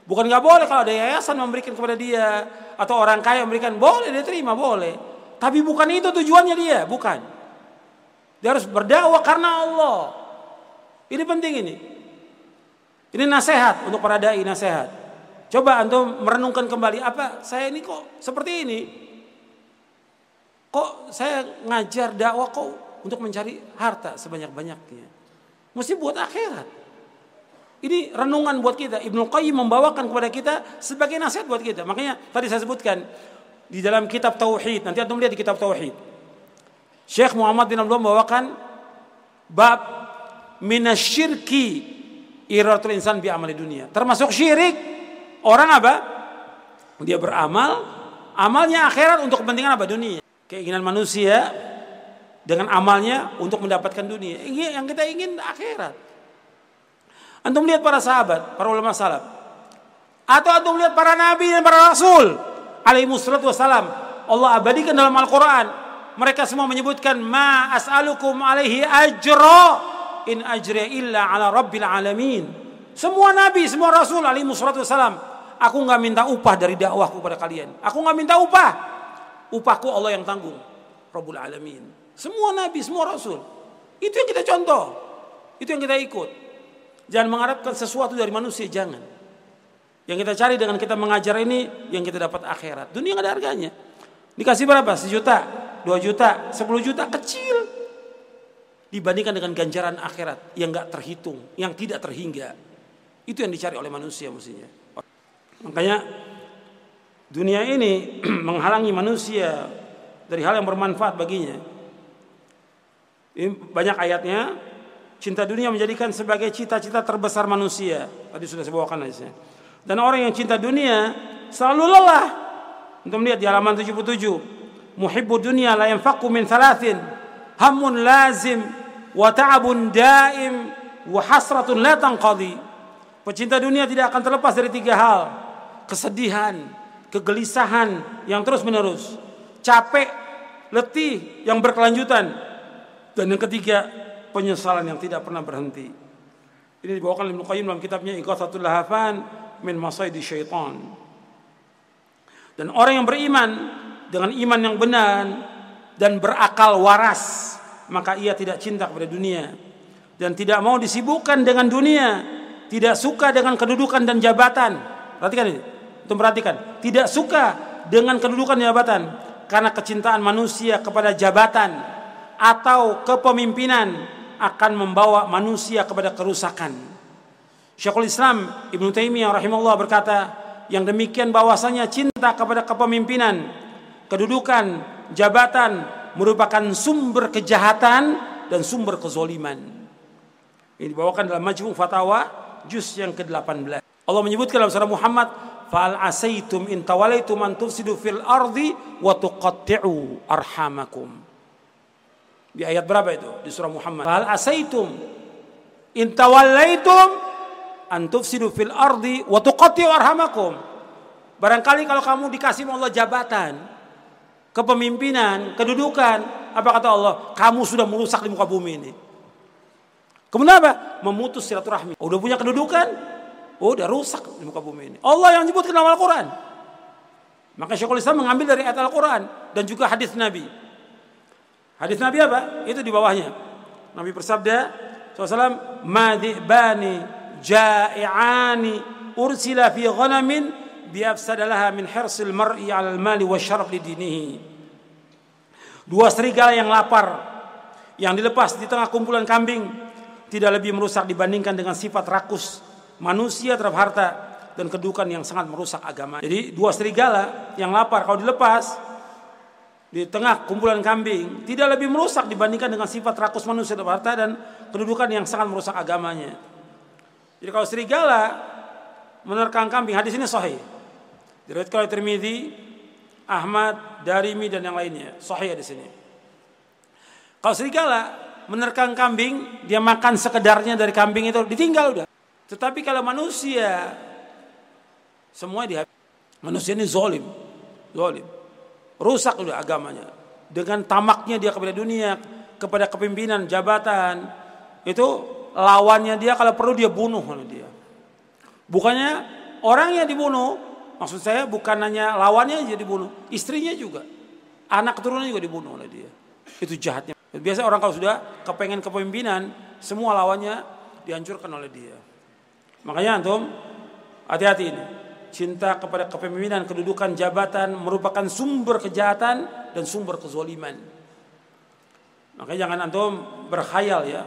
Bukan nggak boleh kalau ada yayasan memberikan kepada dia atau orang kaya memberikan boleh dia terima boleh. Tapi bukan itu tujuannya dia, bukan. Dia harus berdakwah karena Allah. Ini penting ini. Ini nasihat untuk para dai nasihat. Coba antum merenungkan kembali apa saya ini kok seperti ini? Kok saya ngajar dakwah kok untuk mencari harta sebanyak-banyaknya? Mesti buat akhirat. Ini renungan buat kita. Ibnu Qayyim membawakan kepada kita sebagai nasihat buat kita. Makanya tadi saya sebutkan di dalam kitab Tauhid. Nanti antum lihat di kitab Tauhid. Syekh Muhammad bin Abdullah membawakan bab minasyirki iratul insan bi amali dunia. Termasuk syirik orang apa? Dia beramal, amalnya akhirat untuk kepentingan apa? Dunia. Keinginan manusia dengan amalnya untuk mendapatkan dunia. Yang kita ingin akhirat. Antum lihat para sahabat, para ulama salaf. Atau antum lihat para nabi dan para rasul alaihi wassalatu wassalam. Allah abadikan dalam Al-Qur'an. Mereka semua menyebutkan ma as'alukum alaihi ajra in ajri illa ala rabbil alamin. Semua nabi, semua rasul alaihi wassalatu wassalam. Aku nggak minta upah dari dakwahku kepada kalian. Aku nggak minta upah. Upahku Allah yang tanggung. Rabbul alamin. Semua nabi, semua rasul. Itu yang kita contoh. Itu yang kita ikut. Jangan mengharapkan sesuatu dari manusia, jangan. Yang kita cari dengan kita mengajar ini, yang kita dapat akhirat. Dunia nggak ada harganya. Dikasih berapa? Sejuta, dua juta, sepuluh juta, kecil. Dibandingkan dengan ganjaran akhirat yang nggak terhitung, yang tidak terhingga. Itu yang dicari oleh manusia mestinya. Makanya dunia ini menghalangi manusia dari hal yang bermanfaat baginya. Ini banyak ayatnya Cinta dunia menjadikan sebagai cita-cita terbesar manusia. Tadi sudah saya bawakan hadisnya. Dan orang yang cinta dunia selalu lelah. Untuk melihat di halaman 77. Muhibbu dunia la yanfaqu min thalathin. Hamun lazim wa ta'abun daim wa hasratun la tanqadi. Pecinta dunia tidak akan terlepas dari tiga hal. Kesedihan, kegelisahan yang terus menerus. Capek, letih yang berkelanjutan. Dan yang ketiga, penyesalan yang tidak pernah berhenti. Ini dibawakan Ibnu Qayyim dalam kitabnya Iqathatul Lahafan min Masaidi Syaitan. Dan orang yang beriman dengan iman yang benar dan berakal waras, maka ia tidak cinta kepada dunia dan tidak mau disibukkan dengan dunia, tidak suka dengan kedudukan dan jabatan. Perhatikan ini. Untuk perhatikan, tidak suka dengan kedudukan dan jabatan karena kecintaan manusia kepada jabatan atau kepemimpinan akan membawa manusia kepada kerusakan. Syekhul Islam Ibnu Taimiyah rahimahullah berkata, yang demikian bahwasanya cinta kepada kepemimpinan, kedudukan, jabatan merupakan sumber kejahatan dan sumber kezoliman. Ini dibawakan dalam Majmu' Fatawa juz yang ke-18. Allah menyebutkan dalam surah Muhammad, "Fa'al asaitum in tawalaitum an tufsidu fil ardi wa tuqatti'u arhamakum." Di ayat berapa itu? Di surah Muhammad. Hal asaitum in tawallaitum an tufsidu fil ardi wa tuqatti'u arhamakum. Barangkali kalau kamu dikasih Allah jabatan, kepemimpinan, kedudukan, apa kata Allah? Kamu sudah merusak di muka bumi ini. Kemudian apa? Memutus silaturahmi. Oh, udah punya kedudukan, oh, udah rusak di muka bumi ini. Allah yang menyebutkan dalam Al-Quran. Maka Syekhul Islam mengambil dari ayat Al-Quran dan juga hadis Nabi. Hadis Nabi apa? Itu di bawahnya. Nabi bersabda SAW, Madibani ja'i'ani ursila fi ghanamin biafsadalaha min hirsil mar'i al mali wa syaraf li dinihi. Dua serigala yang lapar yang dilepas di tengah kumpulan kambing tidak lebih merusak dibandingkan dengan sifat rakus manusia terhadap harta dan kedudukan yang sangat merusak agama. Jadi dua serigala yang lapar kalau dilepas di tengah kumpulan kambing tidak lebih merusak dibandingkan dengan sifat rakus manusia dan harta dan kedudukan yang sangat merusak agamanya. Jadi kalau serigala menerkam kambing, hadis ini sahih. Diriwayatkan oleh Tirmizi, Ahmad, Darimi dan yang lainnya. Sahih di sini. Kalau serigala menerkam kambing, dia makan sekedarnya dari kambing itu, ditinggal udah. Tetapi kalau manusia, semua dia manusia ini zolim, zolim, rusak udah agamanya. Dengan tamaknya dia kepada dunia, kepada kepimpinan, jabatan, itu lawannya dia kalau perlu dia bunuh oleh dia. Bukannya orang yang dibunuh, maksud saya bukan hanya lawannya aja dibunuh, istrinya juga, anak keturunannya juga dibunuh oleh dia. Itu jahatnya. Biasa orang kalau sudah kepengen kepemimpinan, semua lawannya dihancurkan oleh dia. Makanya antum hati-hati ini. Cinta kepada kepemimpinan, kedudukan, jabatan merupakan sumber kejahatan dan sumber kezoliman. Makanya jangan antum berkhayal ya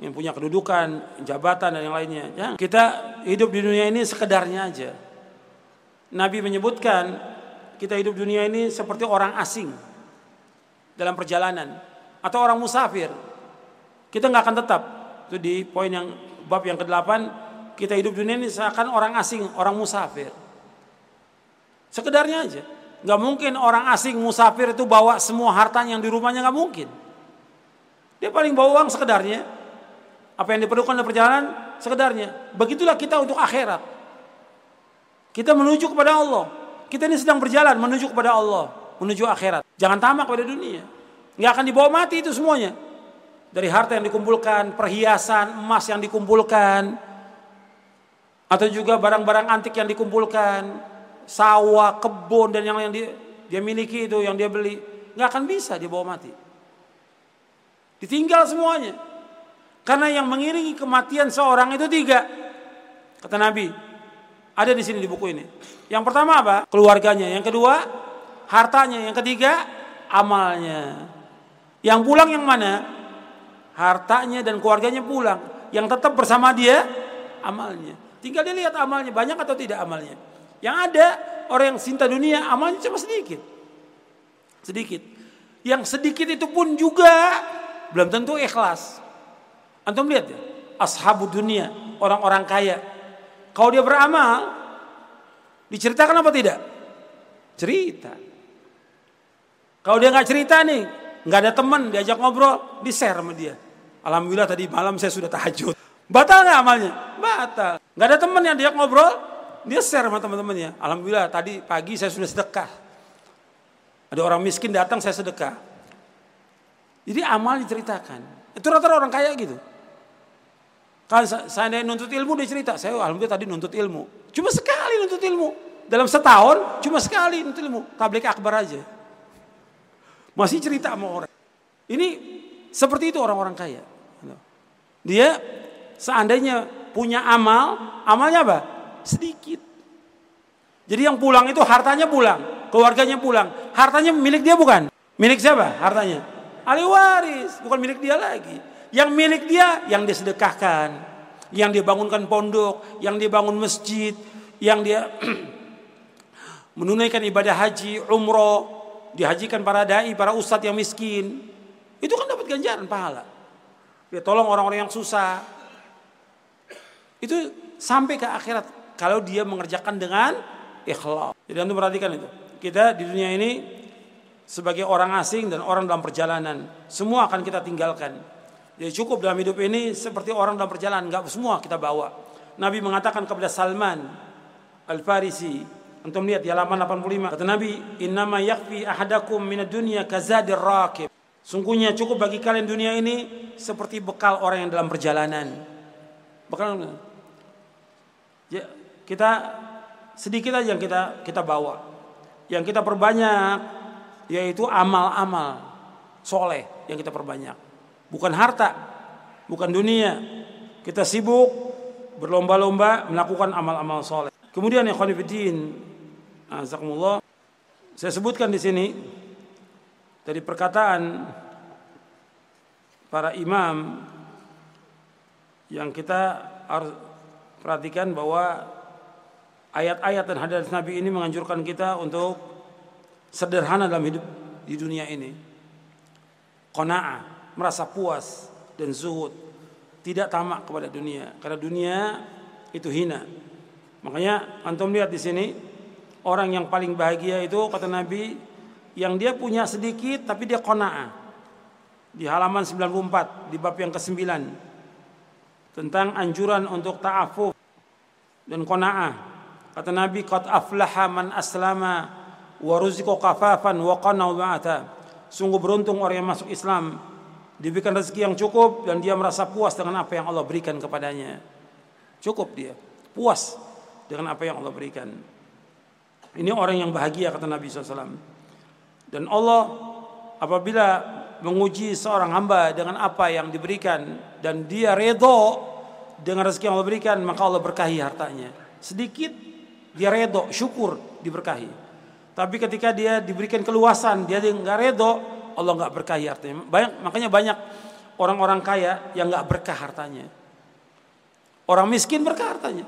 yang punya kedudukan, jabatan dan yang lainnya. Jangan. Kita hidup di dunia ini sekedarnya aja. Nabi menyebutkan kita hidup dunia ini seperti orang asing dalam perjalanan atau orang musafir. Kita nggak akan tetap. Itu di poin yang bab yang ke-8 kita hidup dunia ini seakan orang asing, orang musafir. Sekedarnya aja. Nggak mungkin orang asing musafir itu bawa semua hartanya yang di rumahnya nggak mungkin. Dia paling bawa uang sekedarnya. Apa yang diperlukan dalam perjalanan sekedarnya. Begitulah kita untuk akhirat. Kita menuju kepada Allah. Kita ini sedang berjalan menuju kepada Allah, menuju akhirat. Jangan tamak pada dunia nggak akan dibawa mati itu semuanya. Dari harta yang dikumpulkan, perhiasan, emas yang dikumpulkan, atau juga barang-barang antik yang dikumpulkan, sawah, kebun dan yang yang dia, dia miliki itu, yang dia beli, nggak akan bisa dibawa mati. Ditinggal semuanya. Karena yang mengiringi kematian seorang itu tiga. Kata Nabi, ada di sini di buku ini. Yang pertama apa? Keluarganya. Yang kedua, hartanya. Yang ketiga, amalnya. Yang pulang yang mana? Hartanya dan keluarganya pulang. Yang tetap bersama dia amalnya. Tinggal dia lihat amalnya banyak atau tidak amalnya. Yang ada orang yang cinta dunia amalnya cuma sedikit. Sedikit. Yang sedikit itu pun juga belum tentu ikhlas. Antum lihat ya, ashabu dunia, orang-orang kaya. Kalau dia beramal, diceritakan apa tidak? Cerita. Kalau dia nggak cerita nih, nggak ada teman diajak ngobrol, di share sama dia. Alhamdulillah tadi malam saya sudah tahajud. Batal nggak amalnya? Batal. Nggak ada teman yang diajak ngobrol, dia share sama teman-temannya. Alhamdulillah tadi pagi saya sudah sedekah. Ada orang miskin datang saya sedekah. Jadi amal diceritakan. Itu rata-rata orang kaya gitu. Kalau saya nuntut ilmu dia cerita, saya alhamdulillah tadi nuntut ilmu. Cuma sekali nuntut ilmu. Dalam setahun cuma sekali nuntut ilmu. Tablik akbar aja. Masih cerita sama orang. Ini seperti itu orang-orang kaya. Dia seandainya punya amal, amalnya apa? Sedikit. Jadi yang pulang itu hartanya pulang, keluarganya pulang. Hartanya milik dia bukan? Milik siapa hartanya? Ahli waris, bukan milik dia lagi. Yang milik dia yang dia sedekahkan, yang dia bangunkan pondok, yang dia bangun masjid, yang dia menunaikan ibadah haji, umroh, dihajikan para dai, para ustadz yang miskin. Itu kan dapat ganjaran pahala. Ya tolong orang-orang yang susah. Itu sampai ke akhirat kalau dia mengerjakan dengan ikhlas. Jadi anda perhatikan itu. Kita di dunia ini sebagai orang asing dan orang dalam perjalanan, semua akan kita tinggalkan. Jadi cukup dalam hidup ini seperti orang dalam perjalanan, nggak semua kita bawa. Nabi mengatakan kepada Salman Al-Farisi, Antum lihat di halaman 85 kata Nabi, "Innama yakfi ahadakum minad dunya kazadir rakib." Sungguhnya cukup bagi kalian dunia ini seperti bekal orang yang dalam perjalanan. Bekal ya, kita sedikit aja yang kita kita bawa. Yang kita perbanyak yaitu amal-amal soleh yang kita perbanyak. Bukan harta, bukan dunia. Kita sibuk berlomba-lomba melakukan amal-amal soleh. Kemudian ya khonifidin Azakumullah. Saya sebutkan di sini dari perkataan para imam yang kita harus perhatikan bahwa ayat-ayat dan hadis Nabi ini menganjurkan kita untuk sederhana dalam hidup di dunia ini. Qanaah, merasa puas dan zuhud, tidak tamak kepada dunia karena dunia itu hina. Makanya antum lihat di sini Orang yang paling bahagia itu kata Nabi yang dia punya sedikit tapi dia kona'ah. di halaman 94 di bab yang ke-9 tentang anjuran untuk ta'afuf dan qanaah. Kata Nabi, "Qad aflaha man aslama wa ruziqa kafafan wa ma'ata." Sungguh beruntung orang yang masuk Islam diberikan rezeki yang cukup dan dia merasa puas dengan apa yang Allah berikan kepadanya. Cukup dia, puas dengan apa yang Allah berikan. Ini orang yang bahagia kata Nabi SAW. Dan Allah apabila menguji seorang hamba dengan apa yang diberikan dan dia redho dengan rezeki yang Allah berikan maka Allah berkahi hartanya. Sedikit dia redho, syukur diberkahi. Tapi ketika dia diberikan keluasan, dia nggak redho, Allah nggak berkahi hartanya. Banyak, makanya banyak orang-orang kaya yang nggak berkah hartanya. Orang miskin berkah hartanya.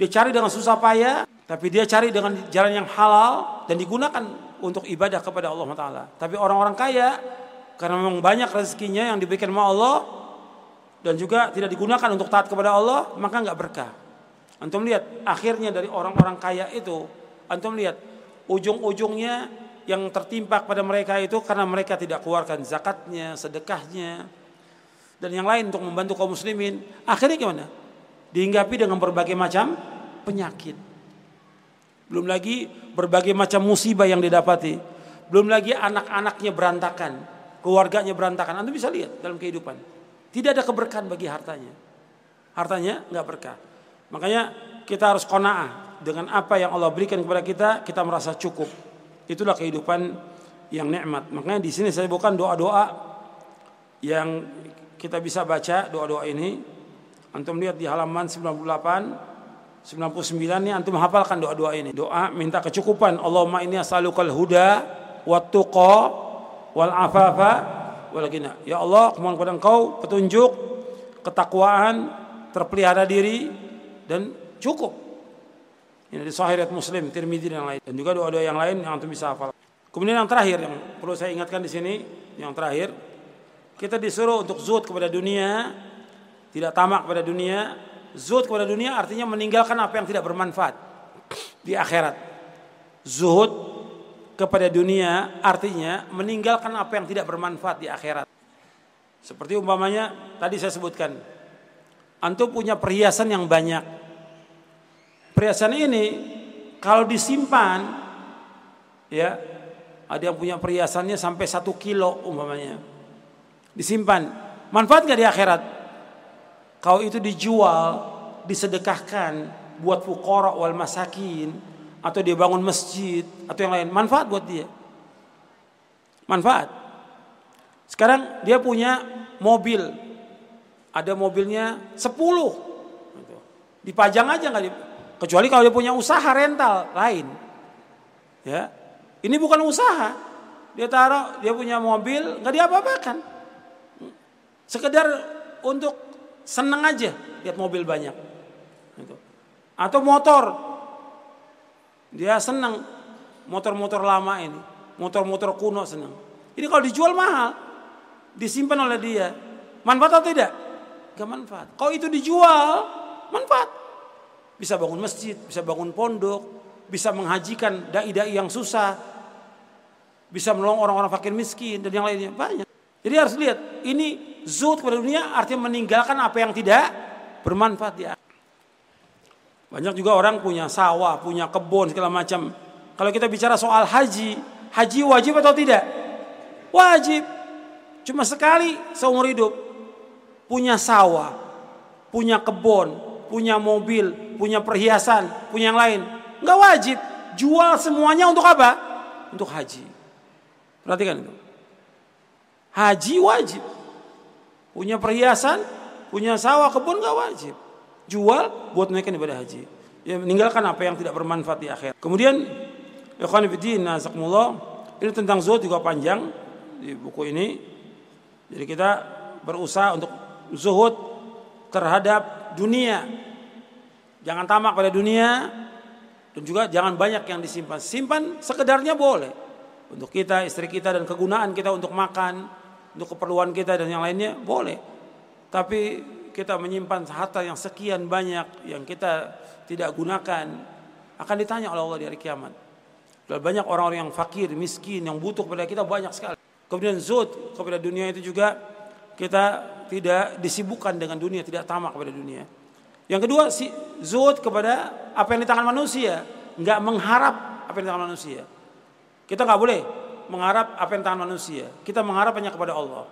Dia cari dengan susah payah, tapi dia cari dengan jalan yang halal dan digunakan untuk ibadah kepada Allah Taala. Tapi orang-orang kaya karena memang banyak rezekinya yang diberikan oleh Allah dan juga tidak digunakan untuk taat kepada Allah, maka nggak berkah. Antum lihat akhirnya dari orang-orang kaya itu, antum lihat ujung-ujungnya yang tertimpa pada mereka itu karena mereka tidak keluarkan zakatnya, sedekahnya, dan yang lain untuk membantu kaum muslimin. Akhirnya gimana? Dihinggapi dengan berbagai macam penyakit. Belum lagi berbagai macam musibah yang didapati. Belum lagi anak-anaknya berantakan, keluarganya berantakan. Anda bisa lihat dalam kehidupan. Tidak ada keberkahan bagi hartanya. Hartanya nggak berkah. Makanya kita harus kona'ah dengan apa yang Allah berikan kepada kita, kita merasa cukup. Itulah kehidupan yang nikmat. Makanya di sini saya bukan doa-doa yang kita bisa baca doa-doa ini. Antum lihat di halaman 98 99 ini antum hafalkan doa-doa ini. Doa minta kecukupan. Allahumma inni as'alukal huda wat tuqa wal afafa wal ghina. Ya Allah, mohon kepada Engkau petunjuk, ketakwaan, terpelihara diri dan cukup. Ini di Sahih Muslim, Tirmidzi dan lain. Dan juga doa-doa yang lain yang antum bisa hafal. Kemudian yang terakhir yang perlu saya ingatkan di sini, yang terakhir, kita disuruh untuk zuhud kepada dunia, tidak tamak kepada dunia, Zuhud kepada dunia artinya meninggalkan apa yang tidak bermanfaat di akhirat. Zuhud kepada dunia artinya meninggalkan apa yang tidak bermanfaat di akhirat. Seperti umpamanya tadi saya sebutkan. Antum punya perhiasan yang banyak. Perhiasan ini kalau disimpan ya ada yang punya perhiasannya sampai satu kilo umpamanya disimpan manfaat gak di akhirat kalau itu dijual, disedekahkan buat fukara wal masakin atau dia bangun masjid atau yang lain, manfaat buat dia. Manfaat. Sekarang dia punya mobil. Ada mobilnya 10. Dipajang aja nggak kecuali kalau dia punya usaha rental lain. Ya. Ini bukan usaha. Dia taruh dia punya mobil nggak diapa-apakan. Sekedar untuk Seneng aja lihat mobil banyak. Gitu. Atau motor. Dia senang motor-motor lama ini. Motor-motor kuno senang. Ini kalau dijual mahal. Disimpan oleh dia. Manfaat atau tidak? Gak manfaat. Kalau itu dijual, manfaat. Bisa bangun masjid, bisa bangun pondok, bisa menghajikan dai-dai yang susah, bisa menolong orang-orang fakir miskin dan yang lainnya banyak. Jadi harus lihat, ini zuhud kepada dunia artinya meninggalkan apa yang tidak bermanfaat dia. Banyak juga orang punya sawah, punya kebun segala macam. Kalau kita bicara soal haji, haji wajib atau tidak? Wajib. Cuma sekali seumur hidup. Punya sawah, punya kebun, punya mobil, punya perhiasan, punya yang lain. Enggak wajib. Jual semuanya untuk apa? Untuk haji. Perhatikan itu. Haji wajib. Punya perhiasan, punya sawah, kebun gak wajib. Jual buat naikkan ibadah haji. Ya, meninggalkan apa yang tidak bermanfaat di akhir. Kemudian, ikhwan fillah, ini tentang zuhud juga panjang di buku ini. Jadi kita berusaha untuk zuhud terhadap dunia. Jangan tamak pada dunia dan juga jangan banyak yang disimpan. Simpan sekedarnya boleh. Untuk kita, istri kita dan kegunaan kita untuk makan, untuk keperluan kita dan yang lainnya boleh. Tapi kita menyimpan harta yang sekian banyak yang kita tidak gunakan akan ditanya oleh Allah di hari kiamat. Dan banyak orang-orang yang fakir, miskin, yang butuh kepada kita banyak sekali. Kemudian zuhud kepada dunia itu juga kita tidak disibukkan dengan dunia, tidak tamak kepada dunia. Yang kedua, si zuhud kepada apa yang di tangan manusia, nggak mengharap apa yang di tangan manusia. Kita nggak boleh mengharap apa yang di tangan manusia. Kita mengharap hanya kepada Allah.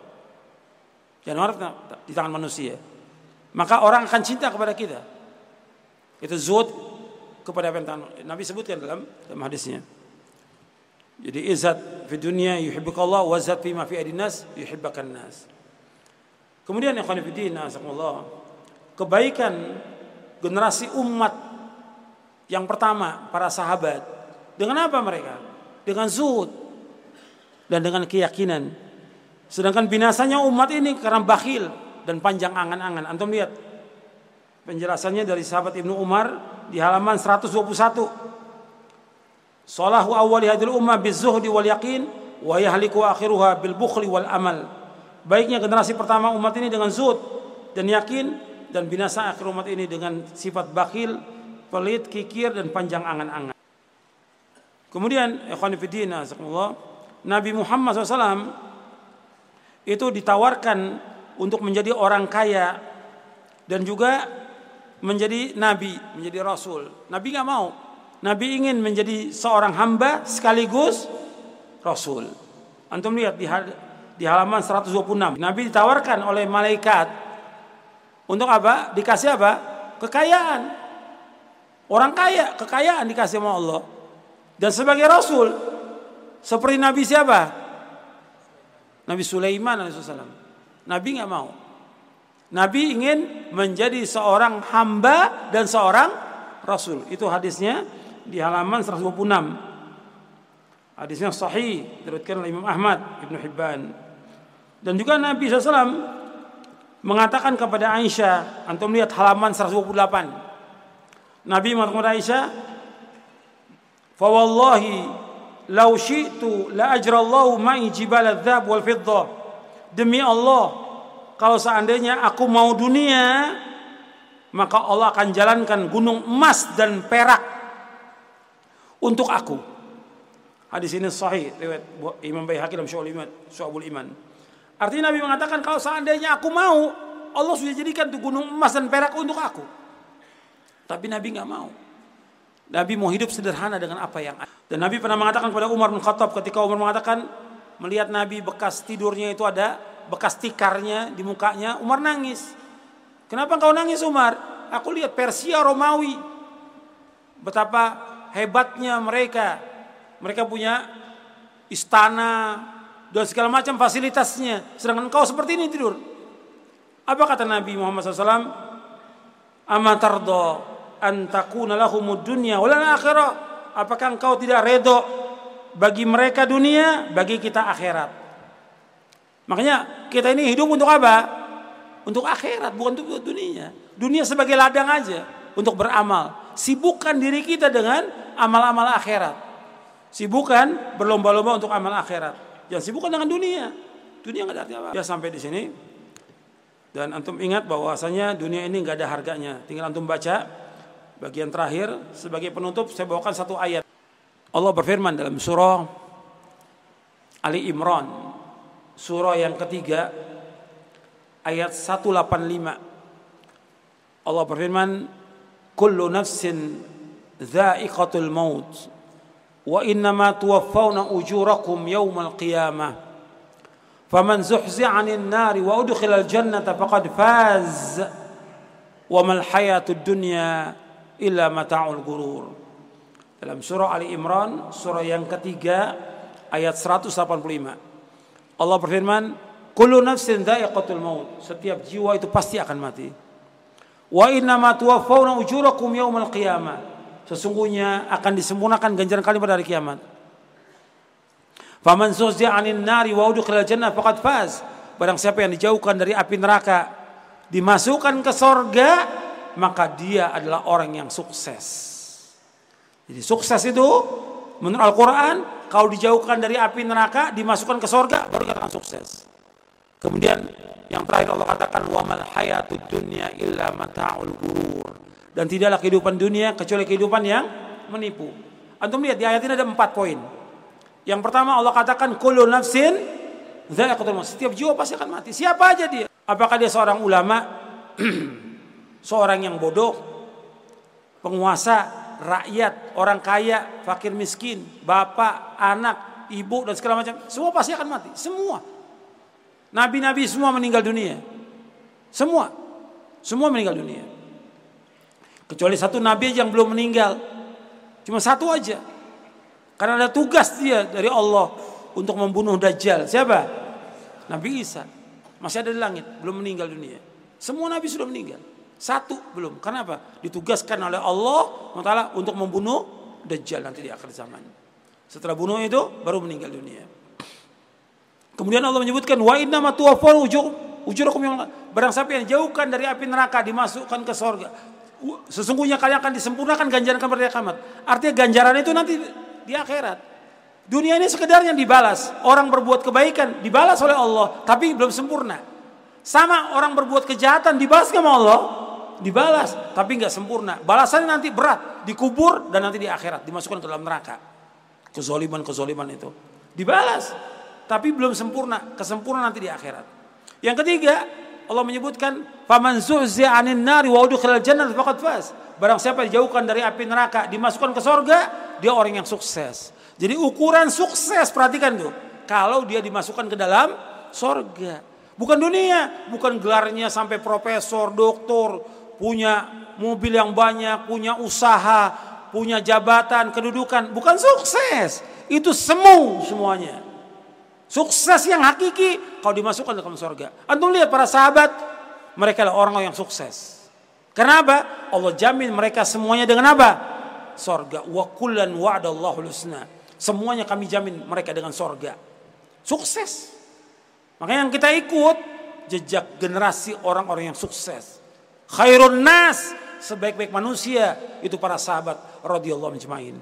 Jangan harap di tangan manusia. Maka orang akan cinta kepada kita. Itu zuhud kepada yang tangan. Nabi sebutkan dalam dalam hadisnya. Jadi izat fi dunia yuhibbukallah wa zat fi ma fi adinas yuhibbakan nas. Kemudian ya khonifidin asakumullah. Kebaikan generasi umat yang pertama para sahabat dengan apa mereka? Dengan zuhud dan dengan keyakinan. Sedangkan binasanya umat ini karena bakhil dan panjang angan-angan. Antum lihat penjelasannya dari sahabat Ibnu Umar di halaman 121. Salahu awwali hadil ummah bizuhdi wal yakin wa yahliku akhiruha bil bukhli wal amal. Baiknya generasi pertama umat ini dengan zuhud dan yakin dan binasa akhir umat ini dengan sifat bakhil, pelit, kikir dan panjang angan-angan. Kemudian ikhwan fillah Nabi Muhammad SAW itu ditawarkan untuk menjadi orang kaya dan juga menjadi nabi, menjadi rasul. Nabi nggak mau. Nabi ingin menjadi seorang hamba sekaligus Rasul. Antum lihat di, di halaman 126. Nabi ditawarkan oleh malaikat untuk apa? Dikasih apa? Kekayaan. Orang kaya, kekayaan dikasih sama Allah. Dan sebagai Rasul, seperti Nabi siapa? Nabi Sulaiman alaihissalam. Nabi nggak mau. Nabi ingin menjadi seorang hamba dan seorang Rasul. Itu hadisnya di halaman 126. Hadisnya sahih diriwayatkan oleh Imam Ahmad, Ibnu Hibban. Dan juga Nabi SAW mengatakan kepada Aisyah, antum lihat halaman 128. Nabi kepada Aisyah, "Fa wallahi law syi'tu la ajrallahu ma'i jibal adzab wal fiddah." Demi Allah, kalau seandainya aku mau dunia, maka Allah akan jalankan gunung emas dan perak untuk aku. Hadis ini sahih riwayat Imam Baihaqi dalam Syu'abul Iman. Artinya Nabi mengatakan kalau seandainya aku mau, Allah sudah jadikan tuh gunung emas dan perak untuk aku. Tapi Nabi nggak mau. Nabi mau hidup sederhana dengan apa yang ada. Dan Nabi pernah mengatakan kepada Umar bin Khattab ketika Umar mengatakan melihat Nabi bekas tidurnya itu ada bekas tikarnya di mukanya, Umar nangis. Kenapa kau nangis Umar? Aku lihat Persia Romawi. Betapa hebatnya mereka. Mereka punya istana dan segala macam fasilitasnya. Sedangkan engkau seperti ini tidur. Apa kata Nabi Muhammad SAW? Amatardo antakuna lahumud dunya akhirah. Apakah engkau tidak redo bagi mereka dunia, bagi kita akhirat? Makanya kita ini hidup untuk apa? Untuk akhirat, bukan untuk dunia. Dunia sebagai ladang aja untuk beramal. Sibukkan diri kita dengan amal-amal akhirat. Sibukkan berlomba-lomba untuk amal akhirat. Jangan sibukkan dengan dunia. Dunia nggak ada artinya apa. Ya sampai di sini. Dan antum ingat bahwasanya dunia ini nggak ada harganya. Tinggal antum baca bagian terakhir sebagai penutup saya bawakan satu ayat. Allah berfirman dalam surah Ali Imran surah yang ketiga ayat 185 Allah berfirman kullu nafsin dha'iqatul maut wa innama tuwaffawna ujurakum yawmal qiyamah faman zuhzi'a 'anil nari wa udkhila al jannata faqad faz wa mal hayatud dunya illa mata'ul gurur dalam surah Ali Imran surah yang ketiga ayat 185 Allah berfirman kullu nafsin dha'iqatul maut setiap jiwa itu pasti akan mati Wa inna ma tuwaffawna ujurakum yaumal qiyamah. Sesungguhnya akan disempurnakan ganjaran kalian pada hari kiamat. Faman zuhziya 'anil nari wa udkhila jannah faqad faz. Barang siapa yang dijauhkan dari api neraka, dimasukkan ke sorga, maka dia adalah orang yang sukses. Jadi sukses itu menurut Al-Quran, kalau dijauhkan dari api neraka, dimasukkan ke sorga, baru akan sukses. Kemudian yang terakhir Allah katakan wamal hayatud dunya illa mata'ul gurur. Dan tidaklah kehidupan dunia kecuali kehidupan yang menipu. Antum lihat di ayat ini ada empat poin. Yang pertama Allah katakan kullu nafsin Setiap jiwa pasti akan mati. Siapa aja dia? Apakah dia seorang ulama, seorang yang bodoh, penguasa, rakyat, orang kaya, fakir miskin, bapak, anak, ibu dan segala macam, semua pasti akan mati. Semua. Nabi-nabi semua meninggal dunia. Semua. Semua meninggal dunia. Kecuali satu nabi yang belum meninggal. Cuma satu aja. Karena ada tugas dia dari Allah untuk membunuh Dajjal. Siapa? Nabi Isa. Masih ada di langit, belum meninggal dunia. Semua nabi sudah meninggal. Satu belum. Kenapa? Ditugaskan oleh Allah Taala untuk membunuh Dajjal nanti di akhir zaman. Setelah bunuh itu baru meninggal dunia. Kemudian Allah menyebutkan wa inna ma ujurakum yang barang siapa yang jauhkan dari api neraka dimasukkan ke sorga. Sesungguhnya kalian akan disempurnakan ganjaran pada kiamat. Artinya ganjaran itu nanti di akhirat. Dunia ini sekedar yang dibalas. Orang berbuat kebaikan dibalas oleh Allah, tapi belum sempurna. Sama orang berbuat kejahatan dibalas sama Allah, dibalas, tapi nggak sempurna. Balasannya nanti berat, dikubur dan nanti di akhirat dimasukkan ke dalam neraka. Kezoliman-kezoliman itu dibalas, tapi belum sempurna. Kesempurnaan nanti di akhirat. Yang ketiga, Allah menyebutkan, "Faman zuhzi'a 'anil nari wa jannah faqad faz." Barang siapa dijauhkan dari api neraka, dimasukkan ke sorga, dia orang yang sukses. Jadi ukuran sukses perhatikan tuh. Kalau dia dimasukkan ke dalam sorga. Bukan dunia, bukan gelarnya sampai profesor, doktor, punya mobil yang banyak, punya usaha, punya jabatan, kedudukan. Bukan sukses. Itu semu semuanya. Sukses yang hakiki kalau dimasukkan ke dalam sorga. Antum lihat para sahabat, mereka adalah orang yang sukses. Kenapa? Allah jamin mereka semuanya dengan apa? Sorga. Wa kullan wa'adallahu husna. Semuanya kami jamin mereka dengan sorga. Sukses. Makanya yang kita ikut jejak generasi orang-orang yang sukses. Khairun nas sebaik-baik manusia itu para sahabat radhiyallahu ajmain.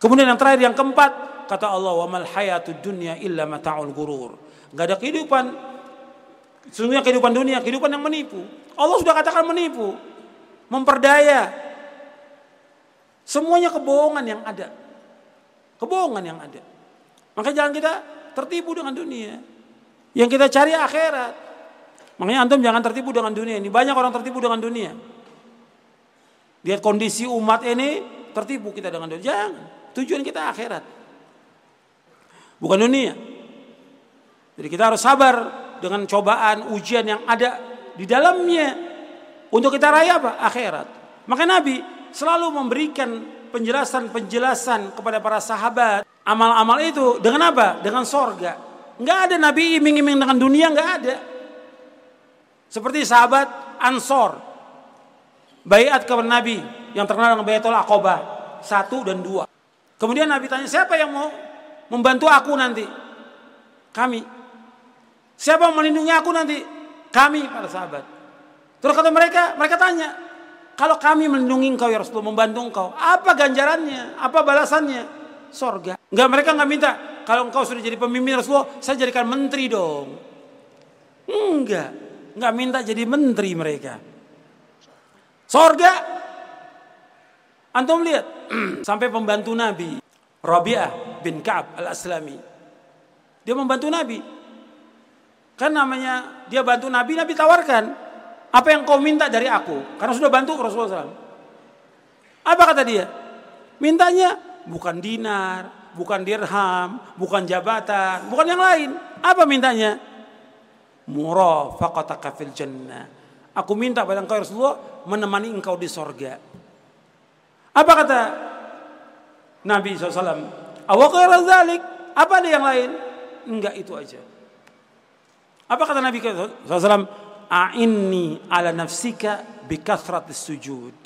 Kemudian yang terakhir yang keempat kata Allah wa mal hayatud dunya illa mata'ul gurur. Gak ada kehidupan sesungguhnya kehidupan dunia kehidupan yang menipu. Allah sudah katakan menipu, memperdaya. Semuanya kebohongan yang ada. Kebohongan yang ada. Maka jangan kita tertipu dengan dunia. Yang kita cari akhirat. Makanya antum jangan tertipu dengan dunia ini. Banyak orang tertipu dengan dunia. Lihat kondisi umat ini tertipu kita dengan dunia. Jangan. Tujuan kita akhirat. Bukan dunia. Jadi kita harus sabar dengan cobaan, ujian yang ada di dalamnya. Untuk kita raya apa? Akhirat. Maka Nabi selalu memberikan penjelasan-penjelasan kepada para sahabat. Amal-amal itu dengan apa? Dengan sorga. Nggak ada Nabi iming-iming dengan dunia, nggak ada. Seperti sahabat Ansor. Bayat kepada Nabi yang terkenal dengan Bayatul Aqobah. Satu dan dua. Kemudian Nabi tanya, siapa yang mau membantu aku nanti? Kami. Siapa yang melindungi aku nanti? Kami para sahabat. Terus kata mereka, mereka tanya, kalau kami melindungi engkau ya Rasulullah, membantu engkau, apa ganjarannya? Apa balasannya? Sorga. Enggak mereka enggak minta, kalau engkau sudah jadi pemimpin Rasulullah, saya jadikan menteri dong. Enggak. Enggak minta jadi menteri mereka. Sorga. Antum lihat, sampai pembantu Nabi, Rabi'ah bin Ka'ab al-Aslami. Dia membantu Nabi. Kan namanya dia bantu Nabi, Nabi tawarkan, apa yang kau minta dari aku? Karena sudah bantu Rasulullah SAW. Apa kata dia? Mintanya bukan dinar, bukan dirham, bukan jabatan, bukan yang lain. Apa mintanya? Murafaqataka fil jannah. Aku minta pada engkau ya Rasulullah menemani engkau di sorga. Apa kata Nabi SAW? Apa ada yang lain? Enggak itu aja. Apa kata Nabi SAW? a'inni ala nafsika bikathratis sujud.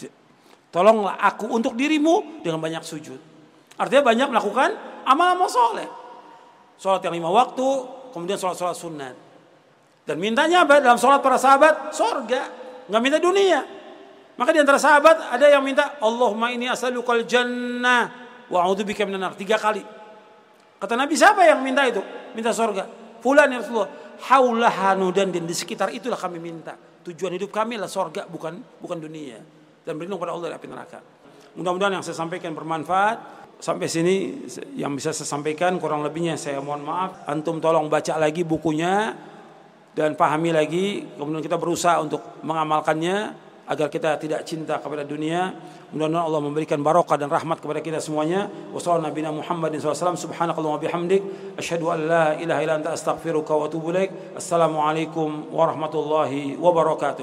Tolonglah aku untuk dirimu dengan banyak sujud. Artinya banyak melakukan amal-amal soleh. Sholat yang lima waktu, kemudian sholat-sholat sunat. Dan mintanya apa? Dalam sholat para sahabat, sorga. Nggak minta dunia. Maka di antara sahabat ada yang minta, Allahumma ini asalukal jannah wa a'udzubika minan Tiga kali. Kata Nabi, siapa yang minta itu? Minta sorga. Fulan ya Rasulullah haulaha dan di sekitar itulah kami minta. Tujuan hidup kami adalah sorga bukan bukan dunia. Dan berlindung pada Allah dari api neraka. Mudah-mudahan yang saya sampaikan bermanfaat. sampai sini yang bisa saya sampaikan kurang lebihnya saya mohon maaf. Antum tolong baca lagi bukunya dan pahami lagi kemudian kita berusaha untuk mengamalkannya agar kita tidak cinta kepada dunia. Mudah-mudahan Allah memberikan barokah dan rahmat kepada kita semuanya. Wassalamualaikum Muhammadin SAW. Subhanakallahumma bihamdik. Asyhadu an la ilaha illa anta astaghfiruka wa atubu ilaik. Warahmatullahi wabarakatuh.